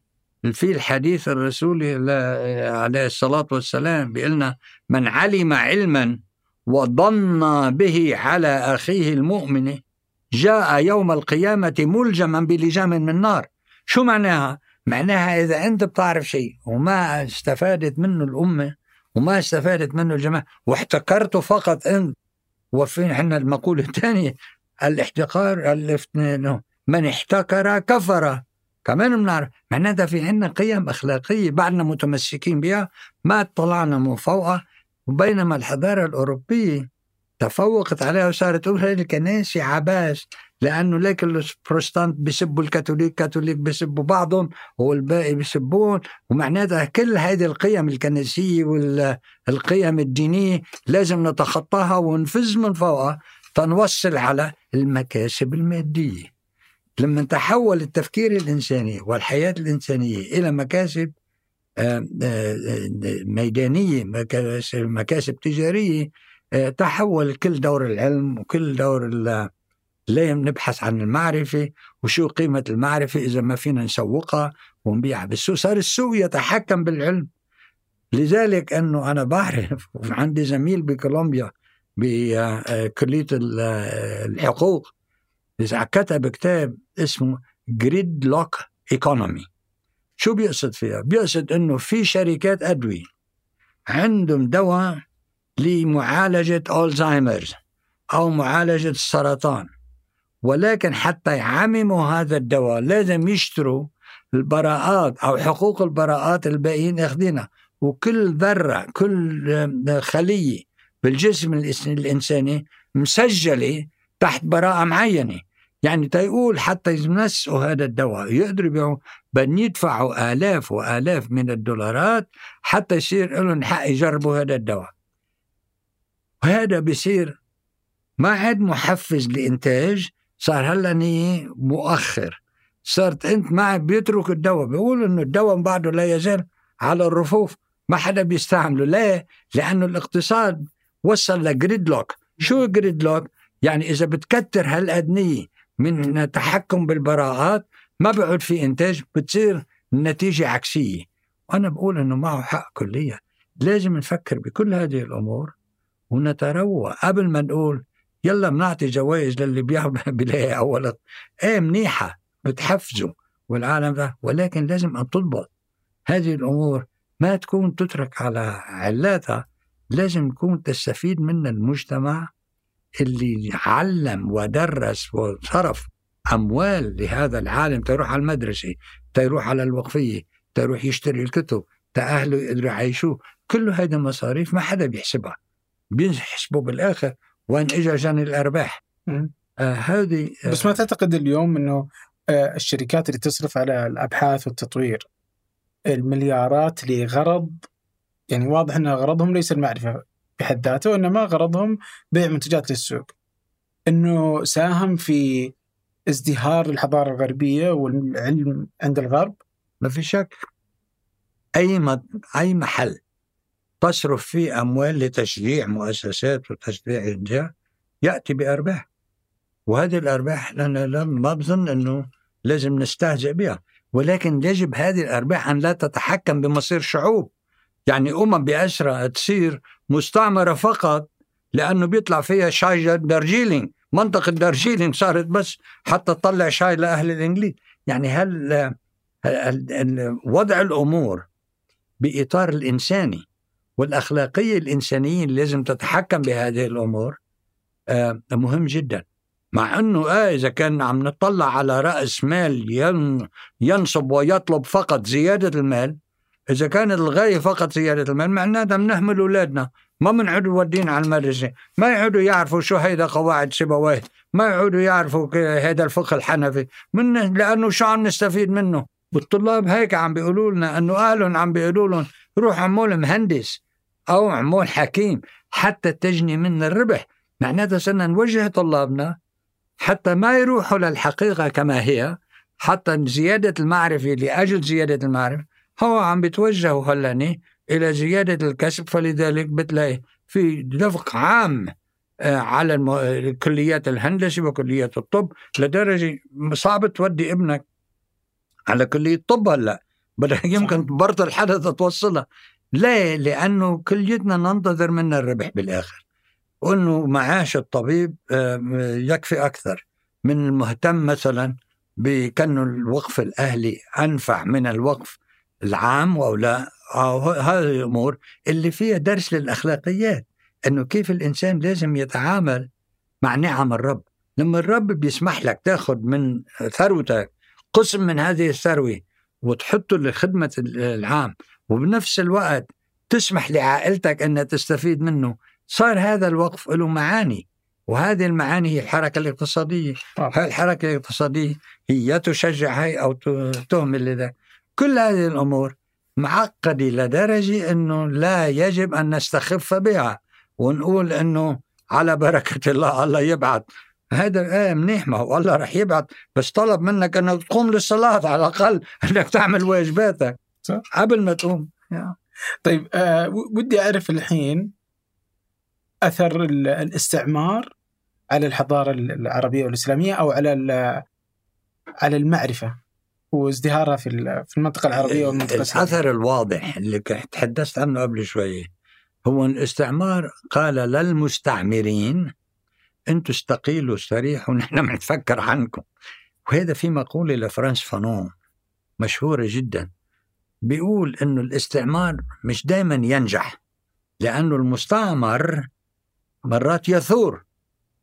في الحديث الرسولي ل- عليه الصلاة والسلام بيقلنا من علم علما وضن به على أخيه المؤمن جاء يوم القيامة ملجما بلجام من نار شو معناها؟ معناها إذا أنت بتعرف شيء وما استفادت منه الأمة وما استفادت منه الجماعة واحتكرته فقط أنت وفي عندنا المقولة الثانية الاحتقار من احتكر كفر. كمان بنعرف معناتها في عندنا قيم أخلاقية بعدنا متمسكين بها ما طلعنا من فوقها وبينما الحضارة الأوروبية تفوقت عليها وصارت هاي الكنائس عباس لأنه ليك البروتستانت بيسبوا الكاثوليك كاثوليك بيسبوا بعضهم والباقي بيسبون ومعناتها كل هذه القيم الكنسية والقيم الدينية لازم نتخطاها ونفز من فوقها تنوصل على المكاسب المادية. لما تحول التفكير الإنساني والحياة الإنسانية إلى مكاسب آه، آه، ميدانية مكاسب, تجارية تحول كل دور العلم وكل دور ال- لازم نبحث عن المعرفة وشو قيمة المعرفة إذا ما فينا نسوقها ونبيعها. بالسوق صار؟ السوق يتحكم بالعلم. لذلك أنه أنا بعرف عندي زميل بكولومبيا بكلية ال- الحقوق. إذا كتب كتاب اسمه gridlock economy شو بيقصد فيها؟ بيقصد إنه في شركات أدوية عندهم دواء لمعالجة Alzheimer's أو معالجة السرطان. ولكن حتى يعمموا هذا الدواء لازم يشتروا البراءات أو حقوق البراءات الباقيين اخذينها وكل ذرة كل خلية بالجسم الإنساني مسجلة تحت براءة معينة. يعني تيقول حتى يمسوا هذا الدواء يقدروا يبيعوا بل يدفعوا آلاف وآلاف من الدولارات حتى يصير لهم حق يجربوا هذا الدواء. وهذا بصير ما عاد محفز لإنتاج صار هلأ مؤخر. صارت أنت ما عاد بيترك الدواء بيقول إنه الدواء بعده لا يزال على الرفوف ما حدا بيستعمله. ليه؟ لأنه الاقتصاد وصل ل gridlock شو gridlock؟ يعني إذا بتكتر هالادنيه من التحكم بالبراءات ما بيعود في إنتاج بتصير النتيجه عكسية. وأنا بقول إنه معه حق كليا. لازم نفكر بكل هذه الأمور ونتروى قبل ما نقول يلا بنعطي جوائز للي بيعمل بلاقي حلول إيه منيحة بتحفزوا والعالم ده. ولكن لازم أن تضبط. هذه الأمور ما تكون تترك على علاتها. لازم تكون تستفيد منها المجتمع اللي علم ودرس وصرف أموال لهذا العالم. تروح على المدرسة تروح على الوقفية تروح يشتري الكتب تأهله يقدروا يعيشوه. كل هذه مصاريف ما حدا بيحسبها. بيحسبوا بالآخر وين اجى جاني الارباح. آه هذه آه بس ما تعتقد اليوم إنه آه، الشركات اللي تصرف على الأبحاث والتطوير المليارات لغرض يعني واضح إن غرضهم ليس المعرفة بحد ذاته وإنما غرضهم بيع منتجات للسوق. إنه ساهم في ازدهار الحضارة الغربية والعلم عند الغرب ما في شك أي. أي محل تصرف فيه أموال لتشجيع مؤسسات وتشجيع الانتاج يأتي بأرباح. وهذه الأرباح أنا ما بظن أنه لازم نستهزئ بها. ولكن يجب هذه الأرباح أن لا تتحكم بمصير شعوب. يعني أمم بأسرها تصير مستعمرة فقط لأنه بيطلع فيها شاي دارجيلينج منطقة دارجيلينج صارت بس حتى تطلع شاي لأهل الإنجليز. يعني هل وضع الأمور بإطار الإنساني والأخلاقية الإنسانية اللي لازم تتحكم بهذه الأمور آه، مهم جدا. مع أنه آه إذا كان عم نطلع على رأس مال ينصب ويطلب فقط زيادة المال إذا كانت الغاية فقط زيادة المال معناتها بنهمل أولادنا. ما بنعود ودين على المدرسة. ما يعودوا يعرفوا شو هيدا قواعد سيبويه ما يعودوا يعرفوا هذا الفقه الحنفي. من لأنه شو عم نستفيد منه؟ والطلاب هيك عم بيقولوا لنا أنه أهلهم عم بيقولوا لهم روح عمول مهندس. أو عمول حكيم حتى تجني من الربح. معناتها صرنا نوجه طلابنا حتى ما يروحوا للحقيقة كما هي حتى زيادة المعرفة لأجل زيادة المعرفة هو عم بيتوجهوا هلأني إلى زيادة الكسب. فلذلك بتلاقي في دفق عام آه، على كليات الهندسة وكليات الطب لدرجة صعب تودي ابنك على كلية طب هلأ. بدك يمكن برضه الحدث توصلها. ليه؟ لأنه كليتنا ننتظر منها الربح بالآخر. وأنه معاش الطبيب آه، يكفي أكثر. من المهتم مثلا بكأنه الوقف الأهلي أنفع من الوقف العام أو لا أو هذه الأمور اللي فيها درس للأخلاقيات. أنه كيف الإنسان لازم يتعامل مع نعم الرب. لما الرب بيسمح لك تاخذ من ثروتك قسم من هذه الثروة وتحطه لخدمة العام وبنفس الوقت تسمح لعائلتك أنها تستفيد منه. صار هذا الوقف له معاني وهذه المعاني هي الحركة الاقتصادية. هاي الحركة الاقتصادية هي تشجع هاي أو تهمل لذا. كل هذه الأمور معقدة لدرجة أنه لا يجب أن نستخف بها ونقول أنه على بركة الله الله يبعث. هذا إيه منيح ما هو الله رح يبعث. بس طلب منك إنك تقوم للصلاة على الأقل إنك تعمل واجباتك. صح. قبل ما تقوم طيب آه ودي أعرف الحين أثر الاستعمار على الحضارة العربية والإسلامية أو على على المعرفة وازدهارها في في المنطقة العربية والمنطقة الأثر الواضح اللي تحدثت عنه قبل شوية هو الاستعمار قال للمستعمرين أنتم استقيلوا استريحوا ونحن بنتفكر عنكم. وهذا في مقولة لفرانس فانون مشهورة جدا. بيقول إنه الاستعمار مش دائما ينجح لأنه المستعمر مرات يثور.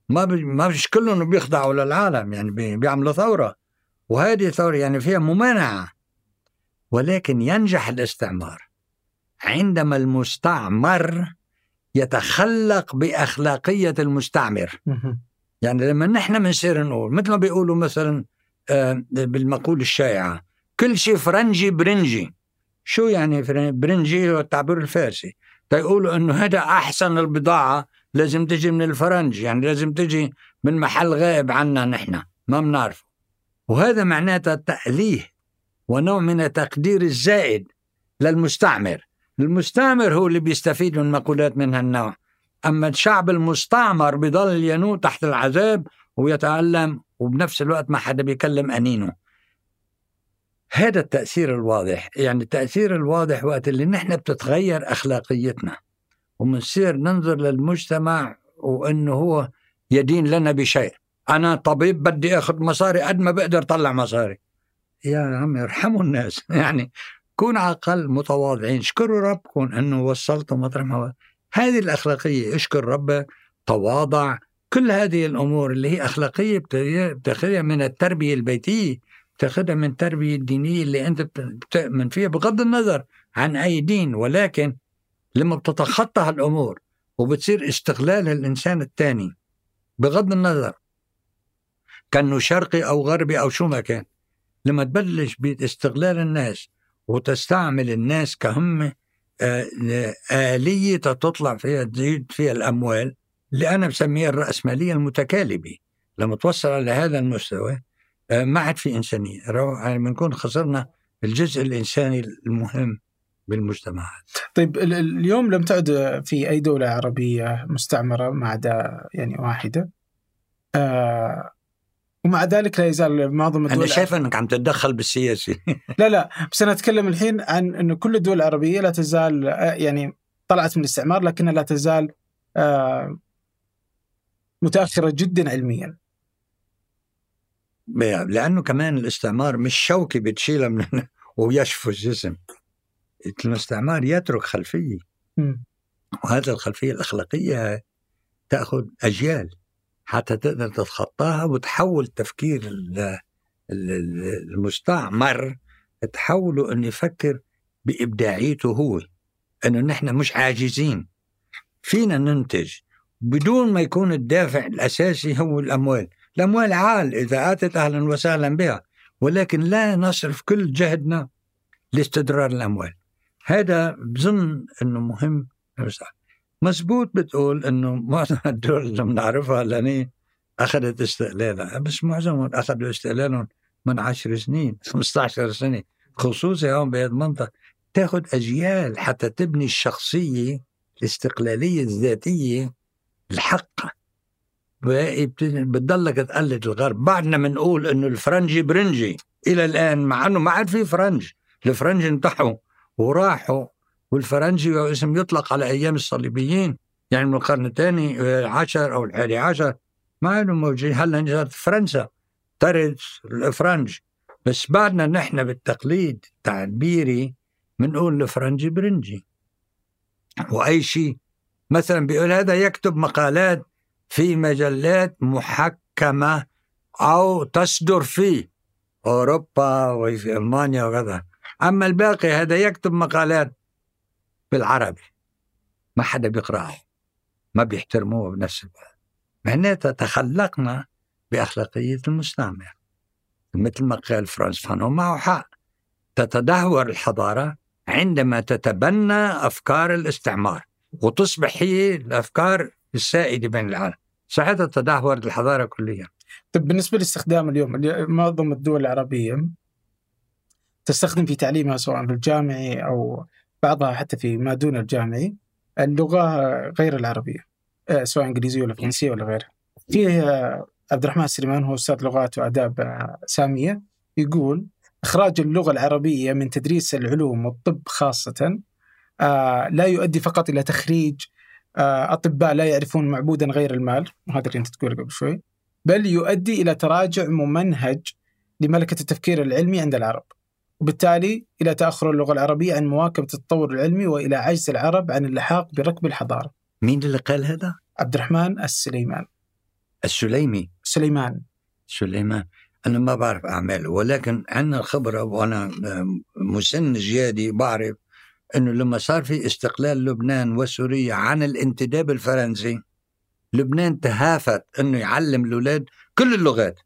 ما ما مش كلهم بيخضعوا للعالم يعني بيعملوا ثورة. وهذه ثوره يعني فيها ممانعة. ولكن ينجح الاستعمار عندما المستعمر يتخلق بأخلاقية المستعمر. يعني لما نحن بنصير نقول مثل ما بيقولوا مثلا آه، بالمقولة الشائعة كل شيء فرنجي برنجي. شو يعني برنجي هو التعبير الفارسي تيقولوا إنه هذا أحسن البضاعة لازم تجي من الفرنج يعني لازم تجي من محل غائب عنا نحن ما بنعرفه. وهذا معناته تأليه ونوع من التقدير الزائد للمستعمر. المستعمر هو اللي بيستفيد من مقولات من هالنوع. أما الشعب المستعمر بضل ينوء تحت العذاب ويتألم وبنفس الوقت ما حدا بيكلم أنينه. هذا التأثير الواضح. يعني التأثير الواضح وقت اللي نحن بتتغير أخلاقيتنا ومنصير ننظر للمجتمع وأنه هو يدين لنا بشيء. أنا طبيب بدي أخذ مصاري قد ما بقدر طلع مصاري. يا عمي ارحموا الناس. يعني كون على الأقل متواضعين. اشكروا ربكم أنه وصلتوا مطرح ما هذه الأخلاقية. اشكر ربك تواضع. كل هذه الأمور اللي هي أخلاقية بتاخذها من التربية البيتية بتاخذها من التربية الدينية اللي أنت بتؤمن فيها بغض النظر عن أي دين ولكن لما بتتخطى هالأمور وبتصير استغلال الإنسان الثاني بغض النظر كأنه شرقي أو غربي أو شو ما كان لما تبلش باستغلال الناس وتستعمل الناس كهم آه، آلية تطلع فيها تزيد فيها الأموال اللي أنا بسميها الرأسمالية المتكالبة لما توصل على هذا المستوى ما عاد في إنسانية. يعني بنكون خسرنا الجزء الإنساني المهم بالمجتمعات. طيب ال- ال- اليوم لم تعد في أي دولة عربية مستعمرة ما عدا يعني واحدة. آه ومع ذلك لا يزال معظم الدول أنا شايف إنك عم تتدخل بالسياسي. لا لا بس أنا أتكلم الحين عن إنه كل الدول العربية لا تزال آه، يعني طلعت من الاستعمار لكنها لا تزال آه متأخرة جدا علميا. لأنه كمان الاستعمار مش شوكه بتشيلها من ويشفوا الجسم. الاستعمار يترك خلفية. مم. وهذه الخلفية الأخلاقية تأخذ أجيال حتى تقدر تتخطاها وتحول تفكير ال- ال- المستعمر تحوله إنه يفكر بإبداعيته هو إنه نحن مش عاجزين. فينا ننتج بدون ما يكون الدافع الأساسي هو الأموال. الاموال عال إذا آتت أهلا وسهلا بها. ولكن لا نصرف كل جهدنا لاستدرار الأموال. هذا بظن إنه مهم. مزبوط بتقول إنه معظم الدول اللي بنعرفها لاني أخذت استقلالها. بس معظمهم أخذوا استقلالهم من 10 سنين 15 سنة. خصوصي هون بهذه المنطقة. تأخذ أجيال حتى تبني الذاتية الحقة. باقي بت- بتضلك تقلد الغرب. بعدنا بنقول إنه الفرنجي برنجي. إلى الآن مع إنه ما عاد في فرنج. الفرنج انتحوا وراحوا والفرنجي اسم يطلق على أيام الصليبيين. يعني من القرن الثاني آه، عشر أو الحادي عشر. ما عادوا موجودين. هلا نجت فرنسا؟ طرد الفرنج. بس بعدنا نحن بالتقليد تعبيري بنقول الفرنجي برنجي. وأي شيء. مثلا بيقول هذا يكتب مقالات في مجلات محكمة أو تصدر في أوروبا وفي ألمانيا وكذا أما الباقي هذا يكتب مقالات بالعربي. ما حدا بيقراها ما بيحترموه بنفس الوقت. معناتها تخلقنا بأخلاقية المستعمر مثل ما قال فرانس فانون معه حق تتدهور الحضارة عندما تتبنى أفكار الاستعمار. وتصبح هي الأفكار السائده بين العالم ساعتها تدهورت الحضارة كليا طيب بالنسبة لاستخدام اليوم معظم الدول العربية تستخدم في تعليمها سواء في الجامعي أو بعضها حتى في ما دون الجامعي اللغة غير العربية آه، سواء إنجليزية ولا فرنسية ولا غيرها. في آه، عبد الرحمن السليمان هو أستاذ لغات وآداب آه، سامية يقول إخراج اللغة العربية من تدريس العلوم والطب خاصة آه، لا يؤدي فقط إلى تخريج آه، أطباء لا يعرفون معبودا غير المال. وهذا اللي أنت تقوله قبل شوي. بل يؤدي إلى تراجع ممنهج لملكة التفكير العلمي عند العرب وبالتالي إلى تأخر اللغة العربية عن مواكبة التطور العلمي وإلى عجز العرب عن اللحاق بركب الحضارة. مين اللي قال هذا؟ عبد الرحمن السليمان. السليمي. سليمان. سليمان. أنا ما بعرف أعماله ولكن عندنا خبرة وأنا مسن جيادي بعرف أنه لما صار في استقلال لبنان وسوريا عن الانتداب الفرنسي لبنان تهافت أنه يعلم الأولاد كل اللغات.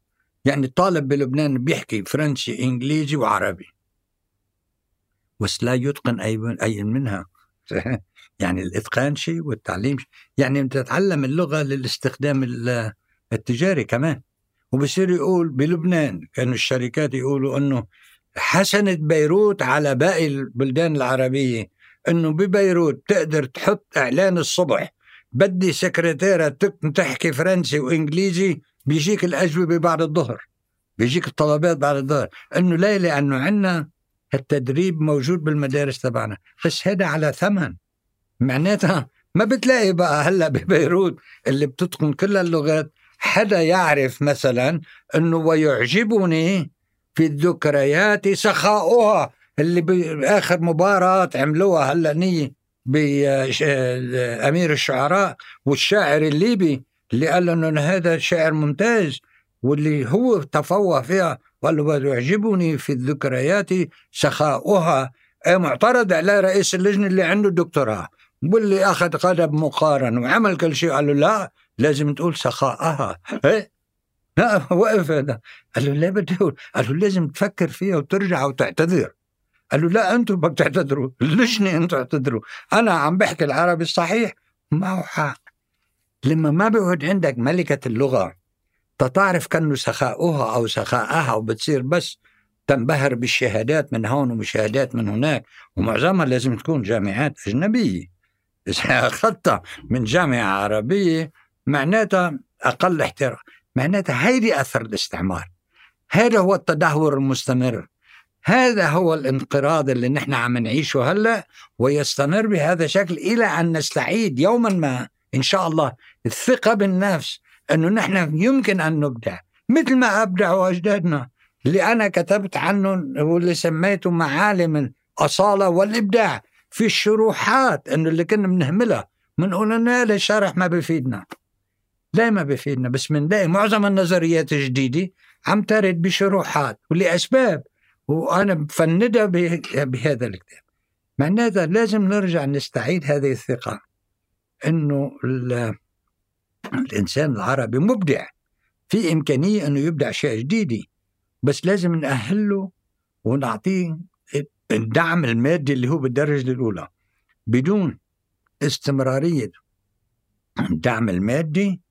يعني الطالب بلبنان بيحكي فرنسي إنجليزي وعربي. بس لا يتقن أي أي منها. يعني الإتقان شيء والتعليم شيء. يعني أنت تتعلم اللغة للاستخدام ال- التجاري كمان. وبصير يقول بلبنان كانوا الشركات يقولوا إنه حسنت بيروت على باقي البلدان العربية إنه ببيروت تقدر تحط إعلان الصبح. بدي سكرتيرة تحكي فرنسي وإنجليزي بيجيك الأجوبة بعد الظهر. بيجيك الطلبات بعد الظهر. إنه ليه لأنه عندنا التدريب موجود بالمدارس تبعنا. بس هذا على ثمن. معناتها ما بتلاقي بقى هلأ ببيروت اللي بتتقن كل اللغات. حدا يعرف مثلا إنه ويعجبني في الذكريات سخاؤها اللي باخر مباراة عملوها هلا نيه بامير الشعراء والشاعر الليبي اللي قال إنه هذا شاعر ممتاز واللي هو تفوه فيها قال له ويعجبني في الذكريات سخاؤها إيه معترض على رئيس اللجنة اللي عنده دكتوراه واللي أخذ قلب مقارن وعمل كل شيء قال له لا لازم تقول سخاءها إيه؟ لا وقف هذا قال له بدي أقول قال له لازم تفكر فيها وترجع وتعتذر. قال له لا أنتم بدك تعتذروا اللجنه أنتم اعتذروا أنا عم بحكي العربي الصحيح. معه حق لما ما بيقعد عندك ملكة اللغة تتعرف كأنه سخاؤها أو سخاءها وبتصير بس تنبهر بالشهادات من هون ومشاهدات من هناك. ومعظمها لازم تكون جامعات أجنبية. إذا أخذتها من جامعة عربية معناتها أقل احترام. معناتها هيدي أثر الاستعمار. هذا هو التدهور المستمر. هذا هو الانقراض اللي نحن عم نعيشه هلأ ويستمر بهذا الشكل إلى أن نستعيد يوما ما إن شاء الله الثقة بالنفس أنه نحن يمكن أن نبدع. مثل ما ابدعوا أجدادنا اللي أنا كتبت عنه واللي سميته معالم الأصالة والإبداع في الشروحات أنه اللي كنا بنهملها. بنقول إنه هذا الشرح ما بيفيدنا. لا ما بيفيدنا بس بنلاقي معظم النظريات الجديدة عم ترد بشروحات ولأسباب وأنا بفندها بهذا الكتاب. معناتها لازم نرجع نستعيد هذه الثقة إنه الإنسان العربي مبدع في إمكانية إنه يبدع أشياء جديدة بس لازم نأهله ونعطيه الدعم المادي اللي هو بالدرجة الأولى بدون استمرارية الدعم المادي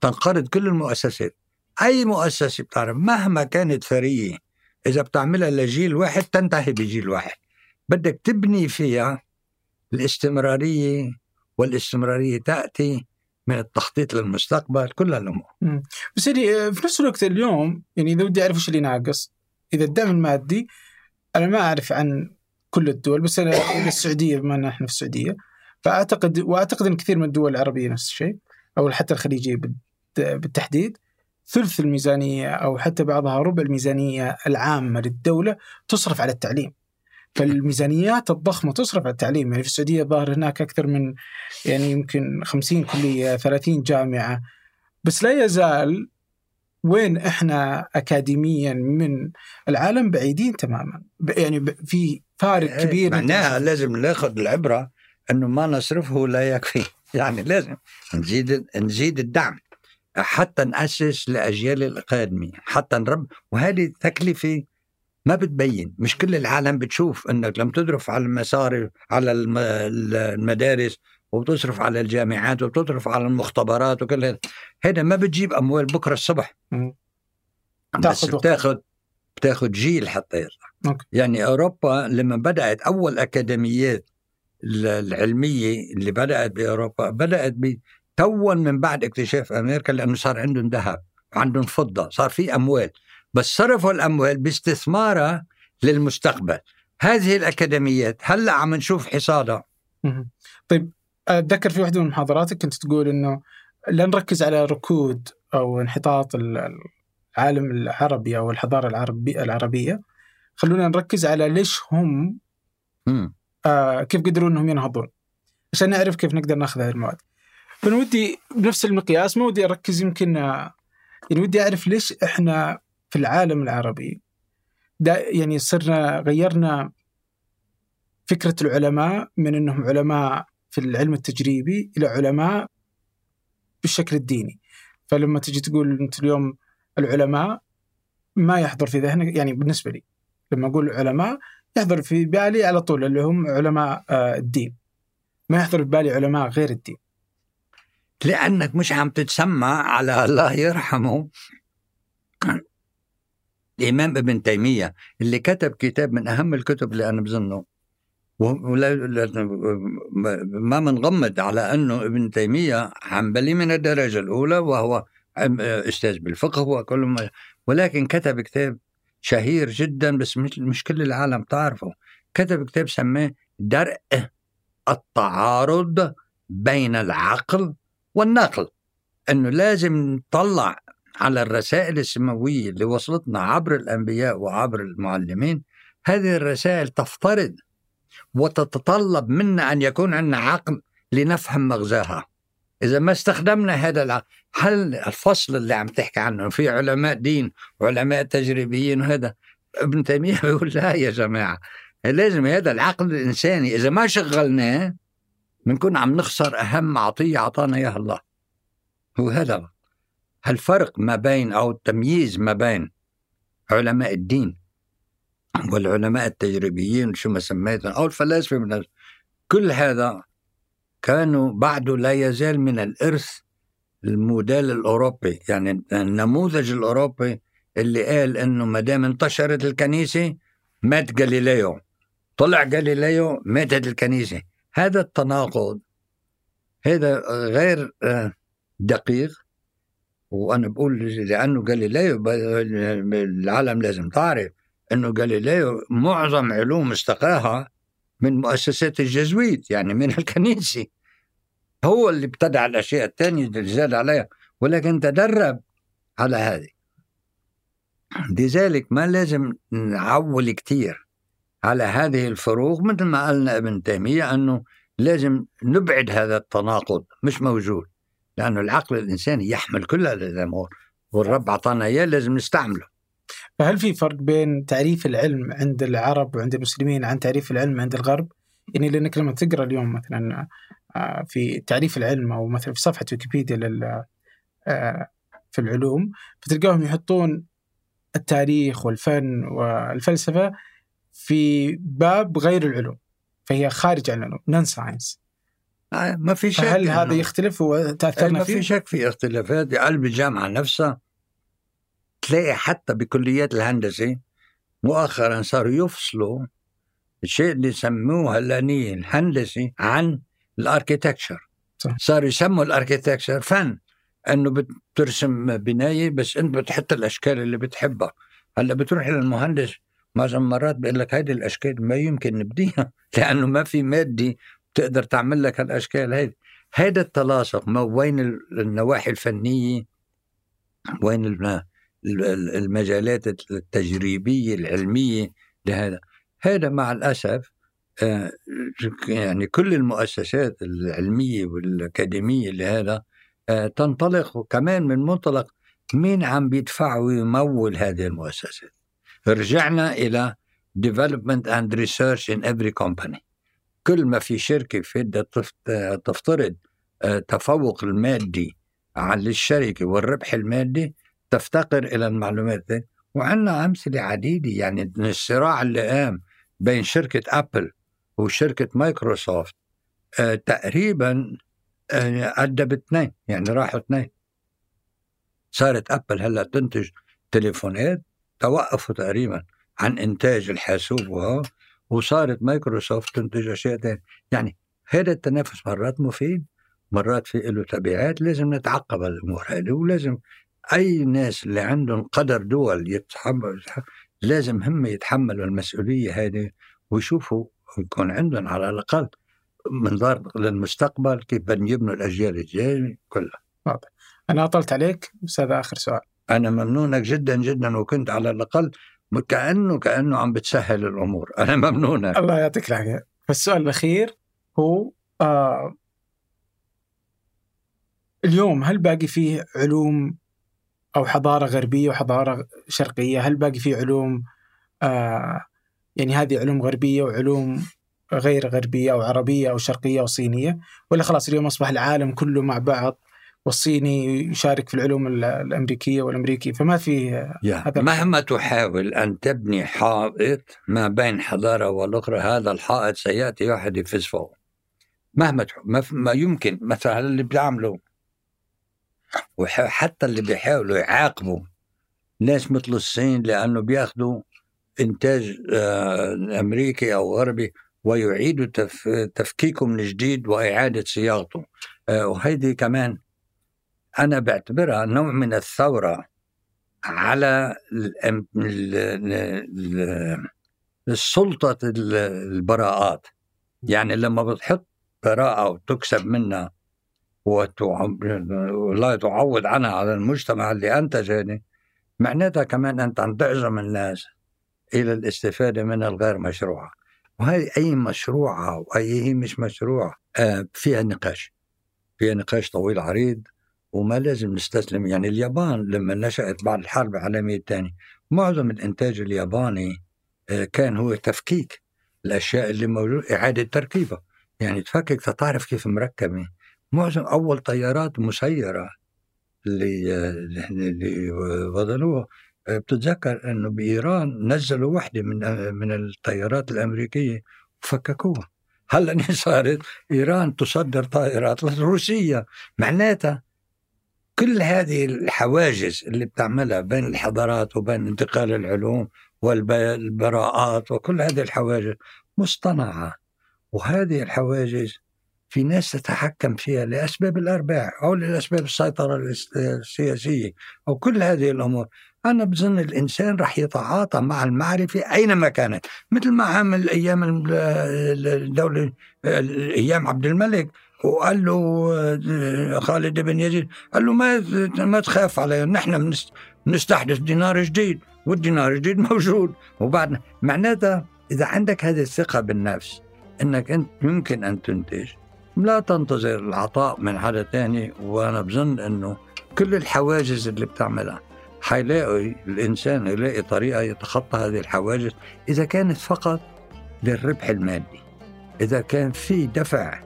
تنقرض كل المؤسسات. أي مؤسسة بتعرف مهما كانت ثريه إذا بتعملها لجيل واحد تنتهي بجيل واحد. بدك تبني فيها الاستمرارية والاستمرارية تأتي من التخطيط للمستقبل كل الأمور. بس يعني في نفس الوقت اليوم يعني إذا بدي أعرف إيش اللي ناقص إذا الدعم المادي أنا ما أعرف عن كل الدول بس أنا السعودية بما إن إحنا في السعودية فأعتقد وأعتقد إن كثير من الدول العربية نفس الشيء. أو حتى الخليجية بالتحديد. ثلث الميزانية أو حتى بعضها ربع الميزانية العامة للدولة تصرف على التعليم. فالميزانيات الضخمة تصرف على التعليم. يعني في السعودية ظاهر هناك أكثر من يعني يمكن 50 كلية 30 جامعة. بس لا يزال وين إحنا اكاديميا من العالم بعيدين تماما. يعني في فارق إيه، كبير معناها لازم ناخذ العبرة إنه ما نصرفه لا يكفي. يعني لازم نزيد نزيد الدعم حتى نأسس لأجيال الأكاديمية حتى نرب وهذه تكلفة ما بتبين. مش كل العالم بتشوف إنك لما تصرف على المصاري على المدارس وبتصرف على الجامعات وبتصرف على المختبرات وكل هذا. هذا ما بتجيب أموال بكرة الصبح. بس بتاخذ بتاخذ جيل حتى يطلع يعني أوروبا لما بدأت أول أكاديميات العلمية اللي بدأت بأوروبا بدأت توا من بعد اكتشاف أمريكا لأنه صار عندهم ذهب وعندهم فضة صار في أموال بس صرفوا الأموال باستثمارها للمستقبل. هذه الأكاديميات هلأ عم نشوف حصادها طيب أتذكر في واحدة من محاضراتك كنت تقول إنه لا نركز على ركود أو انحطاط العالم العربي أو الحضارة العربية خلونا نركز على ليش هم آه كيف قدروا إنهم ينهضون. عشان نعرف كيف نقدر ناخذ هذه المواد. فانا ودي بنفس المقياس ما ودي أركز يمكن يعني ودي أعرف ليش إحنا في العالم العربي دا يعني صرنا غيرنا فكرة العلماء من إنهم علماء في العلم التجريبي إلى علماء بالشكل الديني. فلما تجي تقول أنت اليوم العلماء ما يحضر في ذهنك يعني بالنسبة لي لما أقول علماء يحضر في بالي على طول اللي هم علماء آه، الدين. ما يحضر في بالي علماء غير الدين. لأنك مش عم تتسمى على الله يرحمه. الإمام ابن تيمية اللي كتب كتاب من أهم الكتب اللي أنا بظنه. ما منغمض على أنه ابن تيمية حنبلي من الدرجة الأولى وهو أستاذ بالفقه وكل ما ولكن كتب كتاب شهير جدا بس مش, كل العالم تعرفه. كتب كتاب سماه درء التعارض بين العقل والنقل إنه لازم نطلع على الرسائل السماوية اللي وصلتنا عبر الأنبياء وعبر المعلمين. هذه الرسائل تفترض وتتطلب منا أن يكون عندنا عقل لنفهم مغزاها. إذا ما استخدمنا هذا العقل هل الفصل اللي عم تحكي عنه في علماء دين وعلماء تجريبيين وهذا ابن تيمية بيقول لا يا جماعة لازم هذا العقل الإنساني إذا ما شغلناه بنكون عم نخسر أهم عطية أعطانا إياها الله. هو هذا الفرق ما بين أو التمييز ما بين علماء الدين والعلماء التجريبيين شو ما سميتهم أو الفلاسفة من كل هذا كانوا بعده لا يزال من الإرث الموديل الأوروبي. يعني النموذج الأوروبي اللي قال إنه ما دام انتشرت الكنيسة مات جاليليو. طلع جاليليو ماتت الكنيسة. هذا التناقض هذا غير آه، دقيق. وأنا بقول لأنه جاليليو العالم لازم تعرف إنه جاليليو معظم علوم استقاها من مؤسسات الجزويت يعني من الكنيسة. هو اللي ابتدع الأشياء الثانية اللي زاد عليها ولكن تدرب على هذه. لذلك ما لازم نعول كثير على هذه الفروق مثل ما قالنا ابن تيمية أنه لازم نبعد هذا التناقض مش موجود لأنه العقل الإنساني يحمل كل هذه الأمور والرب أعطانا إياه لازم نستعمله. فهل في فرق بين تعريف العلم عند العرب وعند المسلمين عن تعريف العلم عند الغرب؟ يعني لأنك لما تقرأ اليوم مثلا آه، في تعريف العلم أو مثلا في صفحة ويكيبيديا لل آه، في العلوم فتلقاهم يحطون التاريخ والفن والفلسفة في باب غير العلوم فهي خارج عن العلوم نون ساينس آه، ما في شك هل هذا يختلف وتاثرنا ما فيه؟ في شك في اختلافات قلب الجامعة نفسها تلاقي حتى بكليات الهندسة مؤخرا صاروا يفصلوا الشيء اللي سموه هلانية الهندسي عن الأركيتكتشر. صاروا يسموا الأركيتكتشر فن إنه بترسم بناية بس أنت بتحط الأشكال اللي بتحبها. هلأ بتروح للمهندس معظم المرات بيقول لك هذه الأشكال ما يمكن نبديها لأنه ما في مادة تقدر تعمل لك هالأشكال هذه هذا التلاصق ما بين النواحي الفنية وين المجالات التجريبية العلمية لهذا. هذا مع الأسف آه، يعني كل المؤسسات العلمية والأكاديمية لهذا آه، تنطلق كمان من منطلق مين عم بيدفع ويمول هذه المؤسسات. رجعنا إلى development and research in every company. كل ما في شركة في تفترض آه، تفوق المادي على الشركة والربح المادي تفتقر إلى المعلومات دي. وعندنا أمثلة عديدة يعني الصراع اللي قام بين شركة أبل وشركة مايكروسوفت آه تقريبا آه أدى باثنين يعني راحوا اثنين. صارت أبل هلأ تنتج تليفونات توقفوا تقريبا عن إنتاج الحاسوب وها وصارت مايكروسوفت تنتج أشياء ثانية يعني هذا التنافس مرات مفيد مرات في له تبعات لازم نتعقب الأمور هذه ولازم أي ناس اللي عندهم قدر دول يتحمل لازم هم يتحملوا المسؤولية هذه ويشوفوا يكون عندهم على الأقل منظار للمستقبل كيف بدهم يبنوا الأجيال الجاية كلها. واضح. أنا أطلت عليك بس هذا آخر سؤال. أنا ممنونك جدا جدا وكنت على الأقل كأنه كأنه عم بتسهل الأمور. أنا ممنونك. الله يعطيك العافية. فالسؤال الأخير هو آه اليوم هل باقي فيه علوم أو حضارة غربية وحضارة شرقية؟ هل باقي في علوم آه يعني هذه علوم غربية وعلوم غير غربية أو عربية أو شرقية أو صينية؟ ولا خلاص اليوم أصبح العالم كله مع بعض والصيني يشارك في العلوم الأمريكية والامريكي فما في هذا مهما تحاول أن تبني حائط ما بين حضارة والأخرى هذا الحائط سيأتي واحد يفز فوق. مهما ما يمكن. مثلا اللي بيعملوا وحتى اللي بيحاولوا يعاقبوا ناس مثل الصين لأنه بياخذوا إنتاج آه، أمريكي أو غربي ويعيدوا تف تفكيكه من جديد وإعادة صياغته. آه، وهيدي كمان أنا بعتبرها نوع من الثورة على السلطة البراءات. يعني لما بتحط براءة وتكسب منها ولا تعوض عنها على المجتمع اللي أنتج هذه معناتها كمان أنت عم تعزم الناس إلى الاستفادة من الغير مشروعة. وهذه أي مشروعة وأي هي مش مشروعة آه، فيها نقاش. فيها نقاش طويل عريض وما لازم نستسلم. يعني اليابان لما نشأت بعد الحرب العالمية الثانية معظم الإنتاج الياباني آه، كان هو تفكيك الأشياء اللي موجودة إعادة تركيبها يعني تفكك تعرف كيف مركبة. معظم أول طيارات مسيرة اللي اللي وضعوها بتتذكر إنه بإيران نزلوا وحدة من من الطيارات الأمريكية وفككوها. هلأ صارت إيران تصدر طائرات لروسيا معناتها كل هذه الحواجز اللي بتعملها بين الحضارات وبين انتقال العلوم والبراءات وكل هذه الحواجز مصطنعة. وهذه الحواجز في ناس تتحكم فيها لأسباب الأرباح أو لأسباب السيطرة السياسية أو كل هذه الأمور. أنا بظن الإنسان رح يتعاطى مع المعرفة أينما كانت. مثل ما عمل أيام الدولة أيام عبد الملك وقال له خالد بن يزيد قال له ما ما تخاف علي نحن بنستحدث دينار جديد والدينار الجديد موجود. وبعد معناتها إذا عندك هذه الثقة بالنفس أنك أنت يمكن أن تنتج. لا تنتظر العطاء من حدا تاني وأنا بظن أنه كل الحواجز اللي بتعملها حيلاقي الإنسان يلاقي طريقة يتخطى هذه الحواجز إذا كانت فقط للربح المادي. إذا كان في دفع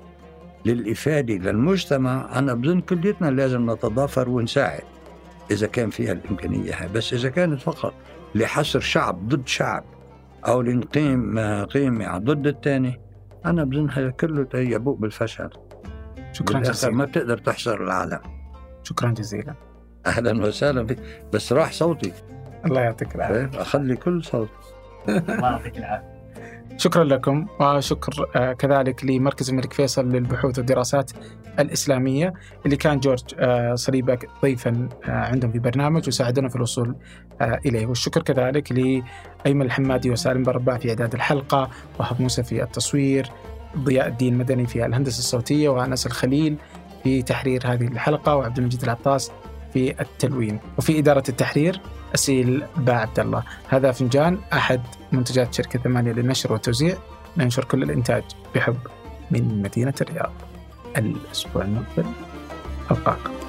للإفادة للمجتمع أنا بظن كليتنا لازم نتضافر ونساعد إذا كان فيها الإمكانية بس إذا كانت فقط لحصر شعب ضد شعب أو لنقيم قيمة ضد الثاني أنا بظن هذا كله يبوء بالفشل. شكرا جزيلا. ما بتقدر تحصر العالم. شكرا جزيلا. أهلا وسهلا. بك بس راح صوتي. الله يعطيك العافية. أخلي كل صوت. الله يعطيك العافية. شكرا لكم وشكر آه، كذلك لمركز الملك فيصل للبحوث والدراسات الإسلامية اللي كان جورج آه، صليبك ضيفا آه، عندهم في برنامج وساعدونا في الوصول إليه. والشكر كذلك لأيمن الحمادي وسالم برباع في إعداد الحلقة وهب موسى في التصوير ضياء الدين مدني في الهندسة الصوتية وأنس الخليل في تحرير هذه الحلقة وعبد المجيد العطاس في التلوين. وفي إدارة التحرير أسيل با عبد الله. هذا فنجان أحد منتجات شركة ثمانية للنشر والتوزيع ننشر كل الإنتاج بحب من مدينة الرياض. الأسبوع المقبل. ألقاكم